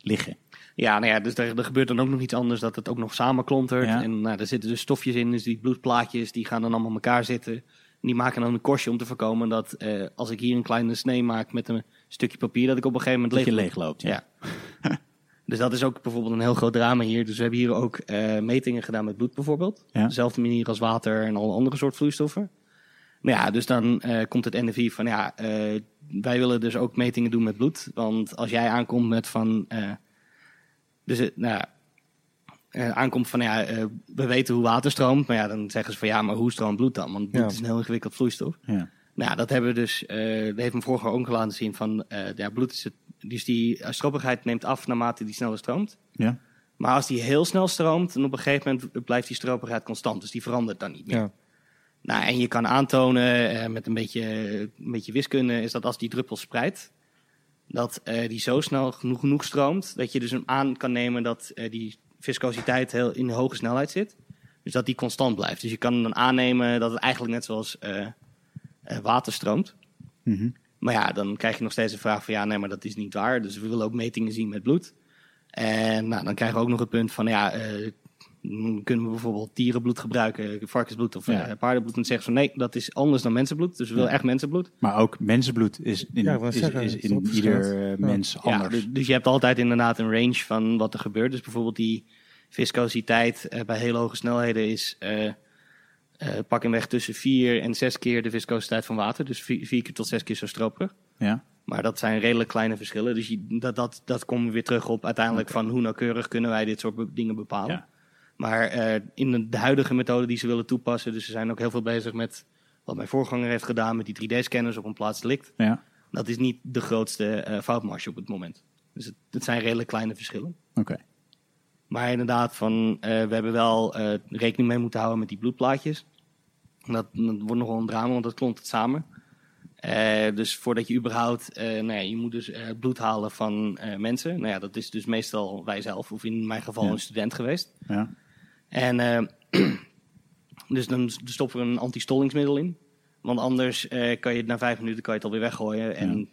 liggen. Ja, nou ja, dus er, er gebeurt dan ook nog iets anders, dat het ook nog samenklontert. Ja. En nou, er zitten dus stofjes in, dus die bloedplaatjes, die gaan dan allemaal elkaar zitten. En die maken dan een korstje om te voorkomen dat eh, als ik hier een kleine snee maak met een stukje papier, dat ik op een gegeven moment leeg leeg loopt. Ja. Ja. (laughs) dus dat is ook bijvoorbeeld een heel groot drama hier. Dus we hebben hier ook eh, metingen gedaan met bloed bijvoorbeeld. Ja. Dezelfde manier als water en alle andere soort vloeistoffen. Maar ja, dus dan eh, komt het NFI van ja, eh, wij willen dus ook metingen doen met bloed. Want als jij aankomt met van. eh, dus het, nou, ja, aankomt van ja, we weten hoe water stroomt. Maar ja, dan zeggen ze van ja, maar hoe stroomt bloed dan? Want bloed Ja. is een heel ingewikkeld vloeistof. Ja. Nou, dat hebben we dus. eh dat heeft me vorige ook laten zien van eh, ja, bloed is het. Dus die stroppigheid neemt af naarmate die sneller stroomt. Ja. Maar als die heel snel stroomt, dan op een gegeven moment blijft die stroperigheid constant. Dus die verandert dan niet meer. Ja. Nou, en je kan aantonen eh, met een beetje, een beetje wiskunde, is dat als die druppel spreidt, dat eh, die zo snel genoeg, genoeg stroomt, dat je dus hem aan kan nemen dat eh, die viscositeit heel in hoge snelheid zit. Dus dat die constant blijft. Dus je kan dan aannemen dat het eigenlijk net zoals water stroomt. Mhm. Maar ja, dan krijg je nog steeds de vraag van ja, nee, maar dat is niet waar. Dus we willen ook metingen zien met bloed. En nou, dan krijgen we ook nog het punt van ja, eh, kunnen we bijvoorbeeld dierenbloed gebruiken, varkensbloed of Ja. eh, paardenbloed. En dan zeggen ze van nee, dat is anders dan mensenbloed. Dus we willen Ja. echt mensenbloed. Maar ook mensenbloed is in, Ja, is, zeggen, is het in ieder eh, mens Ja, anders. dus, dus je hebt altijd inderdaad een range van wat er gebeurt. Dus bijvoorbeeld die viscositeit eh, bij hele hoge snelheden is eh pak in weg tussen vier en zes keer de viscositeit van water. Dus vier, vier keer tot zes keer zo stroperig. Ja. Maar dat zijn redelijk kleine verschillen. Dus je, dat, dat, dat komen we weer terug op uiteindelijk van hoe nauwkeurig kunnen wij dit soort be- dingen bepalen. Ja. Maar eh, in de, huidige methode die ze willen toepassen, dus ze zijn ook heel veel bezig met wat mijn voorganger heeft gedaan met die 3D-scanners op een plaats delict. Ja. Dat is niet de grootste eh, foutmarge op het moment. Dus het, het zijn redelijk kleine verschillen. Oké. Maar inderdaad, van, eh, we hebben wel eh, rekening mee moeten houden met die bloedplaatjes. Dat, dat wordt nogal een drama, want dat klopt het samen. Eh, dus voordat je überhaupt, nou ja, je moet dus bloed halen van mensen. Nou ja, dat is dus meestal wij zelf, of in mijn geval Ja. een student geweest. Ja. En (clears throat) dus dan stoppen we een antistollingsmiddel in. Want anders kan je het na vijf minuten kan je het alweer weggooien. En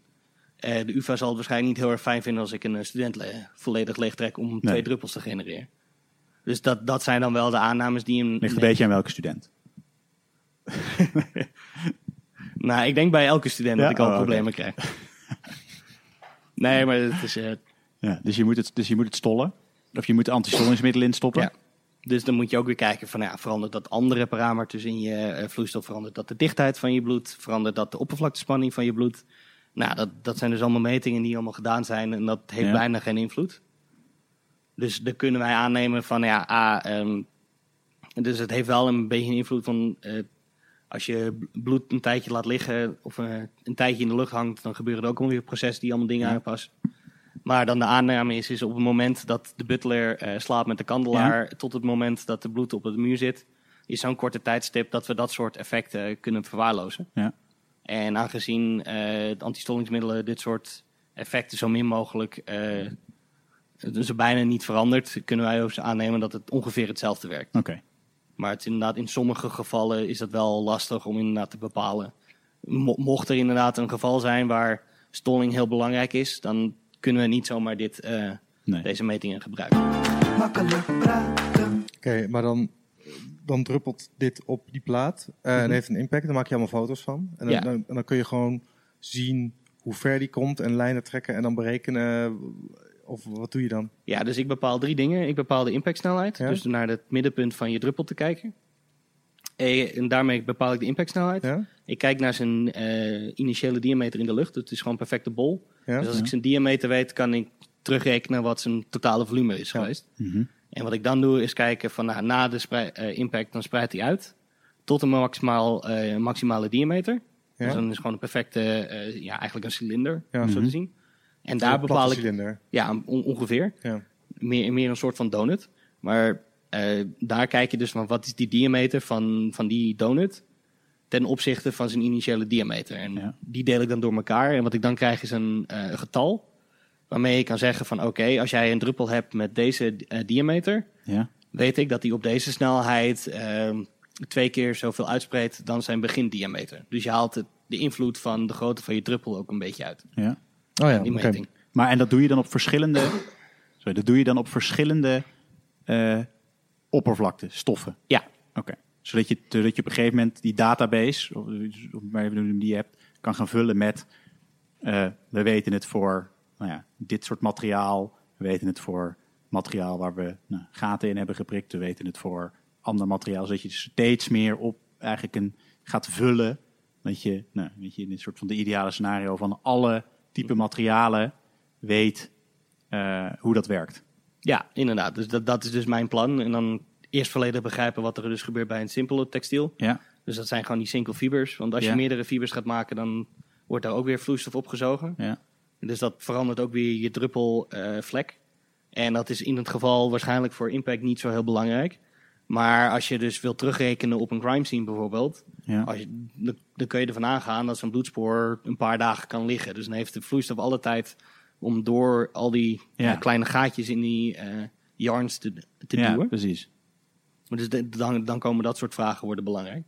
de UvA zal het waarschijnlijk niet heel erg fijn vinden als ik een eh, student le- volledig leegtrek om twee druppels te genereren. Dus dat, dat zijn dan wel de aannames die hem. Ligt een beetje aan welke student. (laughs) Nou, ik denk bij elke student Ja? dat ik al Oh, problemen krijg. (laughs) nee, maar het is. eh, Ja. Dus, je moet het, dus je moet het stollen. Of je moet antistollingsmiddelen instoppen. Ja. Dus dan moet je ook weer kijken van ja, verandert dat andere parameters in je eh, vloeistof, verandert dat de dichtheid van je bloed, verandert dat de oppervlaktespanning van je bloed. Nou, dat, dat zijn dus allemaal metingen die allemaal gedaan zijn en dat heeft Ja. bijna geen invloed. Dus dan kunnen wij aannemen van ja, A, ehm, dus het heeft wel een beetje een invloed van eh, als je bloed een tijdje laat liggen of eh, een tijdje in de lucht hangt, dan gebeuren er ook alweer processen die allemaal dingen Ja. aanpassen. Maar dan de aanname is, is op het moment dat de butler eh, slaapt met de kandelaar, tot het moment dat de bloed op de muur zit, is zo'n korte tijdstip dat we dat soort effecten kunnen verwaarlozen. Ja. En aangezien eh, de antistollingsmiddelen dit soort effecten zo min mogelijk eh dus bijna niet verandert, kunnen wij ook aannemen dat het ongeveer hetzelfde werkt. Oké. Maar het is inderdaad, in sommige gevallen is dat wel lastig om inderdaad te bepalen. Mo- mocht er inderdaad een geval zijn waar stolling heel belangrijk is, dan kunnen we niet zomaar dit, eh, Nee. deze metingen gebruiken. Makkelijk praten. Oké, maar dan, dan druppelt dit op die plaat eh, en heeft een impact. Dan maak je allemaal foto's van. En dan, Ja. dan, en dan kun je gewoon zien hoe ver die komt en lijnen trekken en dan berekenen. Of wat doe je dan? Ja, dus ik bepaal drie dingen. Ik bepaal de impactsnelheid, Ja. dus naar het middenpunt van je druppel te kijken. Eh, En daarmee bepaal ik de impactsnelheid. Ja? Ik kijk naar zijn eh, initiële diameter in de lucht. Het is gewoon een perfecte bol. Ja? Dus als ik zijn diameter weet, kan ik terugrekenen wat zijn totale volume is Ja. geweest. Mhm. En wat ik dan doe, is kijken van nou, na de eh, impact, dan spreidt hij uit tot een maximaal, eh, maximale diameter. Ja? Dus dan is het gewoon een perfecte, eh, ja, eigenlijk een cilinder, Ja. om zo Mhm. te zien. En daar bepaal ik, cilinder. ja, on- ongeveer, Ja. meer, meer een soort van donut. Maar eh, daar kijk je dus van wat is die diameter van, van die donut ten opzichte van zijn initiële diameter. En Ja. die deel ik dan door elkaar. En wat ik dan krijg is een eh, getal waarmee ik kan zeggen van oké, als jij een druppel hebt met deze eh, diameter, Ja. weet ik dat hij op deze snelheid ehm, twee keer zoveel uitspreidt dan zijn begindiameter. Dus je haalt het, de invloed van de grootte van je druppel ook een beetje uit. ja. Oh ja, Die oké. meting. Maar en dat doe je dan op verschillende. Sorry, dat doe je dan op verschillende eh oppervlakte, stoffen. Ja, Oké. Zodat je, zodat je op een gegeven moment die database, of, of waar je die je hebt, kan gaan vullen met. eh, we weten het voor nou ja, dit soort materiaal. We weten het voor materiaal waar we nou, gaten in hebben geprikt. We weten het voor ander materiaal. Zodat je dus steeds meer op eigenlijk een, gaat vullen Dat je, nou, weet je, in een soort van de ideale scenario van alle type materialen weet eh, hoe dat werkt. Ja, inderdaad. Dus dat, dat is dus mijn plan. En dan eerst volledig begrijpen wat er dus gebeurt bij een simpele textiel. Ja, Dus dat zijn gewoon die single fibers. Want als Ja. je meerdere fibers gaat maken, dan wordt daar ook weer vloeistof opgezogen. ja. Dus dat verandert ook weer je druppelvlek. en dat is in het geval waarschijnlijk voor impact niet zo heel belangrijk. Maar als je dus wilt terugrekenen op een crime scene bijvoorbeeld, ja. als je, dan, dan kun je ervan aangaan dat zo'n bloedspoor een paar dagen kan liggen. Dus dan heeft de vloeistof alle tijd om door al die Ja. eh, kleine gaatjes in die eh yarns te, te ja, duwen. precies. Dus de- dan, dan komen dat soort vragen worden belangrijk.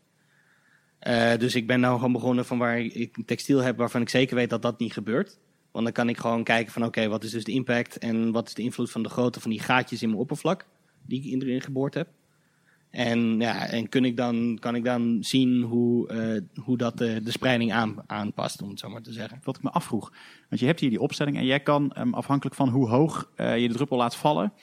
Eh, dus ik ben nou gewoon begonnen van waar ik textiel heb waarvan ik zeker weet dat dat niet gebeurt. Want dan kan ik gewoon kijken van oké, wat is dus de impact en wat is de invloed van de grootte van die gaatjes in mijn oppervlak die ik erin geboord heb. En, ja, en kun ik dan, kan ik dan zien hoe, eh, hoe dat de, de spreiding aan, aanpast, om het zo maar te zeggen. Wat ik me afvroeg. Want je hebt hier die opstelling en jij kan, ehm, afhankelijk van hoe hoog eh, je de druppel laat vallen,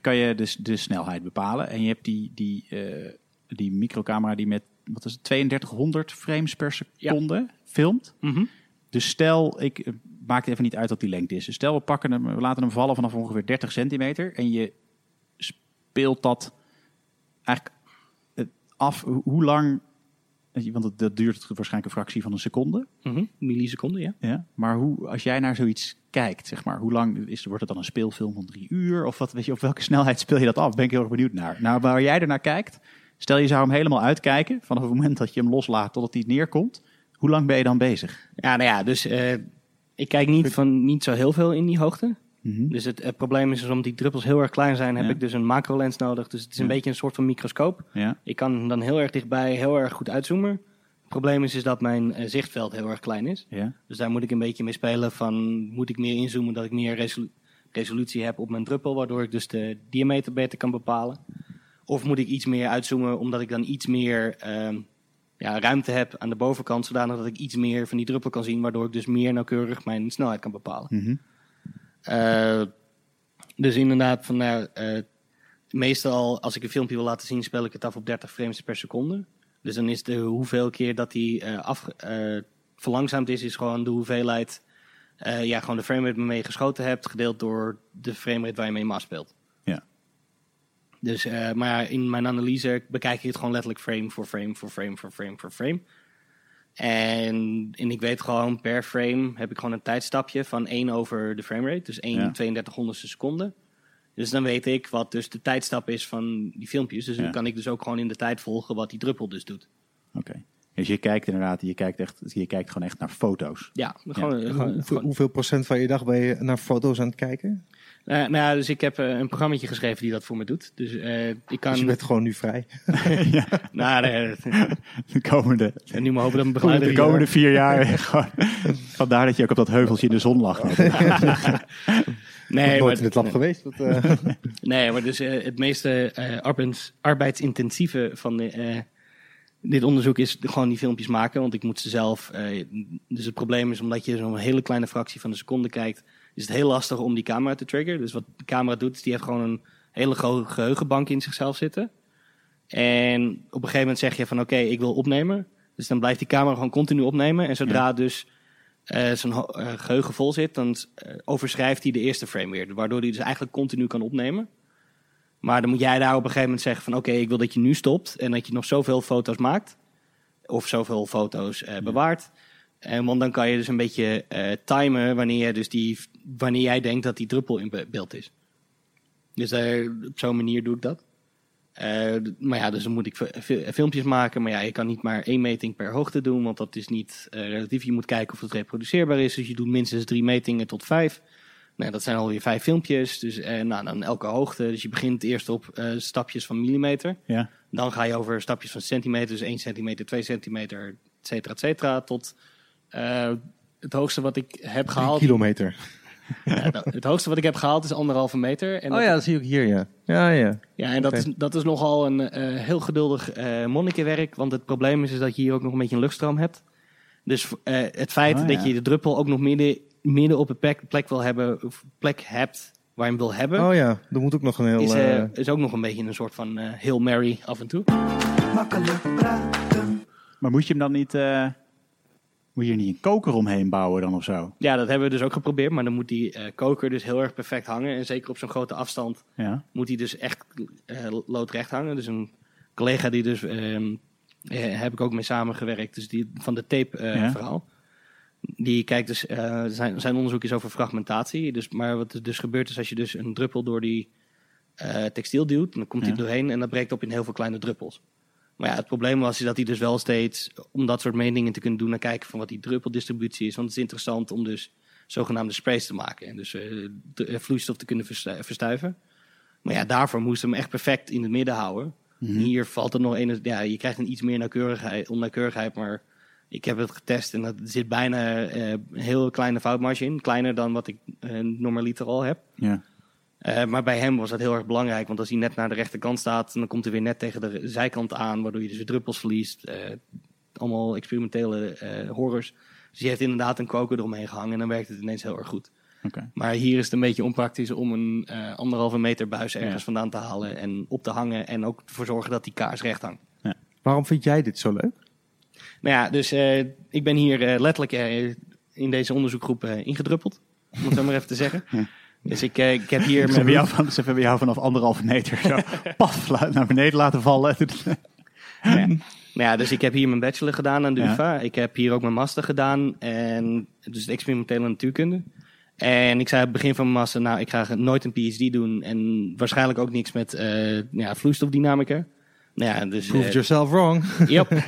kan je dus de snelheid bepalen. En je hebt die, die, eh, die microcamera die met, wat is het, 3200 frames per seconde filmt. Dus stel, ik maak het even niet uit wat die lengte is. Dus stel, we pakken hem, we laten hem vallen vanaf ongeveer 30 centimeter. En je speelt dat eigenlijk eh, af. Hoe lang, want dat, dat duurt waarschijnlijk een fractie van een seconde. Mhm, Milliseconden, ja. Ja, maar hoe, als jij naar zoiets kijkt, zeg maar, hoe lang is, wordt het dan een speelfilm van drie uur? Of wat, weet je, op welke (laughs) snelheid speel je dat af? Ben ik heel erg benieuwd naar. Nou, waar jij ernaar kijkt, stel je zou hem helemaal uitkijken, vanaf het moment dat je hem loslaat totdat hij neerkomt. Hoe lang ben je dan bezig? Ja, nou ja, dus eh, ik kijk niet, van, niet zo heel veel in die hoogte. Mhm. Dus het, het probleem is, dus omdat die druppels heel erg klein zijn, heb Ja. ik dus een macrolens nodig. Dus het is een Ja. beetje een soort van microscoop. Ja, Ik kan dan heel erg dichtbij heel erg goed uitzoomen. Het probleem is, is dat mijn eh, zichtveld heel erg klein is. ja, Dus daar moet ik een beetje mee spelen van, moet ik meer inzoomen dat ik meer resolu- resolutie heb op mijn druppel, waardoor ik dus de diameter beter kan bepalen. Of moet ik iets meer uitzoomen, omdat ik dan iets meer ehm, ja, ruimte heb aan de bovenkant, zodanig dat ik iets meer van die druppel kan zien, waardoor ik dus meer nauwkeurig mijn snelheid kan bepalen. Mhm. Eh, dus inderdaad, van, nou, eh, meestal als ik een filmpje wil laten zien, speel ik het af op 30 frames per seconde. Dus dan is de hoeveel keer dat die eh, af, verlangzaamd is, is gewoon de hoeveelheid, ja, gewoon de framerate waarmee je geschoten hebt, gedeeld door de framerate waar je mee maar speelt. Dus, eh, maar in mijn analyse bekijk ik het gewoon letterlijk frame voor frame voor frame voor frame voor frame. En, en ik weet gewoon per frame heb ik gewoon een tijdstapje van 1 over de framerate. Dus 1 Ja. 32 honderdste seconde. Dus dan weet ik wat dus de tijdstap is van die filmpjes. Dus Ja. dan kan ik dus ook gewoon in de tijd volgen wat die druppel dus doet. oké. Dus je kijkt inderdaad, je kijkt, echt, je kijkt gewoon echt naar foto's. Ja, gewoon- hoeveel procent van je dag ben je naar foto's aan het kijken? Eh, nou ja, dus ik heb eh, een programmaatje geschreven die dat voor me doet. Dus eh, ik kan... Dus je bent gewoon nu vrij. (laughs) Nou, nee, (laughs) De komende, en nu maar hopen dat mijn begeleider... de komende vier jaar. (laughs) gewoon, vandaar dat je ook op dat heuveltje in de zon lag. Nee, nooit maar, in het lab geweest. Dat, eh, nee, maar dus het meeste eh, arbeids, arbeidsintensieve van de, eh, dit onderzoek is gewoon die filmpjes maken. Want ik moet ze zelf... eh, dus het probleem is, omdat je zo'n hele kleine fractie van een seconde kijkt... is het heel lastig om die camera te triggeren. Dus wat de camera doet, is die heeft gewoon een hele grote geheugenbank in zichzelf zitten. En op een gegeven moment zeg je van oké, ik wil opnemen. Dus dan blijft die camera gewoon continu opnemen. En zodra dus eh zijn eh, geheugen vol zit, dan eh, overschrijft hij de eerste frame weer. Waardoor hij dus eigenlijk continu kan opnemen. Maar dan moet jij daar op een gegeven moment zeggen van oké, ik wil dat je nu stopt. En dat je nog zoveel foto's maakt. Of zoveel foto's bewaart. En want dan kan je dus een beetje eh, timen wanneer, dus die, wanneer jij denkt dat die druppel in be- beeld is. Dus eh, op zo'n manier doe ik dat. Eh, maar ja, dus dan moet ik fi- fi- filmpjes maken. Maar ja, je kan niet maar één meting per hoogte doen, want dat is niet eh, relatief. Je moet kijken of het reproduceerbaar is. Dus je doet minstens drie metingen tot vijf. Nou, dat zijn alweer vijf filmpjes. Dus eh, nou, dan elke hoogte. Dus je begint eerst op eh, stapjes van millimeter. Ja, Dan ga je over stapjes van centimeter, dus 1 centimeter, 2 centimeter, et cetera, et cetera. Tot eh, het hoogste wat ik heb drie gehaald. kilometer. Ja, nou, (laughs) het hoogste wat ik heb gehaald is anderhalve meter. En Oh dat- ja, dat zie ik hier, ja. Ja, ja. ja, en dat, is, dat is nogal een eh, heel geduldig eh monnikenwerk. Want het probleem is, is dat je hier ook nog een beetje een luchtstroom hebt. Dus eh, het feit Oh, dat je de druppel ook nog midden, midden op een plek, plek wil hebben, of plek hebt waar je hem wil hebben, Oh ja, er moet ook nog een heel... is, is ook nog een beetje een soort van eh Hail Mary af en toe. Makkelijk praten. maar moet je hem dan niet... Moet je er niet een koker omheen bouwen dan of zo? Ja, dat hebben we dus ook geprobeerd. Maar dan moet die eh, koker dus heel erg perfect hangen. En zeker op zo'n grote afstand Ja. moet hij dus echt eh, loodrecht hangen. Dus een collega die dus, eh, heb ik ook mee samengewerkt, dus die van de tape Ja. verhaal. Die kijkt dus, zijn, zijn onderzoek is over fragmentatie. Dus, maar wat er dus gebeurt is als je dus een druppel door die textiel duwt, dan komt hij Ja. doorheen en dat breekt op in heel veel kleine druppels. Maar ja, het probleem was is dat hij dus wel steeds, om dat soort meningen te kunnen doen, naar kijken van wat die druppeldistributie is. Want het is interessant om dus zogenaamde sprays te maken. En dus eh, de, eh, vloeistof te kunnen verstu- verstuiven. Maar ja, daarvoor moesten we hem echt perfect in het midden houden. Mhm. Hier valt er nog een, ja, je krijgt een iets meer nauwkeurigheid, onnauwkeurigheid, maar ik heb het getest en er zit bijna eh, een heel kleine foutmarge in. Kleiner dan wat ik eh, normaliter al heb. Ja. Eh, maar bij hem was dat heel erg belangrijk, want als hij net naar de rechterkant staat, dan komt hij weer net tegen de zijkant aan, waardoor je dus weer druppels verliest. Eh, allemaal experimentele eh, horrors. Dus die heeft inderdaad een koker eromheen gehangen en dan werkt het ineens heel erg goed. Oké. Maar hier is het een beetje onpraktisch om een eh, anderhalve meter buis ergens Ja. vandaan te halen en op te hangen en ook ervoor zorgen dat die kaars recht hangt. Waarom vind jij dit zo leuk? Nou ja, dus eh, ik ben hier letterlijk in deze onderzoekgroep ingedruppeld, om het zo maar even te zeggen. (laughs) Ja. Dus ik, eh, ik heb hier... (laughs) Ze hebben, jou van, ze hebben jou vanaf anderhalve meter zo (laughs) paf naar beneden laten vallen. Ja. Nou ja, dus ik heb hier mijn bachelor gedaan aan de Ja. UvA. Ik heb hier ook mijn master gedaan. En dus experimentele natuurkunde. En ik zei aan het begin van mijn master, nou, ik ga nooit een PhD doen. En waarschijnlijk ook niks met eh, ja, vloeistofdynamica. Nou ja, dus... Prove eh, yourself wrong. (laughs) Yep,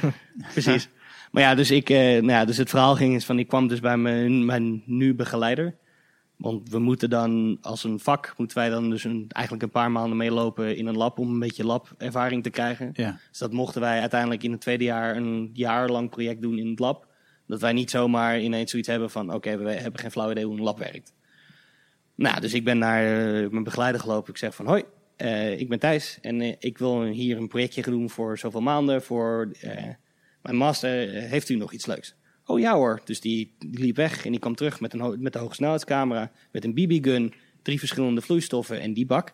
precies. Maar ja, dus, ik, eh, nou ja, dus het verhaal ging is van, ik kwam dus bij mijn, mijn nu begeleider. Want we moeten dan als een vak, moeten wij dan dus een, eigenlijk een paar maanden meelopen in een lab om een beetje labervaring te krijgen. Ja. Dus dat mochten wij uiteindelijk in het tweede jaar een jaar lang project doen in het lab. Dat wij niet zomaar ineens zoiets hebben van, oké, we hebben geen flauw idee hoe een lab werkt. Nou, dus ik ben naar eh, mijn begeleider gelopen. Ik zeg van, hoi, eh, ik ben Thijs en eh, ik wil hier een projectje doen voor zoveel maanden voor mijn master. Heeft u nog iets leuks? Oh ja hoor. Dus die, die liep weg en die kwam terug met een, ho- met een hogesnelheidscamera, met een BB-gun, drie verschillende vloeistoffen en die bak.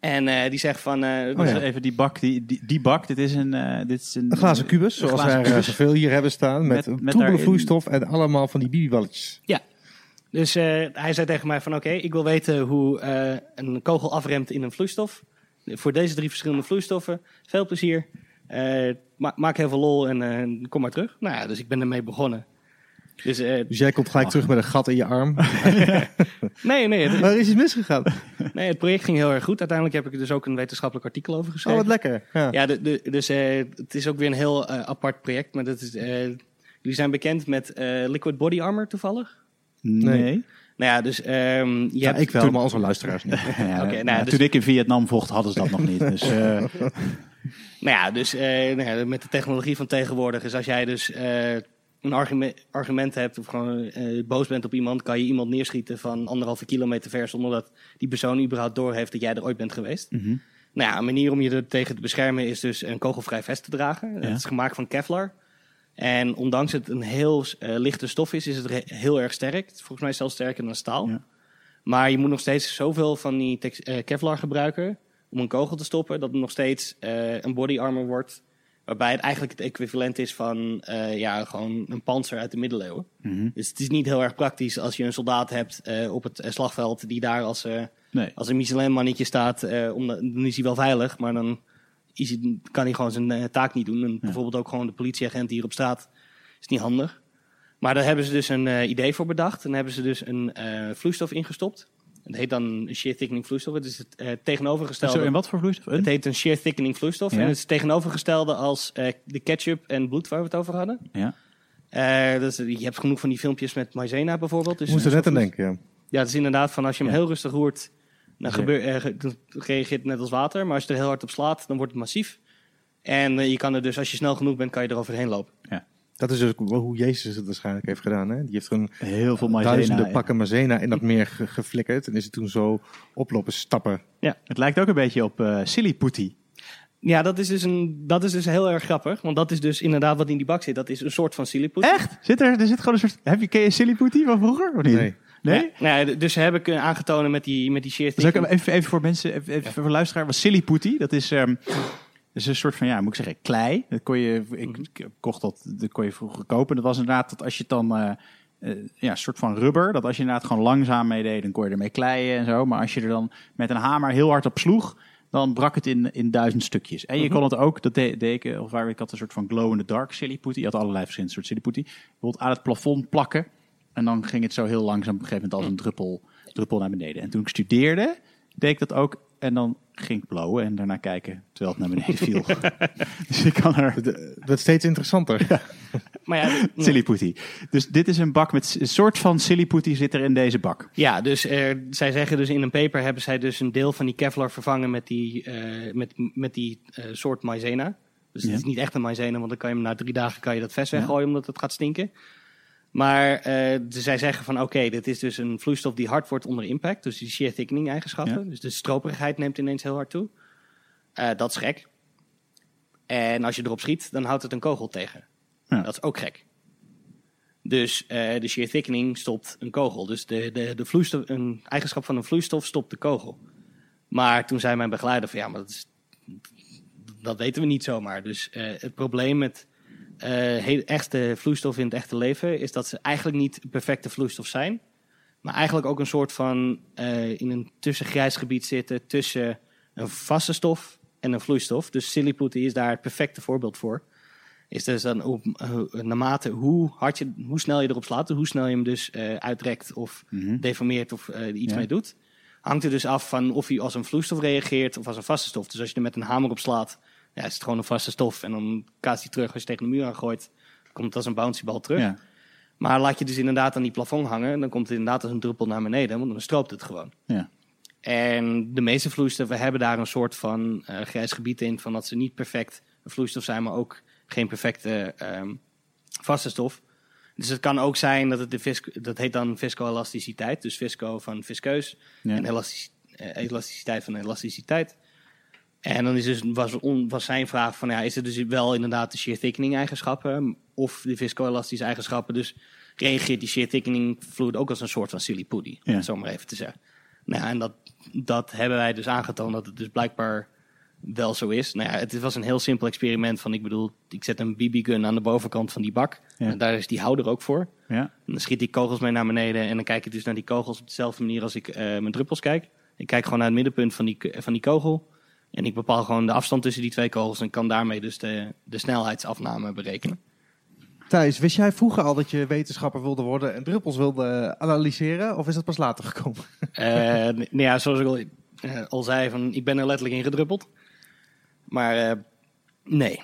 En eh, die zegt van... Oh ja. Dus even die bak, die, die, die bak, dit is een... eh, dit is een, Een glazen kubus, een zoals glazen wij er zoveel hier hebben staan. Met, Met- met troebele daarin- vloeistof en allemaal van die bibiballetjes. Ja. Dus eh, hij zei tegen mij van oké, ik wil weten hoe eh, een kogel afremt in een vloeistof. Voor deze drie verschillende vloeistoffen. Veel plezier. Eh, ma- maak heel veel lol en eh, kom maar terug. Nou ja, dus ik ben ermee begonnen. Dus eh, Dus jij komt gelijk terug met een gat in je arm. (laughs) nee, nee, het, Waar is iets misgegaan? (laughs) nee, het project ging heel erg goed. Uiteindelijk heb ik er dus ook een wetenschappelijk artikel over Oh, geschreven. wat lekker. Ja. Ja, de, de, dus eh, het is ook weer een heel apart project. Maar dat is, eh, jullie zijn bekend met eh, Liquid Body Armor toevallig? Nee. Nou ja, dus ehm, je Ja, hebt ik wel, maar onze luisteraars niet. (laughs) Ja, nou, ja, dus- Toen ik in Vietnam vocht, hadden ze dat nog niet. Dus, eh, Nou ja, dus eh, nou ja, met de technologie van tegenwoordig is als jij dus eh, een argument, argument hebt of gewoon eh, boos bent op iemand, kan je iemand neerschieten van anderhalve kilometer ver zonder dat die persoon überhaupt doorheeft dat jij er ooit bent geweest. mhm. Nou ja, een manier om je er tegen te beschermen is dus een kogelvrij vest te dragen. Het is gemaakt van Kevlar. En ondanks het een heel lichte stof is, is het heel erg sterk. Volgens mij zelfs sterker dan staal. Ja. Maar je moet nog steeds zoveel van die Kevlar gebruiken om een kogel te stoppen, dat het nog steeds eh, een body armor wordt. Waarbij het eigenlijk het equivalent is van eh, ja, gewoon een panzer uit de middeleeuwen. Mhm. Dus het is niet heel erg praktisch als je een soldaat hebt eh, op het slagveld die daar als, Nee. als een Michelin-mannetje staat, om, dan is hij wel veilig, maar dan is hij, kan hij gewoon zijn taak niet doen. En bijvoorbeeld ook gewoon de politieagent hier op straat is niet handig. Maar daar hebben ze dus een idee voor bedacht. En hebben ze dus een vloeistof ingestopt. Het heet dan een shear thickening vloeistof. Het is het eh, tegenovergestelde. Zo, en wat voor vloeistof? Een? Het heet een shear thickening vloeistof. Ja. En het is het tegenovergestelde als eh, de ketchup en bloed waar we het over hadden. Ja. Eh, dus, je hebt genoeg van die filmpjes met maizena bijvoorbeeld. Dus moest er net aan denken. Ja. ja, het is inderdaad van als je hem Ja. heel rustig roert, dan, Ja. gebeur, ge- dan reageert het net als water. Maar als je er heel hard op slaat, dan wordt het massief. En eh, je kan er dus, als je snel genoeg bent, kan je eroverheen lopen. Dat is dus hoe Jezus het waarschijnlijk heeft gedaan. Hè? Die heeft een Heel veel maizena. duizenden ja. pakken mazena in dat meer ge- geflikkerd. En is het toen zo oplopen stappen. Het lijkt ook een beetje op eh silly putty. Ja, dat is, dus een, dat is dus heel erg grappig. Want dat is dus inderdaad wat in die bak zit. Dat is een soort van siliput. Echt? Zit er, er zit gewoon een soort... Heb je, ken je silly putty van vroeger? Of niet? Nee. Nee? Ja, nou ja, dus heb ik eh, aangetonen met die, met die shear Dus ook thickening. even, even voor mensen, even, even voor luisteraar, was silly putty. Dat is, ehm, is een soort van, ja, moet ik zeggen, klei. Dat kon je, ik, Mhm. ik kocht dat, dat kon je vroeger kopen. Dat was inderdaad dat als je het dan, eh, eh, ja, een soort van rubber. Dat als je inderdaad gewoon langzaam mee deed, dan kon je ermee kleien en zo. Maar als je er dan met een hamer heel hard op sloeg, dan brak het in, in duizend stukjes. En je Mhm. kon het ook, dat deed, deed ik, of waar ik had een soort van glow-in-the-dark silly putty. Je had allerlei verschillende soorten silly putty. Bijvoorbeeld aan het plafond plakken. En dan ging het zo heel langzaam op een gegeven moment als een druppel, druppel naar beneden. En toen ik studeerde, deed ik dat ook. En dan ging blowen en daarna kijken terwijl het naar beneden viel. (laughs) (laughs) dus ik kan er... Dat wordt steeds interessanter. (laughs) Maar ja, Silly putty. Dus dit is een bak met een soort van silly putty zit er in deze bak. Ja, dus er, zij zeggen dus in een paper hebben zij dus een deel van die Kevlar vervangen met die, eh, met, met die eh, soort maizena. Dus Ja. het is niet echt een maizena, want dan kan je hem na drie dagen kan je dat vest Ja. weggooien omdat het gaat stinken. Maar dus zij zeggen van oké, dit is dus een vloeistof die hard wordt onder impact. Dus die shear thickening eigenschappen. Ja. Dus de stroperigheid neemt ineens heel hard toe. Eh, dat is gek. En als je erop schiet, dan houdt het een kogel tegen. Ja. Dat is ook gek. Dus eh, de shear thickening stopt een kogel. Dus de, de, de vloeistof, een eigenschap van een vloeistof stopt de kogel. Maar toen zei mijn begeleider van ja, maar dat, is, dat weten we niet zomaar. Dus het probleem met heel, echte vloeistof in het echte leven is dat ze eigenlijk niet perfecte vloeistof zijn. Maar eigenlijk ook een soort van eh, in een tussengrijs gebied zitten tussen een vaste stof en een vloeistof. Dus silly putty is daar het perfecte voorbeeld voor. Is dus dan op, eh, naarmate hoe, hard je, hoe snel je erop slaat, hoe snel je hem dus uitrekt of Mhm. deformeert of er iets Ja. mee doet. Hangt er dus af van of hij als een vloeistof reageert of als een vaste stof. Dus als je er met een hamer op slaat, ja, is het gewoon een vaste stof. En dan kaast hij terug als je tegen de muur aangooit. Komt het als een bouncybal terug. Ja. Maar laat je dus inderdaad aan die plafond hangen, dan komt het inderdaad als een druppel naar beneden, want dan stroopt het gewoon. Ja. En de meeste vloeistoffen hebben daar een soort van eh, grijs gebied in, van dat ze niet perfect een vloeistof zijn, maar ook geen perfecte ehm, vaste stof. Dus het kan ook zijn dat het de visco, dat heet dan viscoelasticiteit, dus visco van viskeus Ja. en eh, elasticiteit van elasticiteit. En dan is dus, was, on- was zijn vraag van, ja, is het dus wel inderdaad de shear thickening eigenschappen of de viscoelastische eigenschappen? Dus reageert die shear thickening fluid ook als een soort van silly putty, om Ja. het zo maar even te zeggen. Nou ja, en dat, dat hebben wij dus aangetoond dat het dus blijkbaar wel zo is. Nou ja, het was een heel simpel experiment van, ik bedoel, ik zet een BB-gun aan de bovenkant van die bak. Ja. En daar is die houder ook voor. Ja. En dan schiet ik kogels mee naar beneden en dan kijk ik dus naar die kogels op dezelfde manier als ik eh, mijn druppels kijk. Ik kijk gewoon naar het middenpunt van die, van die kogel. En ik bepaal gewoon de afstand tussen die twee kogels en kan daarmee dus de, de snelheidsafname berekenen. Thijs, wist jij vroeger al dat je wetenschapper wilde worden en druppels wilde analyseren? Of is dat pas later gekomen? (laughs) Eh, nou ja, zoals ik al, eh, al zei, van, ik ben er letterlijk in gedruppeld. Maar eh, nee.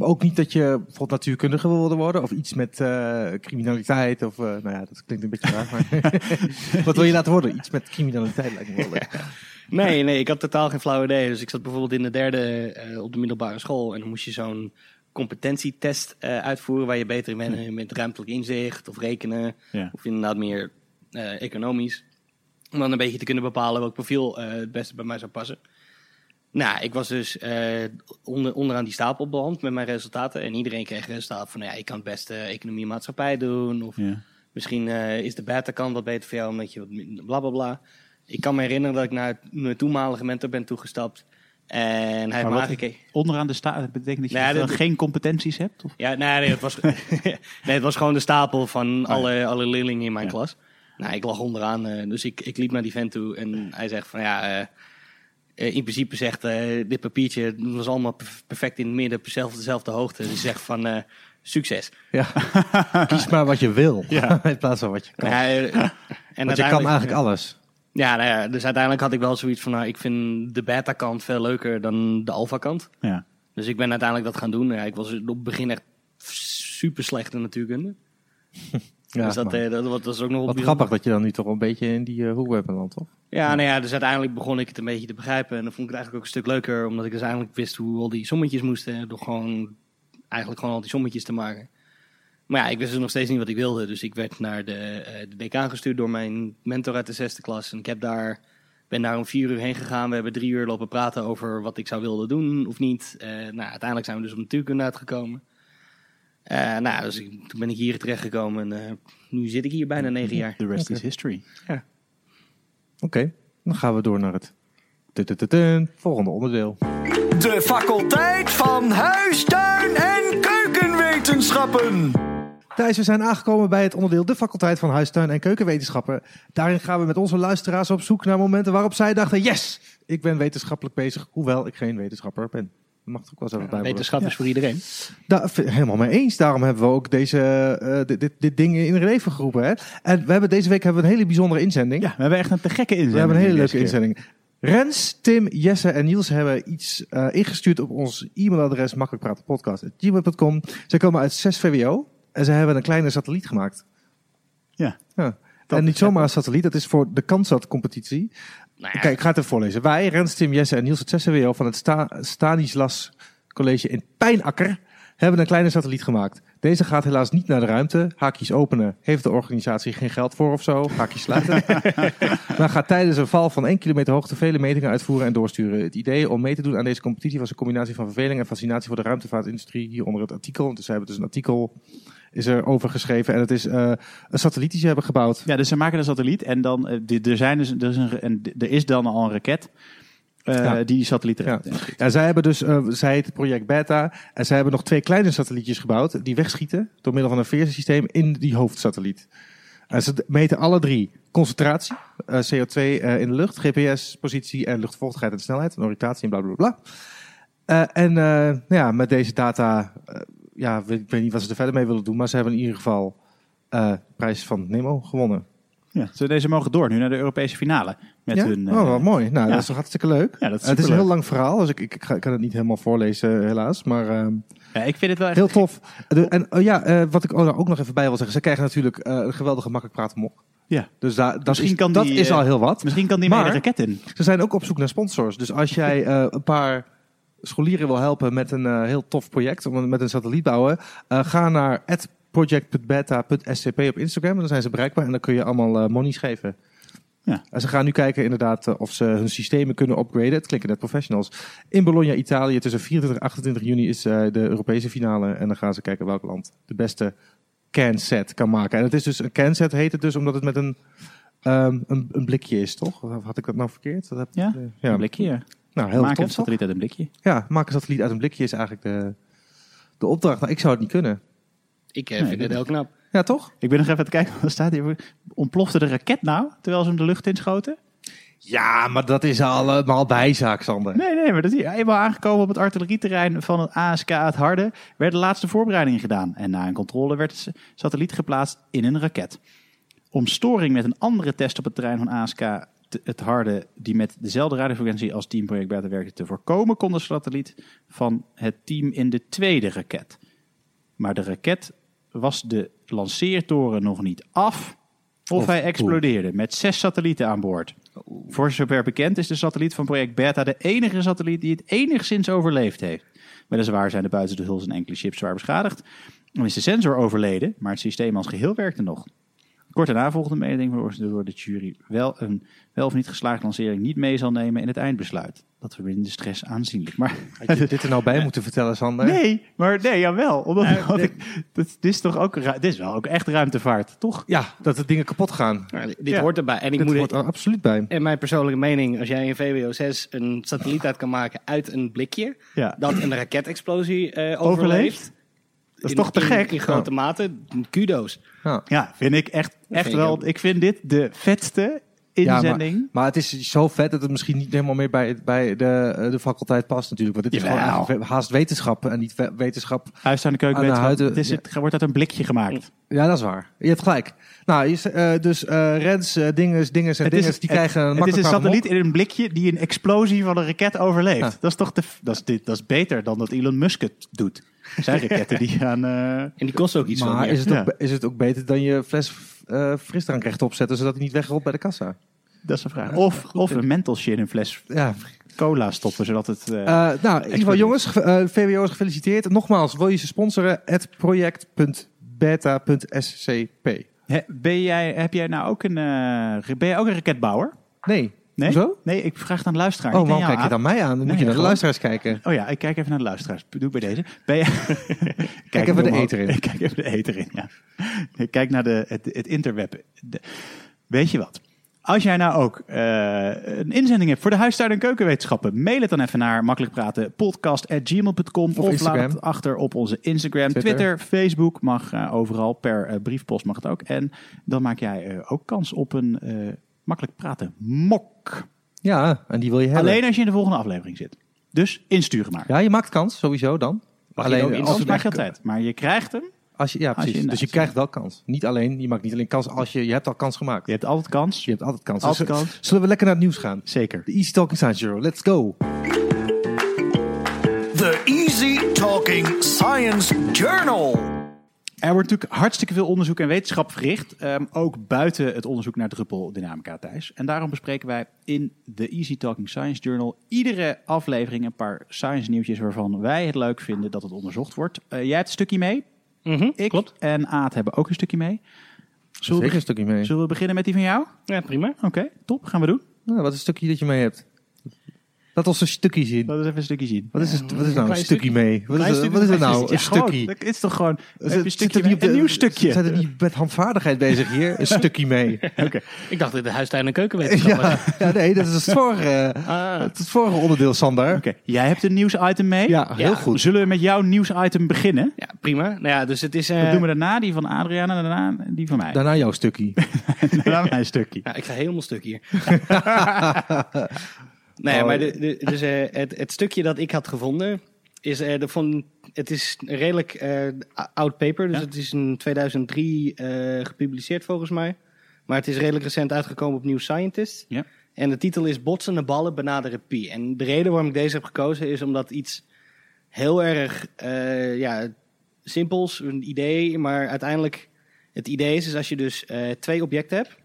Maar ook niet dat je bijvoorbeeld natuurkundige wilde worden of iets met eh, criminaliteit of, eh, nou ja, dat klinkt een beetje raar, maar (laughs) wat wil je laten worden? Iets met criminaliteit lijkt me wel leuk. (laughs) Nee, nee, ik had totaal geen flauw idee. Dus ik zat bijvoorbeeld in de derde eh, op de middelbare school. En dan moest je zo'n competentietest uitvoeren waar je beter in bent met ruimtelijk inzicht of rekenen. Ja. Of inderdaad meer economisch. Om dan een beetje te kunnen bepalen welk profiel het beste bij mij zou passen. Nou, ik was dus eh, onder, onderaan die stapel beland met mijn resultaten. En iedereen kreeg resultaten van, nou ja, ik kan het beste economie en maatschappij doen. Of Ja. Misschien eh, is de beta-kant wat beter voor jou, omdat je wat bla bla bla. Ik kan me herinneren dat ik naar mijn toenmalige mentor ben toegestapt. En hij heeft Maar aangekeken. Onderaan de dat betekent dat je Nee, dan dat- geen competenties hebt? Of? Ja, nee, nee, het was, (laughs) nee, het was gewoon de stapel van alle, alle leerlingen in mijn Ja. klas. Nou, ik lag onderaan, eh, dus ik, ik liep naar die vent toe en hij zegt van ja, in principe zegt eh, dit papiertje was allemaal perf- perfect in het midden, op dezelfde, dezelfde hoogte. Dus hij zegt van eh, succes. Ja. (laughs) Kies maar wat je wil, Ja. (laughs) in plaats van wat je kan. Eh, en Want je kan eigenlijk alles. Ja, nou ja, dus uiteindelijk had ik wel zoiets van, nou, ik vind de beta-kant veel leuker dan de alpha-kant. Ja. Dus ik ben uiteindelijk dat gaan doen. Ja, ik was op het begin echt super slecht in natuurkunde. Ja, dus dat, eh, dat, was- ook nog wat grappig dat je dan nu toch een beetje in die uh, hoek beland, toch? Ja, nou ja, dus uiteindelijk begon ik het een beetje te begrijpen. En dan vond ik het eigenlijk ook een stuk leuker, omdat ik dus eigenlijk wist hoe al die sommetjes moesten. Door gewoon, eigenlijk gewoon al die sommetjes te maken. Maar ja, ik wist dus nog steeds niet wat ik wilde. Dus ik werd naar de, eh, de decaan gestuurd door mijn mentor uit de zesde klas. En ik heb daar, ben daar om vier uur heen gegaan. We hebben drie uur lopen praten over wat ik zou willen doen of niet. Nou, uiteindelijk zijn we dus op natuurkunde uitgekomen. Eh, nou, dus ik- toen ben ik hier terechtgekomen. En eh, nu zit ik hier bijna negen jaar. The rest is history. Oké, dan gaan we door naar het tutututun, volgende onderdeel. De faculteit van Huis, Tuin en Keukenwetenschappen. Thijs, we zijn aangekomen bij het onderdeel de faculteit van huistuin en keukenwetenschappen. Daarin gaan we met onze luisteraars op zoek naar momenten waarop zij dachten, yes, ik ben wetenschappelijk bezig, hoewel ik geen wetenschapper ben. Dat mag er ook wel eens even bij. Wetenschap is voor iedereen. Daar, helemaal mee eens. Daarom hebben we ook deze, eh, dit, dit, dit ding in het leven geroepen. Hè? En we hebben deze week hebben we een hele bijzondere inzending. Ja, we hebben echt een te gekke inzending. we hebben een hele leuke keer. inzending. Rens, Tim, Jesse en Niels hebben iets eh, ingestuurd op ons e-mailadres makkelijkpratenpodcast.gmail.com. Zij komen uit 6 VWO en ze hebben een kleine satelliet gemaakt. Ja. Ja. En niet zomaar een satelliet, dat is voor de Kansat-competitie. Nou ja, Kijk, ik ga het even voorlezen. Wij, Rens, Tim, Jesse en Niels het 6 VWO van het Sta Stanislas College in Pijnakker hebben een kleine satelliet gemaakt. Deze gaat helaas niet naar de ruimte. Haakjes openen. Heeft de organisatie geen geld voor of zo? Haakjes sluiten. (laughs) maar gaat tijdens een val van 1 kilometer hoogte vele metingen uitvoeren en doorsturen. Het idee om mee te doen aan deze competitie was een combinatie van verveling en fascinatie voor de ruimtevaartindustrie. Hieronder het artikel. Dus ze hebben dus een artikel is er over geschreven. En het is eh, een satelliet die ze hebben gebouwd. Ja, dus ze maken een satelliet en dan, eh, die- er, zijn dus, er, is een, en er is dan al een raket eh, Ja. die die satelliet eruit Ja. Ja, zij hebben dus, eh, zij heet het project Beta. En zij hebben nog twee kleine satellietjes gebouwd. Die wegschieten door middel van een veersysteem in die hoofdsatelliet. En ze meten alle drie concentratie, eh, CO2 eh, in de lucht, GPS-positie en luchtvochtigheid en snelheid. En oriëntatie en bla bla bla. Eh, en eh, nou ja, met deze data, ja, weet- ik weet niet wat ze er verder mee willen doen. Maar ze hebben in ieder geval eh, de prijs van Nemo gewonnen. Ja, ze deze mogen door nu naar de Europese finale. Met ja? hun, eh, oh, wat mooi. Nou, ja. dat is toch hartstikke leuk. Ja, dat is het is een heel lang verhaal, dus ik, ik, kan het niet helemaal voorlezen, helaas. Maar ehm, ja, ik vind het wel echt heel tof. De, en oh ja, eh, wat ik ook nog even bij wil zeggen. Ze krijgen natuurlijk eh, een geweldige makkelijk praten mok. Ja. Dus daar, dat, Misschien is, kan dat die, is eh, al heel wat. Misschien kan die Maar- mee de raket in. Ze zijn ook op zoek naar sponsors. Dus als jij eh, een paar scholieren wil helpen met een eh, heel tof project, om, met een satelliet bouwen, eh, ga naar project.beta.scp op Instagram. En dan zijn ze bereikbaar en dan kun je allemaal eh monies geven. Ja. En ze gaan nu kijken inderdaad of ze hun systemen kunnen upgraden. Het klinken net professionals. In Bologna, Italië, tussen 24 en 28 juni is de Europese finale. En dan gaan ze kijken welk land de beste can-set kan maken. En het is dus een can-set heet het dus omdat het met een, ehm, een, een blikje is, toch? Of had ik dat nou verkeerd? Dat heb, Ja, eh, Een blikje. Nou, heel Maak tof. een satelliet uit een blikje. Ja, maak een satelliet uit een blikje is eigenlijk de, de opdracht. Nou, ik zou het niet kunnen. ik eh, Nee, vind het heel knap. Ja, toch? Ik ben nog even aan het kijken, (laughs) wat staat hier? Ontplofte de raket nou, terwijl ze hem de lucht inschoten? Ja, maar dat is allemaal bijzaak, Sander. Nee, nee, maar dat is hier. Eenmaal aangekomen op het artillerieterrein van het ASK het Harde, werd de laatste voorbereiding gedaan. En na een controle werd het satelliet geplaatst in een raket. Om storing met een andere test op het terrein van ASK te- het Harde, die met dezelfde radiofrequentie als Team Project Beta werkte, te voorkomen, kon de satelliet van het team in de tweede raket. Maar de raket was de lanceertoren nog niet af of, Of- hij explodeerde met zes satellieten aan boord. Voor zover bekend is de satelliet van project Beta de enige satelliet die het enigszins overleefd heeft. Weliswaar zijn de buitenste hulzen en enkele chips zwaar beschadigd. Dan is de sensor overleden, maar het systeem als geheel werkte nog. Kort daarna volgde een mededeling veroorzaakt door de jury wel een wel of niet geslaagde lancering niet mee zal nemen in het eindbesluit. Dat vermindert de stress aanzienlijk. Maar Had je dit er nou bij (laughs) moeten vertellen, Sander? nee, maar nee, jawel. Omdat, de- ik, dit, dit is toch ook, dit is wel ook echt ruimtevaart, toch? Ja, dat de dingen kapot gaan. Maar dit Ja. hoort erbij. En ik Dit moet hoort er absoluut bij. in mijn persoonlijke mening, als jij in VWO 6 een satelliet uit kan maken uit een blikje, Ja. dat een raketexplosie eh, overleeft. Overleeft? Dat is in- toch te in- gek? In grote mate, kudo's. Ja. Ja, vind ik echt, echt vind wel. Ik vind dit de vetste Ja, inzending. Maar het is zo vet dat het misschien niet helemaal meer bij, bij de, eh, de faculteit past natuurlijk. Want dit is Jawel. gewoon haast wetenschap en niet we- wetenschap. Huis aan de keuken. Aan de huiden- het, is, het wordt uit een blikje gemaakt. Ja, dat is waar. Je hebt gelijk. Nou, je, eh, dus eh Rens, eh, dinges, dinges en dinges, die het- krijgen een het is een satelliet in een blikje die een explosie van een raket overleeft. Ja. Dat is toch de, dat is, dit, dat is beter dan dat Elon Musk het doet. Zijn raketten die gaan. eh, En die kost ook iets Maar meer. is het, Ja. ook, is het ook beter dan je fles eh frisdrank rechtop zetten, zodat hij niet wegrolt bij de kassa? dat is een vraag. Of, of een mentholsje in een fles Ja. cola stoppen, zodat het. eh, Eh, nou, in ieder geval jongens, ge- eh, VWO is gefeliciteerd. Nogmaals, wil je ze sponsoren? Het project.beta.scp. ben jij, heb jij nou ook een. eh, ben jij ook een raketbouwer? Nee. Nee? Hoezo? Nee, ik vraag het aan de luisteraar. Oh, waarom kijk je dan mij aan? Dan Nee, moet je naar de luisteraars kijken. Oh ja, ik kijk even naar de luisteraars. Doe bij deze. Ben je... (laughs) (laughs) kijk even de ether in. Ik kijk even de ether in, ja. Ik kijk naar de, het, het interweb. De- weet je wat? Als jij nou ook eh, een inzending hebt voor de huistuin- en keukenwetenschappen, mail het dan even naar makkelijkpraten.podcast.gmail.com of, laat Instagram. het achter op onze Instagram, Twitter. Twitter, Facebook, mag eh, overal, per eh, briefpost mag het ook. En dan maak jij ook kans op een makkelijk praten mok. Ja, en die wil je hebben. Alleen als je in de volgende aflevering zit. Dus insturen maar. Ja, je maakt kans, sowieso dan. Mag je alleen ook in- als het je echt- altijd. Maar je krijgt hem. Als je, ja, Als je precies. dus je krijgt wel kans. Niet alleen, je maakt niet alleen kans als je, je hebt al kans gemaakt. Je hebt altijd kans. Je hebt altijd kans. Altijd Dus, kans. Zullen we lekker naar het nieuws gaan? Zeker. De Easy Talking Science Journal. Let's go. The Easy Talking Science Journal. Er wordt natuurlijk hartstikke veel onderzoek en wetenschap verricht. ehm, ook buiten het onderzoek naar druppeldynamica, Thijs. En daarom bespreken wij in de Easy Talking Science Journal iedere aflevering een paar science nieuwtjes waarvan wij het leuk vinden dat het onderzocht wordt. Eh, jij hebt een stukje mee. Mhm, Ik Klopt. en Aad hebben ook een stukje mee. Zullen we, Zeker een stukje mee. zullen we beginnen met die van jou? Ja, prima. Oké, top. Gaan we doen. Nou, wat is het stukje dat je mee hebt? Laat ons een stukje zien. Laten we eens even een stukje zien. Wat is, het, wat is nou een stukje stukje. mee? Wat is, wat is nou? Een Ja, gewoon, stukje. Het is toch gewoon heb je een, stukje mee? een nieuw stukje. Zijn er niet met handvaardigheid bezig hier? Een (laughs) stukje mee. Oké. Ik dacht dat de huistuin- en keukenwetenschap was. Ja, ja, nee, dat is het vorige, Ah, het, vorige onderdeel, Sander. Oké, jij hebt een nieuwsitem mee. Ja, heel Ja. goed. Zullen we met jouw nieuwsitem beginnen? ja, prima. Nou ja, dus het is... eh, Dan doen we daarna die van Adriaan en daarna die van mij. Daarna jouw stukje. (laughs) Daarna mijn stukje. Ja, ik ga helemaal stuk hier. (laughs) nee, Oh. maar de, de, dus, eh, het, het stukje dat ik had gevonden is eh, de van, het is een redelijk eh, oud paper. Dus Ja. het is in 2003 eh, gepubliceerd volgens mij. Maar het is redelijk recent uitgekomen op New Scientist. Ja. En de titel is Botsende ballen benaderen pi. En de reden waarom ik deze heb gekozen is omdat iets heel erg ja, simpels, een idee, maar uiteindelijk het idee is, is als je dus twee objecten hebt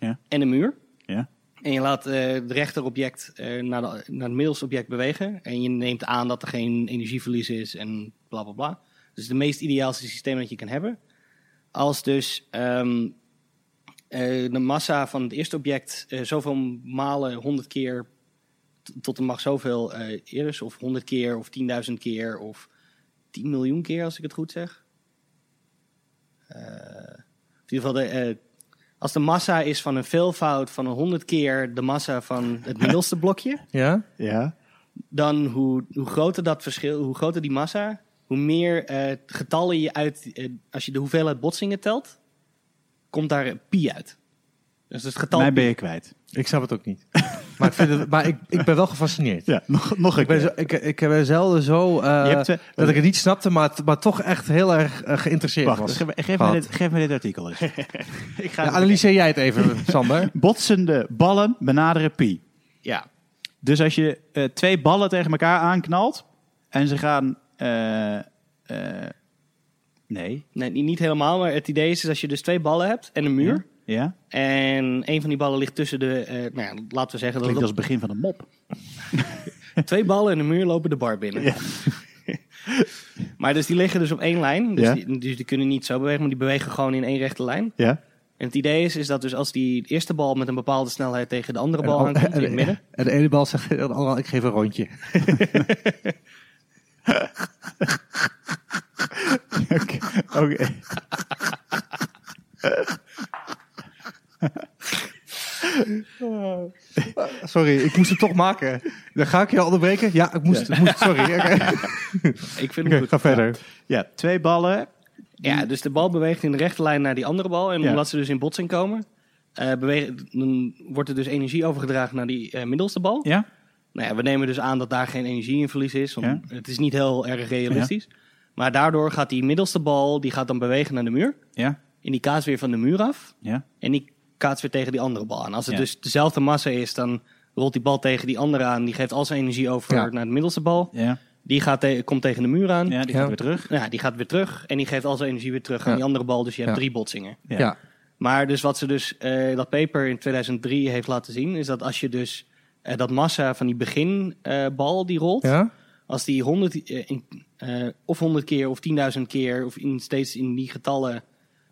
Ja. en een muur. Ja. En je laat eh het rechterobject eh, naar, de, naar het middelste object bewegen. En je neemt aan dat er geen energieverlies is en bla bla bla. Dus het meest ideaalste systeem dat je kan hebben. Als dus ehm, eh, de massa van het eerste object zoveel malen 100 keer tot de macht zoveel eh is, of 100 keer, of 10.000 keer, of 10 miljoen keer, als ik het goed zeg. In ieder geval, de, als de massa is van een veelvoud van een 100 keer de massa van het middelste blokje, (laughs) Ja? Ja. dan hoe, hoe groter dat verschil, hoe groter die massa, hoe meer eh, getallen je uit, eh, als je de hoeveelheid botsingen telt, komt daar een pi uit. Dus het getal Mij pi. ben je kwijt. Ik snap het ook niet. (laughs) maar ik, vind het, maar ik, ik ben wel gefascineerd. Ja, nog, nog een Ik ben, keer. zo, ik, ik ben zelden zo... eh, hebt, dat ik het niet snapte, maar, maar toch echt heel erg eh, geïnteresseerd Wacht, was. geef, geef, me dit, geef me dit artikel eens. (laughs) ik ga Ja, analyseer jij het even, (laughs) Sander. Botsende ballen benaderen pi. Ja, Dus als je eh, twee ballen tegen elkaar aanknalt en ze gaan... eh, eh, nee. nee, niet helemaal, maar het idee is, is als je dus twee ballen hebt en een muur. Ja? En een van die ballen ligt tussen de, eh, nou ja, laten we zeggen dat Klinkt het als het begin van een mop. op- (laughs) twee ballen en een muur lopen de bar binnen. Ja. (laughs) maar dus die liggen dus op één lijn, dus, Ja. die, dus die kunnen niet zo bewegen, maar die bewegen gewoon in één rechte lijn. Ja? En het idee is, is dat dus als die eerste bal met een bepaalde snelheid tegen de andere bal aankomt in het en- midden, En de ene bal zegt ik geef een rondje. (laughs) Oké. (laughs) Sorry, ik moest het toch maken. Dan ga ik je onderbreken. Ja, ik moest, ik moest sorry. (laughs) Ik vind het goed. ga verder. Ja, twee ballen. Ja, dus de bal beweegt in de rechte lijn naar die andere bal. En Ja. omdat ze dus in botsing komen, bewegen, dan wordt er dus energie overgedragen naar die eh, middelste bal. Ja? Nou ja, we nemen dus aan dat daar geen energie in verlies is. Want Ja. Het is niet heel erg realistisch. Maar daardoor gaat die middelste bal, die gaat dan bewegen naar de muur. Ja? En die kaats weer van de muur af. Ja? En die kaats weer tegen die andere bal aan. Als het Ja. dus dezelfde massa is, dan rolt die bal tegen die andere aan. Die geeft al zijn energie over Ja. naar de middelste bal. Ja? Die gaat te- komt tegen de muur aan. Ja, die Ja. gaat weer terug. Ja, die gaat weer terug. En die geeft al zijn energie weer terug Ja. aan die andere bal. Dus je hebt Ja. drie botsingen. Ja. Ja. Maar dus wat ze dus, eh, dat paper in 2003 heeft laten zien, is dat als je dus eh, dat massa van die beginbal die rolt, Ja? als die 100, eh, in, eh, of 100 keer of 10.000 keer of in, steeds in die getallen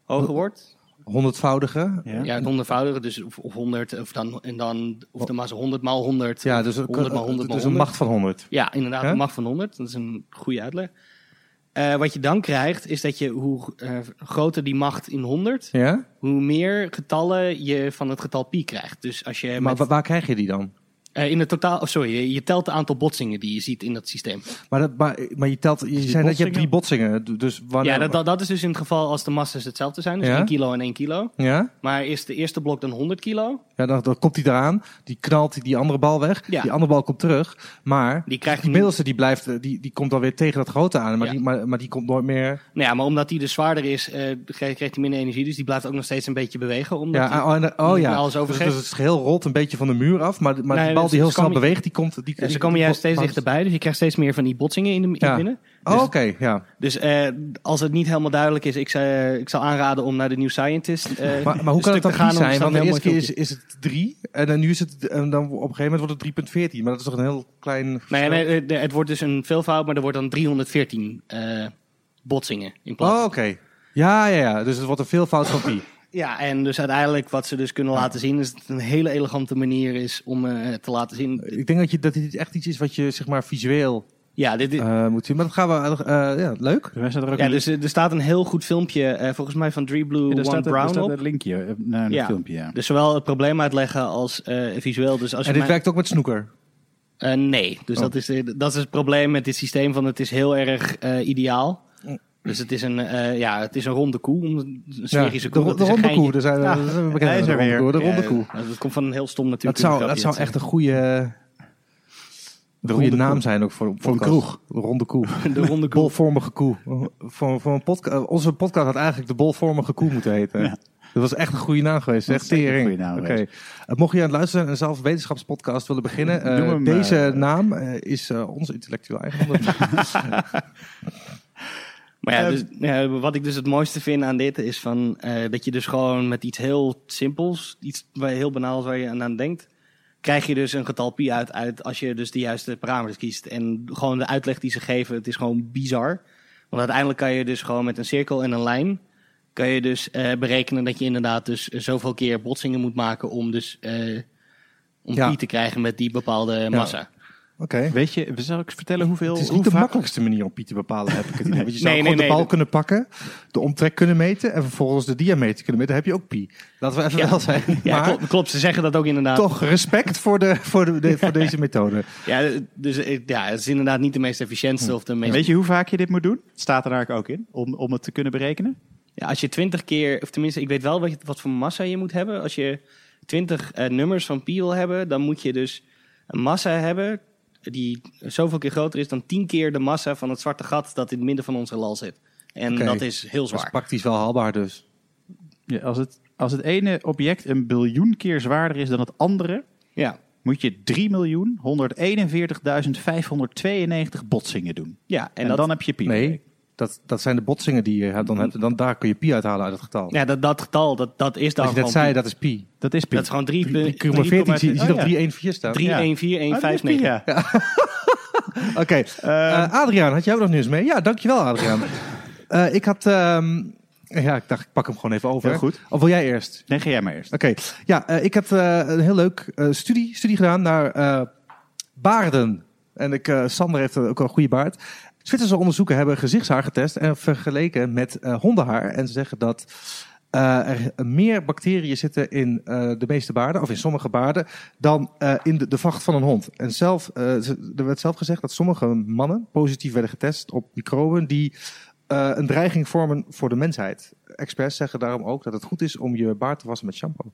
hoger wordt, Honderdvoudige. Ja? ja, het honderdvoudige, dus of, 100, of dan, en dan, of de massa 100 maal 100. Ja, dus, 100 maal 100 maal dus een 100. macht van 100. Ja, inderdaad, een macht van 100. Dat is een goede uitleg. Eh, wat je dan krijgt, is dat je hoe eh, groter die macht in 100, Ja? hoe meer getallen je van het getal pi krijgt. Dus als je Maar met, waar krijg je die dan? Eh, in het totaal, oh, sorry, je, je telt het aantal botsingen die je ziet in dat systeem. Maar, dat, maar, maar je telt, je zei net, je hebt drie botsingen. Dus wanneer, Ja, dat, dat, dat is dus in het geval als de massa's hetzelfde zijn, dus Ja. 1 kilo en 1 kilo. Ja? Maar is de eerste blok dan 100 kilo? Ja, dan, dan komt hij eraan, die knalt die, die andere bal weg, Ja. die andere bal komt terug, maar Die krijgt die middelste die blijft, eh, die, die komt dan weer tegen dat grote aan, maar, Ja. die, maar, maar die komt nooit meer... Nou ja, maar omdat die dus zwaarder is, eh krijgt hij minder energie. Dus die blijft ook nog steeds een beetje bewegen. Omdat Ja, die- oh, en- oh ja, alles dus, overgeeft. dus het geheel rolt een beetje van de muur af, maar, maar Nee, die bal dus die heel ze snel komen- beweegt, die komt... Die, Ja, die- ze komen juist steeds dichterbij, dus je krijgt steeds meer van die botsingen in de in Ja. binnen. Oh, Dus- oké, ja. Dus eh, als het niet helemaal duidelijk is, ik zou, ik zou aanraden om naar de New Scientist eh, Maar, maar hoe kan het dan gaan. zijn? Want de heel eerste keer is, is het drie en dan nu is het, en dan op een gegeven moment wordt het 3.14, maar dat is toch een heel klein... Nee, nee, eh, het wordt dus een veelvoud, maar er wordt dan 314 eh, botsingen in plaats. Oh, oké. Ja, ja, ja. Dus het wordt een veelvoud van pi. Ja, en dus uiteindelijk wat ze dus kunnen laten zien, is dat het een hele elegante manier is om eh, te laten zien. Ik denk dat, je, dat dit echt iets is wat je zeg maar visueel Ja, dit, dit- eh, moet zien. Maar dat gaan we... eh, ja, leuk. Er ook ja dus er staat een heel goed filmpje, eh, volgens mij van Three Blue, Ja, One er staat, er, er Brown staat een linkje eh, naar een Ja. filmpje. Ja. Dus zowel het probleem uitleggen als eh, visueel. Dus als En je dit mij- werkt ook met snoeker. Eh, nee, dus Oh. dat, is, dat is het probleem met dit systeem van het is heel erg eh, ideaal. Dus het is een, eh, ja, het is een ronde koe, een sferische de, koe. de, Dat een ronde koe. Er zijn, Ja, hij is de er weer. koe. De ronde Ja, koe. nou, dat komt van een heel stom Dat natuurlijk. zou, dat zou echt een goede, een ronde goede naam koe. zijn ook voor een Voor een podcast. kroeg. De ronde koe. (laughs) de ronde koe. Bolvormige koe. Voor, voor een podca onze podcast had eigenlijk de bolvormige koe moeten heten. Ja. Dat was echt een goede naam geweest. Dat Echt een tering. goede naam Oké. geweest. Uh, mocht je aan het luisteren en zelf een wetenschapspodcast willen beginnen. eh, hem, deze eh, naam eh, is eh, ons intellectueel eigendom. (laughs) (laughs) Maar ja, Ehm, dus, ja, wat ik dus het mooiste vind aan dit is van, eh, dat je dus gewoon met iets heel simpels, iets heel banaal is waar je aan, aan denkt, krijg je dus een getal pi uit, uit als je dus de juiste parameters kiest. En gewoon de uitleg die ze geven, het is gewoon bizar. Want uiteindelijk kan je dus gewoon met een cirkel en een lijn, kan je dus eh, berekenen dat je inderdaad dus zoveel keer botsingen moet maken om dus eh, om Ja. pi te krijgen met die bepaalde massa. Oké. Weet je, zal ik vertellen hoeveel... Het is niet de makkelijkste manier om pi te bepalen, heb ik het idee. (laughs) Want je zou Nee, gewoon nee, de bal nee. kunnen pakken, de omtrek kunnen meten en vervolgens de diameter kunnen meten. Dan heb je ook pi. Laten we even Ja. wel zijn. (laughs) Ja, maar klopt, klopt, ze zeggen dat ook inderdaad. toch respect voor, de, voor, de, de- (laughs) voor deze methode. Ja, dus eh, ja, het is inderdaad niet de meest efficiëntste of de meest Weet je hoe vaak je dit moet doen? Staat er eigenlijk ook in, om, om het te kunnen berekenen. Ja, als je 20 keer, of tenminste, ik weet wel wat, je- wat voor massa je moet hebben. Als je 20 eh, nummers van pi wil hebben, dan moet je dus een massa hebben die zoveel keer groter is dan 10 keer de massa van het zwarte gat dat in het midden van onze lal zit. En dat is heel Dat is zwaar. praktisch wel haalbaar dus. Ja, als, het, als het ene object een biljoen keer zwaarder is dan het andere, Ja, moet je 3.141.592 botsingen doen. ja en, En, dat, dan heb je pi. Nee, dat, dat zijn de botsingen die je hebt. Dan, hebt, dan daar kun je pi uithalen uit het getal. ja, dat, dat getal, dat, dat is dan Als je net gewoon zei, pi. dat is pi. Dat is pi. Dat is gewoon 3, 3, 14, zie je ziet op ja. 314 staan. 3, Ja. 1, 4, 1, Ah, 5, dat is pi, 9. ja. (laughs) Oké, eh, Adriaan, had jij ook nog nieuws mee? Ja, dankjewel Adriaan. (laughs) Eh, ik had, ehm, ja, ik dacht ik pak hem gewoon even over. Heel goed. Of wil jij eerst? Nee, ga jij maar eerst. Oké, ja, eh, ik heb eh, een heel leuk eh, studie, studie gedaan naar eh, baarden. En ik, eh, Sander heeft ook een goede baard. Zwitserse onderzoeken hebben gezichtshaar getest en vergeleken met eh, hondenhaar. En ze zeggen dat eh, er meer bacteriën zitten in eh, de meeste baarden, of in sommige baarden, dan in de, de vacht van een hond. En zelf, ze- er werd zelf gezegd dat sommige mannen positief werden getest op microben die een dreiging vormen voor de mensheid. Experts zeggen daarom ook dat het goed is om je baard te wassen met shampoo.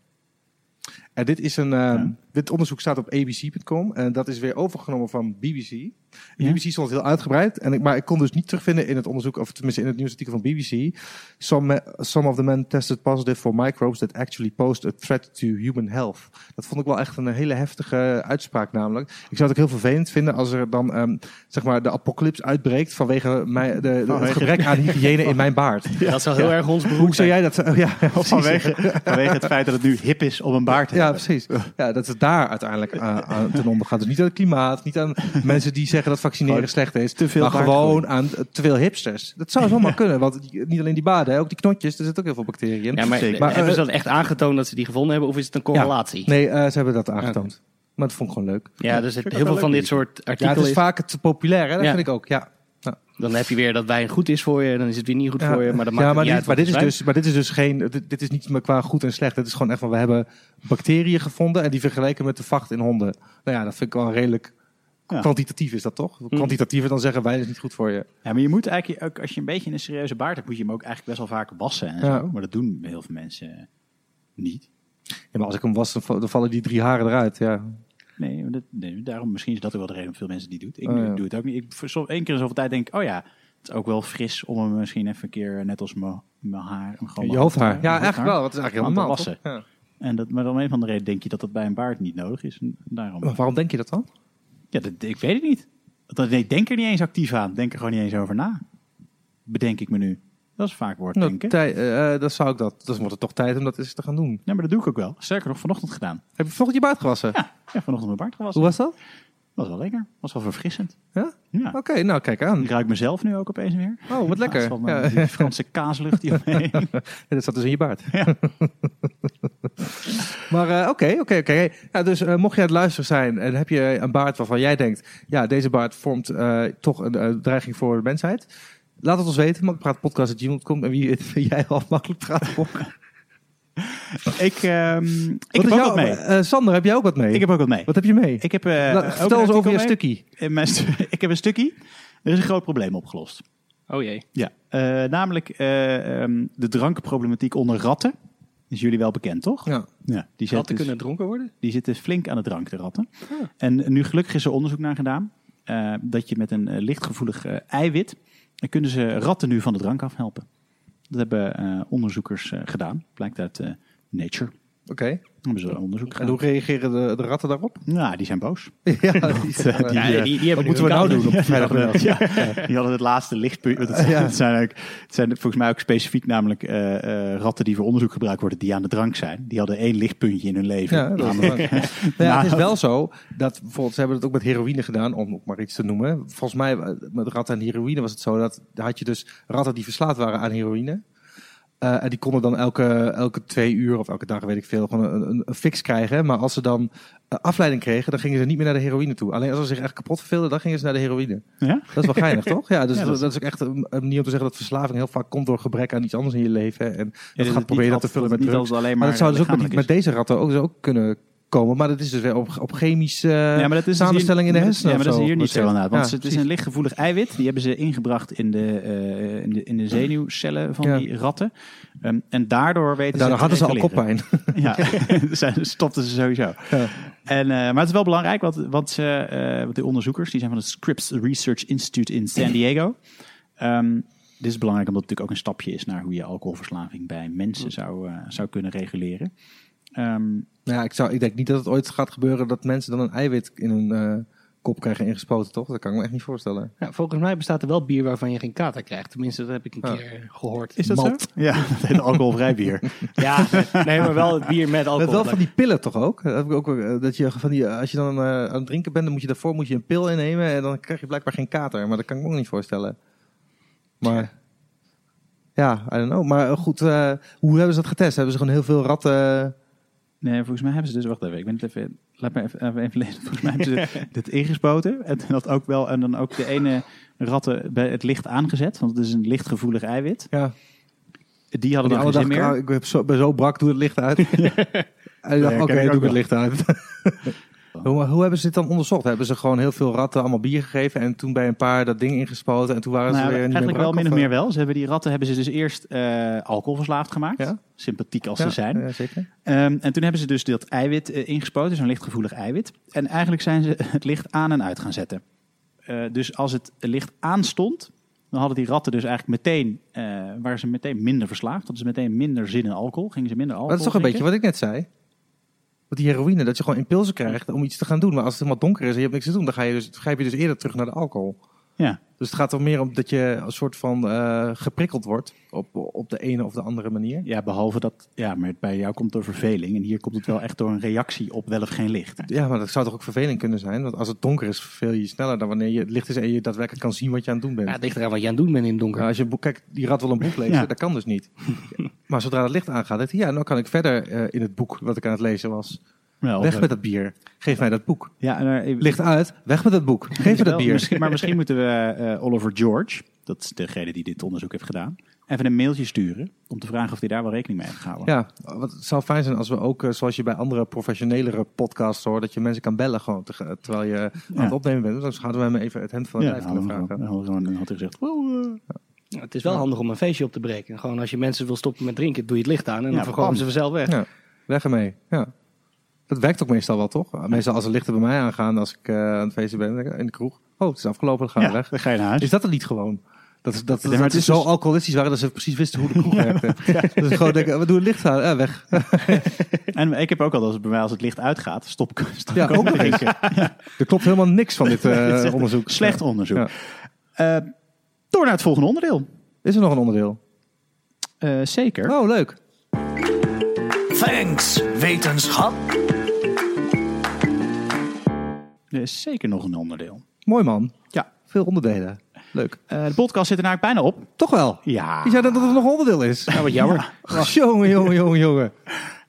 En dit, is een, eh, dit onderzoek staat op abc.com en dat is weer overgenomen van BBC. Ja. BBC stond heel uitgebreid, en ik, maar ik kon dus niet terugvinden in het onderzoek, of tenminste in het nieuwsartikel van BBC. Some, me- some of the men tested positive for microbes that actually pose a threat to human health. Dat vond ik wel echt een hele heftige uitspraak namelijk. Ik zou het ook heel vervelend vinden als er dan ehm, zeg maar de apocalyps uitbreekt vanwege mij, de, de, het gebrek aan hygiëne in mijn baard. Dat zou heel erg ons beroep Hoe zou jij dat? oh, ja. (laughs) Vanwege, vanwege het feit dat het nu hip is om een baard te Ja, precies. Ja, dat het daar uiteindelijk uh, aan ten onder gaat. Dus niet aan het klimaat, niet aan mensen die zeggen dat vaccineren Gewoon slecht is. te veel maar gewoon aan uh, te veel hipsters. Dat zou zomaar kunnen, want niet alleen die baden, hè, ook die knotjes, er zitten ook heel veel bacteriën in. Ja, maar, Zeker. Maar, hebben eh, ze dat echt aangetoond dat ze die gevonden hebben, of is het een correlatie? Nee, eh, ze hebben dat aangetoond. Maar dat vond ik gewoon leuk. Ja, dus ik heel veel van dit soort Ja, artikelen het is is- vaak te populair, hè? dat Ja. vind ik ook. Ja. Dan heb je weer dat wijn goed is voor je, dan is het weer niet goed voor je. Maar, dat maakt ja, het maar, niet dit, uit maar, dit is dus, maar dit is dus geen. Dit, dit is niet maar qua goed en slecht. Het is gewoon echt van we hebben bacteriën gevonden en die vergeleken met de vacht in honden. Nou ja, dat vind ik wel redelijk. Ja. Kwantitatief is dat toch? Kwantitatiever dan zeggen wij is niet goed voor je. Ja, maar je moet eigenlijk ook, als je een beetje een serieuze baard hebt, moet je hem ook eigenlijk best wel vaak wassen en Ja. zo. Maar dat doen heel veel mensen niet. Ja, maar als ik hem was, dan vallen die drie haren eruit. Ja. Nee, dat, nee, daarom misschien is dat ook wel de reden waarom veel mensen niet doen. Ik Oh, ja. doe het ook niet. Ik, voor zo, één keer in zoveel tijd denk ik, oh ja, het is ook wel fris om hem misschien even een keer, net als mijn haar, gewoon Je hoofdhaar. Ja, eigenlijk wel. Dat is eigenlijk helemaal wassen. Ja. En dat, maar om een van de reden denk je dat dat bij een baard niet nodig is. En daarom. Maar waarom denk je dat dan? Ja, dat, ik weet het niet. Dat, ik denk er niet eens actief aan. Denk er gewoon niet eens over na. Bedenk ik me nu. Dat is vaak woord Nou, denken. tij- eh, eh, dan zou ik dat. Dan wordt het toch tijd om dat eens te gaan doen. Nee, maar dat doe ik ook wel. Sterker nog, vanochtend gedaan. Heb je vanochtend je baard gewassen? Ja, ja vanochtend mijn baard gewassen. Hoe was dat? was wel lekker. Was wel verfrissend. Ja? Ja. Oké, nou kijk aan. Ik ruik mezelf nu ook opeens weer. Oh, wat lekker. Van, Ja. die Franse kaaslucht die omheen. (laughs) dat zat dus in je baard. (laughs) maar eh, oké, oké, oké. Ja, dus mocht je aan het luisteren zijn en heb je een baard waarvan jij denkt, ja, deze baard vormt toch een dreiging voor de mensheid. Laat het ons weten. Makpraatpodcast.gmail.com en wie (laughs) weet, jij al makkelijk praten. Wat ik ehm, ik heb ook wat mee. eh, Sander, heb jij ook wat mee? Ik heb ook wat mee. Wat heb je mee? Ik heb, eh, Laat- ook vertel een ons over je mee. stukje. Stu- (laughs) ik heb een stukje. Er is een groot probleem opgelost. Oh jee. Ja, eh, namelijk eh, ehm, de drankenproblematiek onder ratten. Is jullie wel bekend, toch? Ja. Ja, die, Ratten zitten, kunnen dronken worden? die zitten flink aan de drank, de ratten. En nu gelukkig is er onderzoek naar gedaan. eh, dat je met een lichtgevoelig eiwit... dan kunnen ze ratten nu van de drank afhelpen. Dat hebben eh, onderzoekers eh, gedaan. Blijkt uit eh, Nature. Oké. Hebben ze onderzoek En hoe reageren de, de ratten daarop? (laughs) Nou, die zijn boos. ja, die, (laughs) eh, die- Ja, die, die hebben wat moeten we nou doen (laughs) op vrijdagmiddag? Ja, die hadden het laatste lichtpunt. Het, Ja. het zijn, ook, het zijn volgens mij ook specifiek namelijk eh, eh, ratten die voor onderzoek gebruikt worden, die aan de drank zijn. Die hadden één lichtpuntje in hun leven. Ja, namelijk, Nou ja, het is Nou, wel zo dat bijvoorbeeld, ze hebben het ook met heroïne gedaan, om ook maar iets te noemen. Volgens mij eh, met ratten en heroïne was het zo dat had je dus ratten die verslaafd waren aan heroïne. Eh, en die konden dan elke, elke twee uur of elke dag, weet ik veel, gewoon een, een, een fix krijgen. Maar als ze dan eh, afleiding kregen, dan gingen ze niet meer naar de heroïne toe. Alleen als ze zich echt kapot verveelden, dan gingen ze naar de heroïne. ja? Dat is wel geinig, (laughs) toch? Ja, dus Ja, dat, dat is- ook echt een, een manier om te zeggen dat verslaving heel vaak komt door gebrek aan iets anders in je leven. En dat Ja, gaat proberen dat te vullen met drugs. alleen Maar, maar, dat zou dus ook met, met deze ratten ook, ook kunnen komen. Maar dat is dus weer op, op chemische Ja, maar dat is dus samenstelling hier- in de hersenen. Ja, maar dat is hier niet zo inderdaad. Want Ja, het is een lichtgevoelig eiwit. Die hebben ze ingebracht in de, eh, in de, in de zenuwcellen van Ja. die ratten. Ehm, en daardoor weten Daardoor ze hadden te ze al koppijn. (laughs) Ja, (laughs) stopten ze sowieso. En, eh, maar het is wel belangrijk, want, want, eh, de onderzoekers die zijn van het Scripps Research Institute in San Diego. Ehm, dit is belangrijk omdat het natuurlijk ook een stapje is naar hoe je alcoholverslaving bij mensen zou, eh, zou kunnen reguleren. Ehm, Ja, ik, zou, ik denk niet dat het ooit gaat gebeuren dat mensen dan een eiwit in hun eh, kop krijgen ingespoten, toch? Dat kan ik me echt niet voorstellen. Ja, volgens mij bestaat er wel bier waarvan je geen kater krijgt. Tenminste, dat heb ik een Ja. keer gehoord. is dat Malt. zo? Ja, (laughs) dat heet alcoholvrij bier. (laughs) Ja, nee, maar wel het bier met Dat alcohol. wel van die pillen toch ook? Dat heb ik ook eh, dat je van die, als je dan eh, aan het drinken bent, dan moet je daarvoor moet je een pil innemen en dan krijg je blijkbaar geen kater. Maar dat kan ik me ook niet voorstellen. Maar ja, I don't know. Maar eh, goed, eh, hoe hebben ze dat getest? Hebben ze gewoon heel veel ratten? Nee, volgens mij hebben ze dus, wacht even, ik ben het even, laat me even, even, even lezen. Volgens mij hebben ze (laughs) dit ingespoten en dat ook wel, en dan ook de ene ratten bij het licht aangezet, want het is een lichtgevoelig eiwit. Ja. Die hadden Die dan geen zin dag, meer. ah, ik ben zo, ben zo brak, doe het licht uit. (laughs) en ik dacht, Ja, oké, doe ik het licht uit. (laughs) hoe, hoe hebben ze dit dan onderzocht? Hebben ze gewoon heel veel ratten allemaal bier gegeven en toen bij een paar dat ding ingespoten en toen waren ze Nou, weer niet eigenlijk meer wel min of meer wel. Ze hebben die ratten hebben ze dus eerst eh, alcoholverslaafd gemaakt. Ja. Sympathiek als Ja, ze zijn. ja, zeker. Ehm, en toen hebben ze dus dat eiwit eh, ingespoten, zo'n lichtgevoelig eiwit. En eigenlijk zijn ze (laughs) het licht aan en uit gaan zetten. Eh, dus als het licht aanstond, dan hadden die ratten dus eigenlijk meteen, eh, waren ze meteen minder verslaafd. Hadden ze meteen minder zin in alcohol, gingen ze minder alcohol Maar dat is toch een beetje wat ik net zei? Want die heroïne, dat je gewoon impulsen krijgt om iets te gaan doen. Maar als het helemaal donker is en je hebt niks te doen, dan ga je dus, grijp je dus eerder terug naar de alcohol. Ja. Dus het gaat er meer om dat je een soort van eh, geprikkeld wordt op, op de ene of de andere manier. ja, behalve dat, ja, maar bij jou komt het door verveling. En hier komt het wel echt door een reactie op wel of geen licht. Ja, maar dat zou toch ook vervelend kunnen zijn? Want als het donker is, verveel je je sneller dan wanneer je het licht is en je daadwerkelijk kan zien wat je aan het doen bent. Ja, het ligt eraan wat je aan het doen bent in het donker. Ja, als je een boek, kijk, die rat wil een boek lezen, Ja. dat kan dus niet. (laughs) maar zodra het licht aangaat, denkt hij, ja, nou kan ik verder eh, in het boek wat ik aan het lezen was. Weg met dat bier. Geef mij dat boek. Ja, Licht uit. Weg met dat boek. Geef me dat bier. Misschien, maar misschien (laughs) moeten we eh, Oliver George, dat is degene die dit onderzoek heeft gedaan, even een mailtje sturen om te vragen of hij daar wel rekening mee heeft gehouden. Ja, wat, het zou fijn zijn als we ook, eh, zoals je bij andere professionelele podcasts hoort, dat je mensen kan bellen gewoon te- terwijl je aan het opnemen bent. Dus dan hadden we hem even het hemd van het Ja, lijf kunnen vragen. gewoon- dan had hij gezegd, wow, eh, Ja, het is wel handig om een feestje op te breken. Gewoon als je mensen wil stoppen met drinken, doe je het licht aan en Ja, dan verkopen bam. ze vanzelf weg. Ja, weg ermee. Ja. Dat werkt ook meestal wel, toch? Meestal als er lichten bij mij aangaan als ik eh, aan het feesten ben, ik, in de kroeg. Oh, het is afgelopen, dan gaan we ja, weg. dan ga je naar huis. Is dat er niet gewoon? Dat, is, dat, maar dat is zo dus- alcoholistisch waren dat ze precies wisten hoe de kroeg werkte. (laughs) Dus gewoon denken, we doen het licht aan, ja, weg. (laughs) En ik heb ook al, als het bij mij als het licht uitgaat, stop, stop Ja, ik ook drinken. (laughs) Er klopt helemaal niks van dit eh, onderzoek. Slecht onderzoek. Ja. Eh, door naar het volgende onderdeel. Is er nog een onderdeel? Eh, zeker. Oh, leuk. Thanks, wetenschap. Er is zeker nog een onderdeel. Mooi man. Ja. Veel onderdelen. Leuk. Eh, de podcast zit er eigenlijk bijna op. Toch wel. Ja. Je zei dat het nog een onderdeel is. Nou, wat jammer. (laughs) Oh, jongen, jongen, jongen, jongen.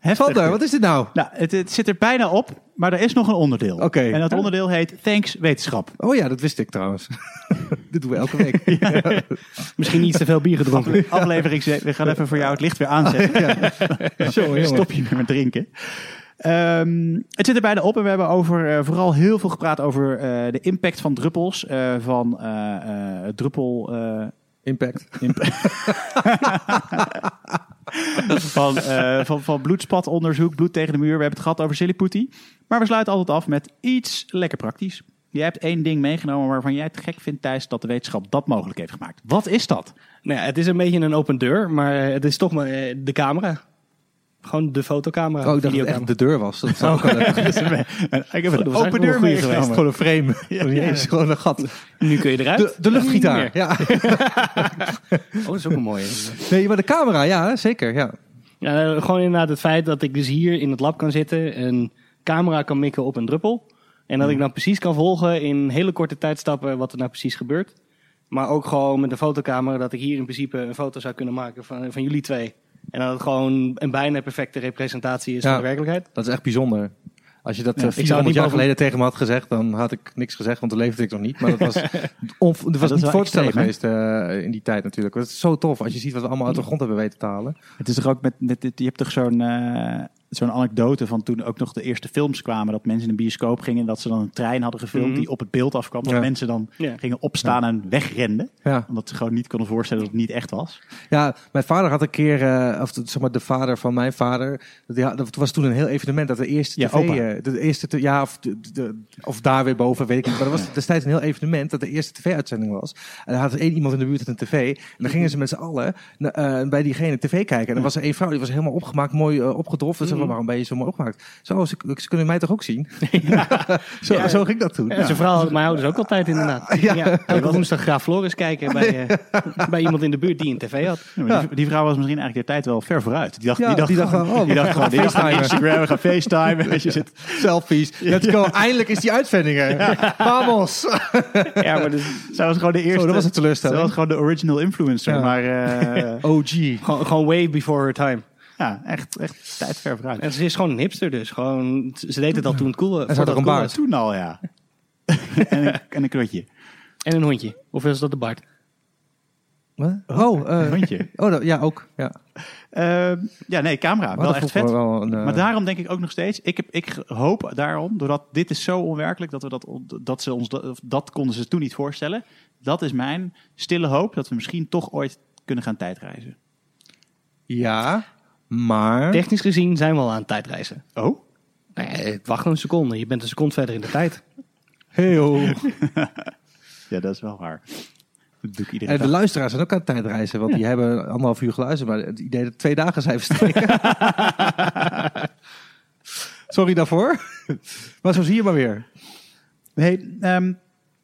Sander, wat is dit nou? Nou, het, het zit er bijna op, maar er is nog een onderdeel. Oké. En dat onderdeel heet Thanks Wetenschap. Oh ja, dat wist ik trouwens. (laughs) dit doen we elke week. (laughs) Misschien iets te veel bier gedronken. Aflevering 7. We gaan even voor jou het licht weer aanzetten. Jongen, jongen. Stop je met drinken. Ehm, het zit er bijna op en we hebben over, eh, vooral heel veel gepraat over eh, de impact van druppels. eh, van druppel... eh, Impact. (laughs) van, eh, van, van bloedspatonderzoek, bloed tegen de muur. We hebben het gehad over Siliputi. Maar we sluiten altijd af met iets lekker praktisch. Jij hebt één ding meegenomen waarvan jij het gek vindt, Thijs, dat de wetenschap dat mogelijk heeft gemaakt. Wat is dat? Nou ja, het is een beetje een open deur, maar het is toch maar eh, de camera. Gewoon de fotocamera. Oh, ik dacht dat echt de deur was. Dat zou ook wel leuk zijn. Ik heb een open deur wel meegenomen. geweest. Gewoon een frame. (laughs) Oh, jezus, gewoon een gat. Nu kun je eruit. De, de luchtgitaar. Ja. (laughs) Oh, dat is ook een mooie. Nee, maar de camera, ja, zeker. Ja. Ja, gewoon inderdaad het feit dat ik dus hier in het lab kan zitten, een camera kan mikken op een druppel. En dat ik dan precies kan volgen in hele korte tijdstappen wat er nou precies gebeurt. Maar ook gewoon met de fotocamera dat ik hier in principe een foto zou kunnen maken van, van jullie twee. En dat het gewoon een bijna perfecte representatie is Ja. van de werkelijkheid. Dat is echt bijzonder. Als je dat Ja, eh, ik zou 400 niet jaar geleden tegen me had gezegd, dan had ik niks gezegd, want toen leefde ik nog niet. Maar dat was, (laughs) on, dat was niet wel voor te stellen extreem, geweest eh, in die tijd natuurlijk. Het is zo tof als je ziet wat we allemaal uit de grond hebben weten te halen. Het is toch ook met, met dit, je hebt toch zo'n eh, zo'n anekdote van toen ook nog de eerste films kwamen, dat mensen in een bioscoop gingen en dat ze dan een trein hadden gefilmd Mhm. die op het beeld afkwam. Dat Ja. mensen dan Ja. gingen opstaan en wegrenden, Ja. omdat ze gewoon niet konden voorstellen dat het niet echt was. Ja, mijn vader had een keer, eh, of de- zeg maar de vader van mijn vader, dat, ja, dat was toen een heel evenement dat de eerste Ja, tv, eh, de eerste, te- ja, of, de, de- of daar weer boven, weet ik niet. Maar dat was (laughs) destijds een heel evenement dat de eerste tv-uitzending was. En er had één iemand in de buurt een tv. En dan gingen ze met z'n allen eh, bij diegene tv kijken. En er was er één vrouw, die was helemaal opgemaakt, mooi eh, zei, waarom ben je zo mooi opgemaakt? Zo, ze, ze kunnen mij toch ook zien? (laughs) (laughs) zo, zo ging dat toen. Ja. Zijn vrouw had mijn ouders ook altijd inderdaad. (laughs) Ja. Elke woensdag Graaf Floris kijken bij, eh, bij iemand in de buurt die een tv had. Ja, die, die vrouw was misschien eigenlijk de tijd wel ver vooruit. Die dacht, Ja, die dacht, die dacht gewoon, gewoon, oh, die dacht gewoon, die dacht. Instagram, we gaan FaceTime. Weet je, zit, Selfies. Let's go. Eindelijk is die uitzending er. Vamos. Ja, maar dus, zij was gewoon de eerste. Zo, dat was een Zij teleurstelling. was gewoon de original influencer. Ja. Maar eh, OG. gewoon, gewoon way before her time. Ja, echt, echt tijd ver vooruit. En ze is gewoon een hipster dus. Gewoon, ze deed het al toen het cool, had voordat ook het een baard. was. Toen al, ja. (laughs) en, een, en een krotje. En een hondje. Of is dat de Bart? Wat? Oh, eh, Een hondje. oh dat, ja, ook. Ja. Ehm, ja, nee, camera. Maar wel echt vet. wel een, eh, Maar daarom denk ik ook nog steeds, ik, heb, ik hoop daarom, doordat dit is zo onwerkelijk, dat, we dat, dat ze ons, dat, of dat konden ze toen niet voorstellen. Dat is mijn stille hoop, dat we misschien toch ooit kunnen gaan tijdreizen. Ja, maar... Technisch gezien zijn we al aan het tijdreizen. Oh? Nee, wacht een seconde. Je bent een seconde verder in de tijd. Heel. (laughs) Ja, dat is wel waar. Dat doe ik iedere En de dag. luisteraars zijn ook aan het tijdreizen, want die hebben anderhalf uur geluisterd, maar het idee dat twee dagen zijn verstreken. (laughs) Sorry daarvoor. maar zo zie je maar weer. Hey, ehm,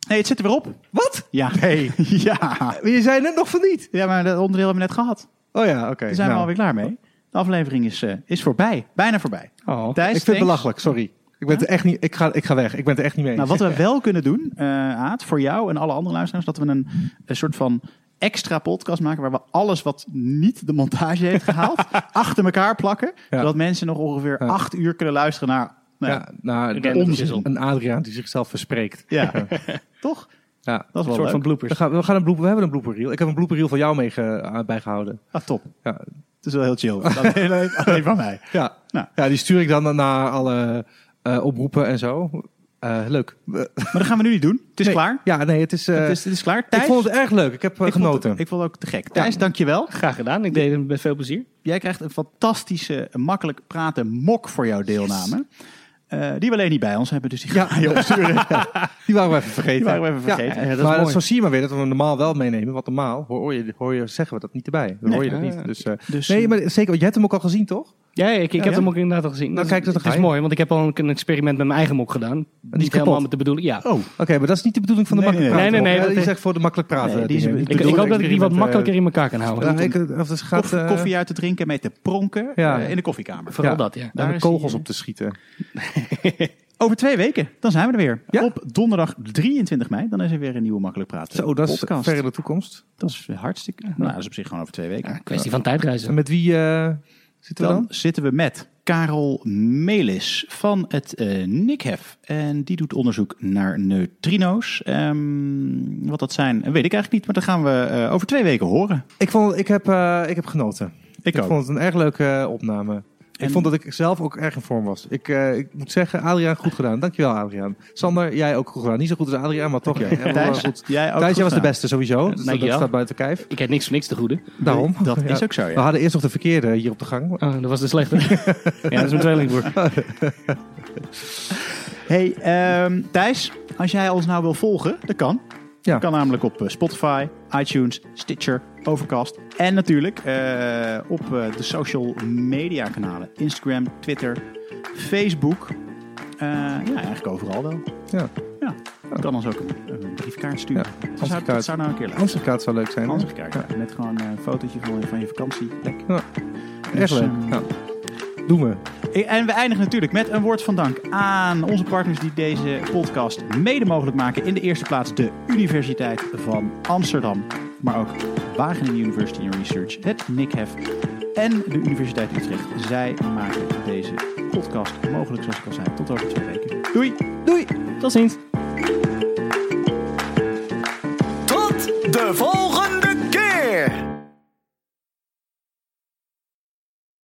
het zit er weer op. Wat? Ja. Nee. (laughs) ja. Je zei net nog van niet. ja, maar dat onderdeel hebben we net gehad. Oh ja, oké. Daar zijn we Nou, alweer klaar mee. De aflevering is, eh, is voorbij. Bijna voorbij. Oh. Thijs, Ik vind het belachelijk, sorry. Ik, ben het echt niet, ik, ga, ik ga weg. Ik ben het er echt niet mee eens. Nou, wat we (laughs) wel kunnen doen, eh Aad, voor jou en alle andere luisteraars, dat we een, een soort van extra podcast maken waar we alles wat niet de montage heeft gehaald, (laughs) achter elkaar plakken. Ja. Zodat mensen nog ongeveer Ja. acht uur kunnen luisteren naar Ja. Ja, nou, onzin. shizzle. een Adriaan die zichzelf verspreekt. Ja. (laughs) Toch? Ja. Dat is wel Een soort leuk. van bloopers. We, gaan, we, gaan een blooper, we hebben een blooper reel. Ik heb een blooper reel van jou mee ge- bijgehouden. Ah, top. Ja. Het is wel heel chill. alleen, (laughs) alleen- alleen van mij. Ja. Nou. ja, die stuur ik dan naar alle eh, oproepen en zo. Eh, leuk. Maar dat gaan we nu niet doen. Het is Nee. klaar. Ja, nee, het is... eh, het, is, het is klaar. ik Thijs? vond het erg leuk. Ik heb ik vond genoten. het, ik vond het ook te gek. Thijs, dankjewel. Graag gedaan. Ik deed het met veel plezier. Jij krijgt een fantastische, makkelijk praten mok voor jouw deelname. Eh, die we alleen niet bij ons hebben, dus die Ja. gaan je opsturen. (laughs) Die waren we even vergeten. Die waren we even vergeten. Ja, dat is maar mooi. zo zie je maar weer dat we hem normaal wel meenemen. Want normaal hoor je, hoor je zeggen we dat niet erbij. Dan Nee. hoor je dat niet. Dus, eh, Dus, nee, eh, maar zeker. Want jij hebt hem ook al gezien, toch? Ja, ik, ik heb ja? hem ook inderdaad al gezien. Nou, Dat- kijk, het ga is mooi, want ik heb al een, experiment met mijn eigen mok gedaan. is niet kapot. helemaal met de bedoeling. Ja. Oh, Oké, maar dat is niet de bedoeling van de Nee, makkelijk nee, nee. praten. Nee, nee, nee, die dat- is echt voor de makkelijk praten. Nee, die is- dingen. ik Ik, bedoel, hoop dat ik die wat experiment, makkelijker in elkaar kan houden. Ja, ik, of het gaat koffie, eh, koffie uit te drinken en mee te pronken Ja. eh, in de koffiekamer. Vooral ja. dat, ja. Daar is kogels die, op te schieten. (laughs) Over twee weken, dan zijn we er weer. Ja? Op donderdag 23 mei, dan is er weer een nieuwe Makkelijk Praten Zo, dat is podcast. ver in de toekomst. Dat is hartstikke... Nou, dat is op zich gewoon over twee weken. Ja, kwestie van tijdreizen. En met wie eh, zitten we Dan dan? zitten we met Karel Melis van het eh NICHEF. En die doet onderzoek naar neutrino's. Ehm, wat dat zijn, weet ik eigenlijk niet, maar dat gaan we eh, over twee weken horen. Ik, vond, ik, heb, eh, ik heb genoten. Ik, Ik, vond het een erg leuke opname. En- Ik vond dat ik zelf ook erg in vorm was. Ik, eh, ik moet zeggen, Adriaan, goed gedaan. Dankjewel, Adriaan. Sander, jij ook goed gedaan. Niet zo goed als Adriaan, maar toch. Ja, wel Thijs, goed. jij ook Thijs, goed jij was de beste sowieso. Dus dat, staat buiten kijf. Ik heb niks voor niks te goede. Daarom. (laughs) Dat Ja. is ook zo, We hadden eerst nog de verkeerde hier op de gang. Oh, dat was de slechte. (laughs) ja, dat is mijn tweelingbroer. Hey, ehm, Thijs, als jij ons nou wil volgen, dat kan. Ja. Dat kan namelijk op eh, Spotify, iTunes, Stitcher, Overcast. En natuurlijk eh, op eh, de social media kanalen. Instagram, Twitter, Facebook. Ja, eigenlijk overal wel. Ja. Ja, je kan ons ook een, een briefkaart sturen. Ja, dat, zou, ansichtkaart. dat zou nou een keer leuk Ansichtkaart zou leuk zijn. zijn. Ansichtkaart, ja. Met gewoon een fotootje van, van je vakantieplek. Ja. Dus, Echt leuk. ehm, Ja. Doen we. En we eindigen natuurlijk met een woord van dank aan onze partners die deze podcast mede mogelijk maken. In de eerste plaats de Universiteit van Amsterdam, maar ook Wageningen University and Research, het NICHEF en de Universiteit Utrecht. Zij maken deze podcast mogelijk, zoals ik al zei. Tot over twee weken. Doei! Doei, tot ziens. Tot de volgende!